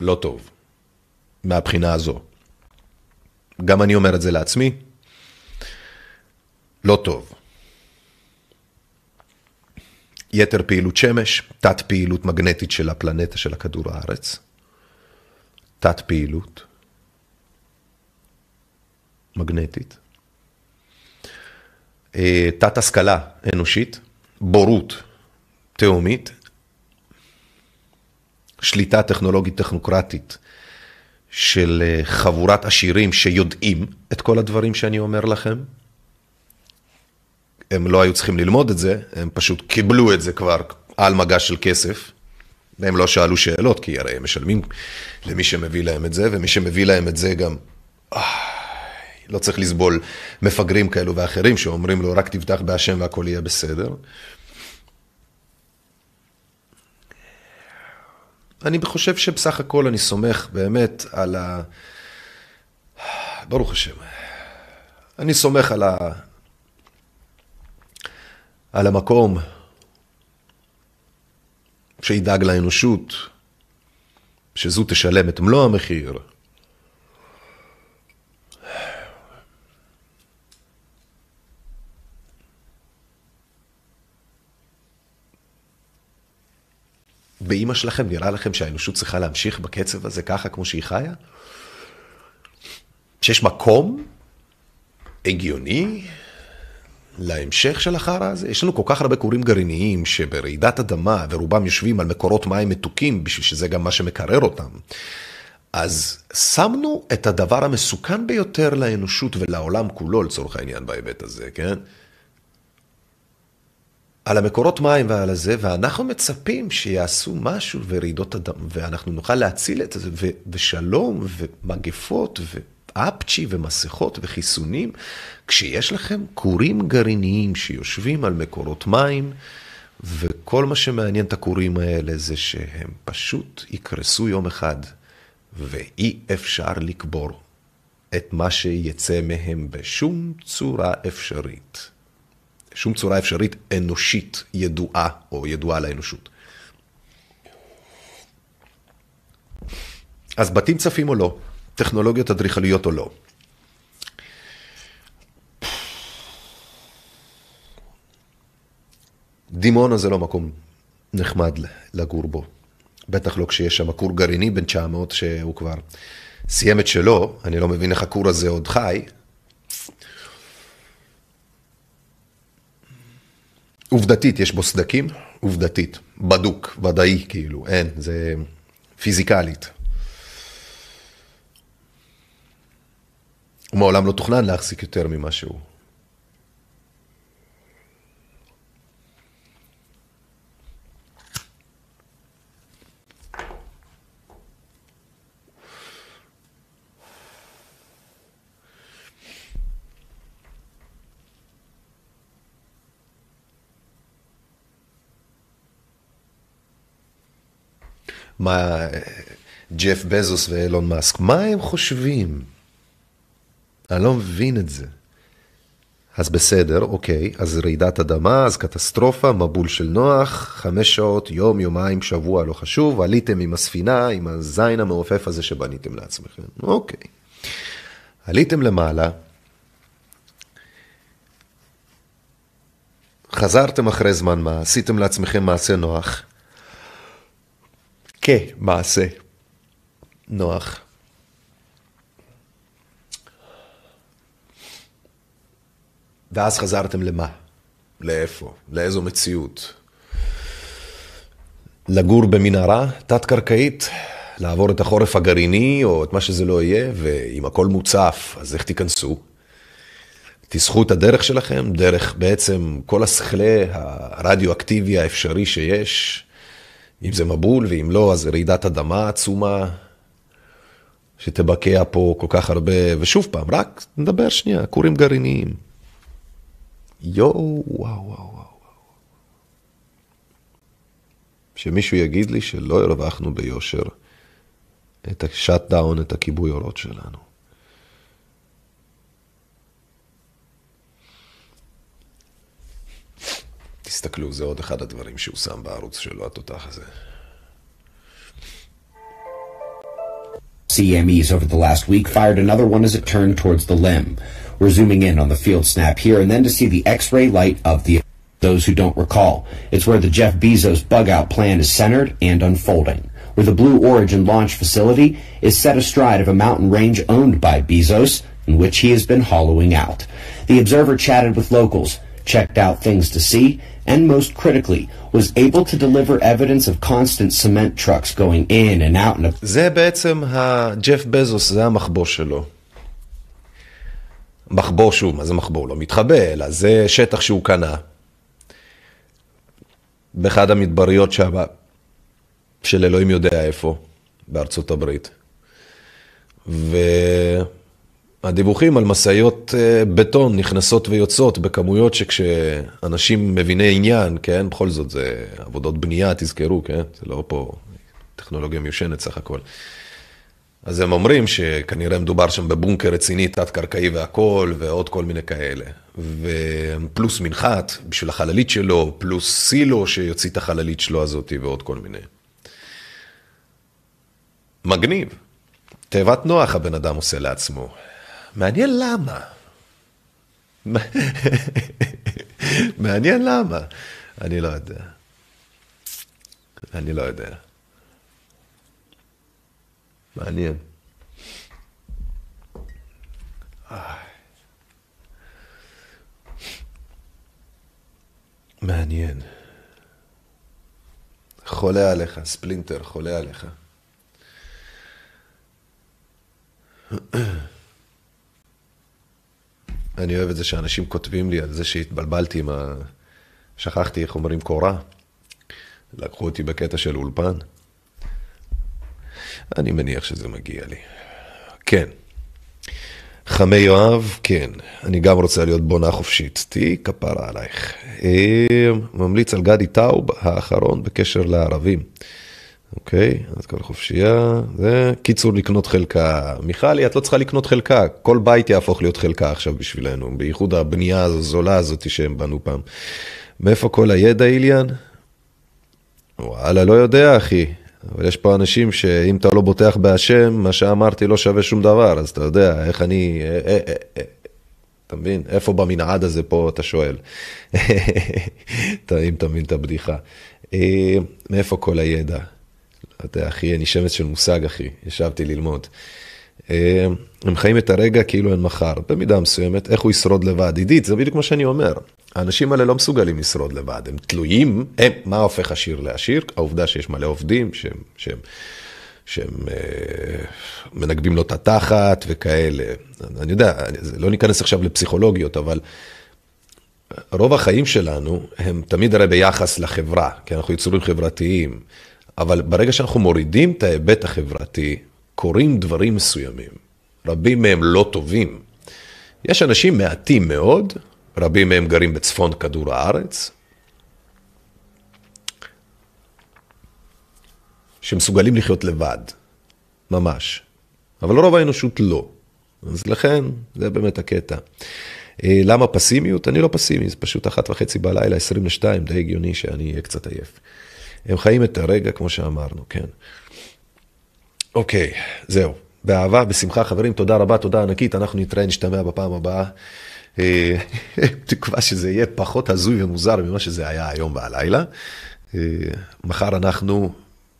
לא טוב, מהבחינה הזו. גם אני אומר את זה לעצמי, לא טוב. יתר פעילות שמש, תת פעילות מגנטית של הפלנטה של הכדור הארץ, תת פעילות מגנטית, אה, תת השכלה אנושית, בורות תהומית, שליטה טכנולוגית טכנוקרטית של אה, חבורת עשירים שיודעים את כל הדברים שאני אומר לכם. הם לא היו צריכים ללמוד את זה, הם פשוט קיבלו את זה כבר על מגש של כסף, והם לא שאלו שאלות, כי הרי הם משלמים למי שמביא להם את זה, ומי שמביא להם את זה גם... לא צריך לסבול מפגרים כאלו ואחרים שאומרים לו, רק תבטח בהשם והכל יהיה בסדר. אני חושב שבסך הכל אני סומך באמת על ה... ברוך השם. אני סומך על, ה... על המקום שידאג לאנושות, שזו תשלם את מלוא המחיר. באימא שלכם נראה לכם שהאנושות צריכה להמשיך בקצב הזה ככה כמו שהיא חיה? שיש מקום הגיוני להמשך של החרא הזה? יש לנו כל כך הרבה כורים גרעיניים שברעידת אדמה, ורובם יושבים על מקורות מים מתוקים, בשביל שזה גם מה שמקרר אותם. אז שמנו את הדבר המסוכן ביותר לאנושות ולעולם כולו, לצורך העניין, בהיבט הזה, כן? על המקורות מים ועל הזה, ואנחנו מצפים שיעשו משהו ורעידות אדם, ואנחנו נוכל להציל את זה, ושלום, ומגפות, ואפצ'י, ומסכות, וחיסונים, כשיש לכם כורים גרעיניים שיושבים על מקורות מים, וכל מה שמעניין את הכורים האלה זה שהם פשוט יקרסו יום אחד, ואי אפשר לקבור את מה שיצא מהם בשום צורה אפשרית. שום צורה אפשרית אנושית ידועה או ידועה לאנושות. אז בתים צפים או לא, טכנולוגיות אדריכליות או לא. דימונה זה לא מקום נחמד לגור בו. בטח לא כשיש שם כור גרעיני בן 900 שהוא כבר סיים את שלו, אני לא מבין איך הכור הזה עוד חי, עובדתית, יש בו סדקים, עובדתית, בדוק, ודאי, כאילו, אין, זה פיזיקלית. הוא מעולם לא תוכנן להחזיק יותר ממה שהוא. מה ג'ף בזוס ואילון מאסק, מה הם חושבים? אני לא מבין את זה. אז בסדר, אוקיי, אז רעידת אדמה, אז קטסטרופה, מבול של נוח, חמש שעות, יום, יומיים, שבוע, לא חשוב, עליתם עם הספינה, עם הזין המעופף הזה שבניתם לעצמכם. אוקיי. עליתם למעלה, חזרתם אחרי זמן מה, עשיתם לעצמכם מעשה נוח, כמעשה נוח. ואז חזרתם למה? לאיפה? לאיזו מציאות? לגור במנהרה תת-קרקעית, לעבור את החורף הגרעיני, או את מה שזה לא יהיה, ואם הכל מוצף, אז איך תיכנסו? תסחו את הדרך שלכם, דרך בעצם כל השכלי הרדיואקטיבי האפשרי שיש, אם זה מבול, ואם לא, אז רעידת אדמה עצומה, שתבקע פה כל כך הרבה, ושוב פעם, רק נדבר שנייה, כורים גרעיניים. יואו, וואו, וואו, וואו. שמישהו יגיד לי שלא הרווחנו ביושר את השאט דאון, את הכיבוי אורות שלנו. תסתכלו, זה עוד אחד הדברים שהוא שם בערוץ שלו, התותח הזה. CMEs over the last week fired another one as it turned towards the limb. We're zooming in on the field snap here and then to see the X-ray light of the those who don't recall. It's where the Jeff Bezos bug-out plan is centered and unfolding, where the Blue Origin launch facility is set astride of a mountain range owned by Bezos, in which he has been hollowing out. The Observer chatted with locals, checked out things to see, and most critically, was able to deliver evidence of constant cement trucks going in and out זה בעצם הג'ף בזוס, זה המחבוא שלו. מחבוא שוב, מה זה מחבוא? לא מתחבא, אלא זה שטח שהוא קנה. באחד המדבריות שם, של אלוהים יודע איפה, בארצות הברית. והדיווחים על משאיות אה, בטון נכנסות ויוצאות בכמויות שכשאנשים מביני עניין, כן, בכל זאת זה עבודות בנייה, תזכרו, כן, זה לא פה טכנולוגיה מיושנת סך הכל. אז הם אומרים שכנראה מדובר שם בבונקר רציני, תת-קרקעי והכול, ועוד כל מיני כאלה. ופלוס מנחת בשביל החללית שלו, פלוס סילו שיוציא את החללית שלו הזאתי, ועוד כל מיני. מגניב. תיבת נוח הבן אדם עושה לעצמו. מעניין למה. מעניין למה. אני לא יודע. אני לא יודע. מעניין. מעניין. חולה עליך, ספלינטר, חולה עליך. אני אוהב את זה שאנשים כותבים לי על זה שהתבלבלתי עם ה... שכחתי איך אומרים קורה. לקחו אותי בקטע של אולפן. אני מניח שזה מגיע לי. כן. חמי יואב, כן. אני גם רוצה להיות בונה חופשית. תהיי כפרה עלייך. אה, ממליץ על גדי טאוב האחרון בקשר לערבים. אוקיי, אז כל חופשייה, זה קיצור לקנות חלקה. מיכלי, את לא צריכה לקנות חלקה, כל בית יהפוך להיות חלקה עכשיו בשבילנו, בייחוד הבנייה הזולה הזאת שהם בנו פעם. מאיפה כל הידע, איליאן? וואלה, לא יודע, אחי. אבל יש פה אנשים שאם אתה לא בוטח בהשם, מה שאמרתי לא שווה שום דבר, אז אתה יודע, איך אני... אה, אה, אה, אתה מבין? איפה במנעד הזה פה, אתה שואל. אם אתה מבין את הבדיחה. מאיפה כל הידע? אתה אחי, אני שמץ של מושג, אחי, ישבתי ללמוד. הם חיים את הרגע כאילו אין מחר, במידה מסוימת, איך הוא ישרוד לבד. עידית, זה בדיוק מה שאני אומר. האנשים האלה לא מסוגלים לשרוד לבד, הם תלויים, הם, מה הופך עשיר לעשיר? העובדה שיש מלא עובדים שהם, שהם, שהם אה, מנגבים לו את התחת וכאלה. אני יודע, לא ניכנס עכשיו לפסיכולוגיות, אבל רוב החיים שלנו הם תמיד הרי ביחס לחברה, כי אנחנו יצורים חברתיים, אבל ברגע שאנחנו מורידים את ההיבט החברתי, קורים דברים מסוימים. רבים מהם לא טובים. יש אנשים מעטים מאוד, רבים מהם גרים בצפון כדור הארץ, שמסוגלים לחיות לבד, ממש. אבל רוב האנושות לא. אז לכן, זה באמת הקטע. אה, למה פסימיות? אני לא פסימי, זה פשוט אחת וחצי בלילה, 22, די הגיוני שאני אהיה קצת עייף. הם חיים את הרגע כמו שאמרנו, כן. אוקיי, זהו. באהבה, בשמחה, חברים, תודה רבה, תודה ענקית, אנחנו נתראה, נשתמע בפעם הבאה. אה, תקווה שזה יהיה פחות הזוי ומוזר ממה שזה היה היום והלילה. אה, מחר אנחנו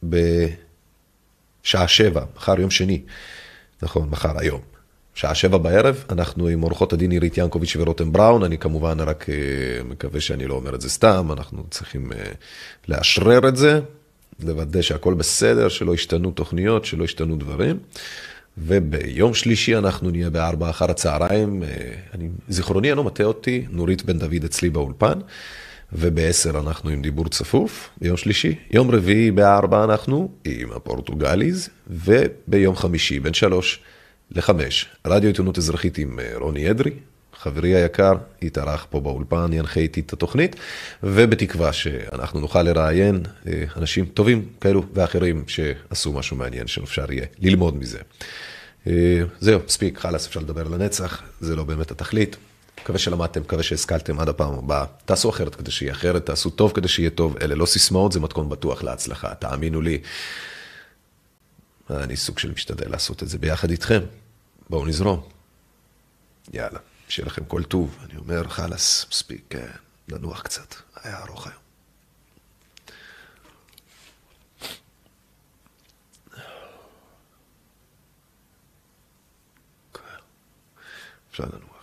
בשעה שבע, מחר יום שני, נכון, מחר היום. שעה שבע בערב, אנחנו עם אורחות הדין עירית ינקוביץ' ורותם בראון, אני כמובן רק אה, מקווה שאני לא אומר את זה סתם, אנחנו צריכים לאשרר את זה, לוודא שהכל בסדר, שלא השתנו תוכניות, שלא השתנו דברים. וביום שלישי אנחנו נהיה בארבע אחר הצהריים, אה, אני, זיכרוני אינו מטעה אותי, נורית בן דוד אצלי באולפן, ובעשר אנחנו עם דיבור צפוף, ביום שלישי. יום רביעי בארבע אנחנו עם הפורטוגליז, וביום חמישי בין שלוש לחמש, רדיו עיתונות אזרחית עם אה, רוני אדרי, חברי היקר, יתארח פה באולפן, ינחה איתי את התוכנית, ובתקווה שאנחנו נוכל לראיין אה, אנשים טובים כאלו ואחרים שעשו משהו מעניין, שאפשר יהיה ללמוד מזה. אה, זהו, מספיק, חלאס, אפשר לדבר לנצח, זה לא באמת התכלית. מקווה שלמדתם, מקווה שהשכלתם עד הפעם הבאה. תעשו אחרת כדי שיהיה אחרת, תעשו טוב כדי שיהיה טוב. אלה לא סיסמאות, זה מתכון בטוח להצלחה, תאמינו לי. אני סוג של משתדל לעשות את זה ביחד איתכם. בואו נזרום. יאללה. שיהיה לכם כל טוב. אני אומר, חלאס, מספיק, כן, לנוח קצת. היה ארוך היום. כן. אפשר לנוח.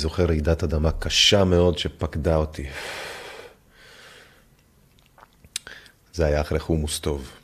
זוכר רעידת אדמה קשה מאוד שפקדה אותי. זה היה אחרי חומוס טוב.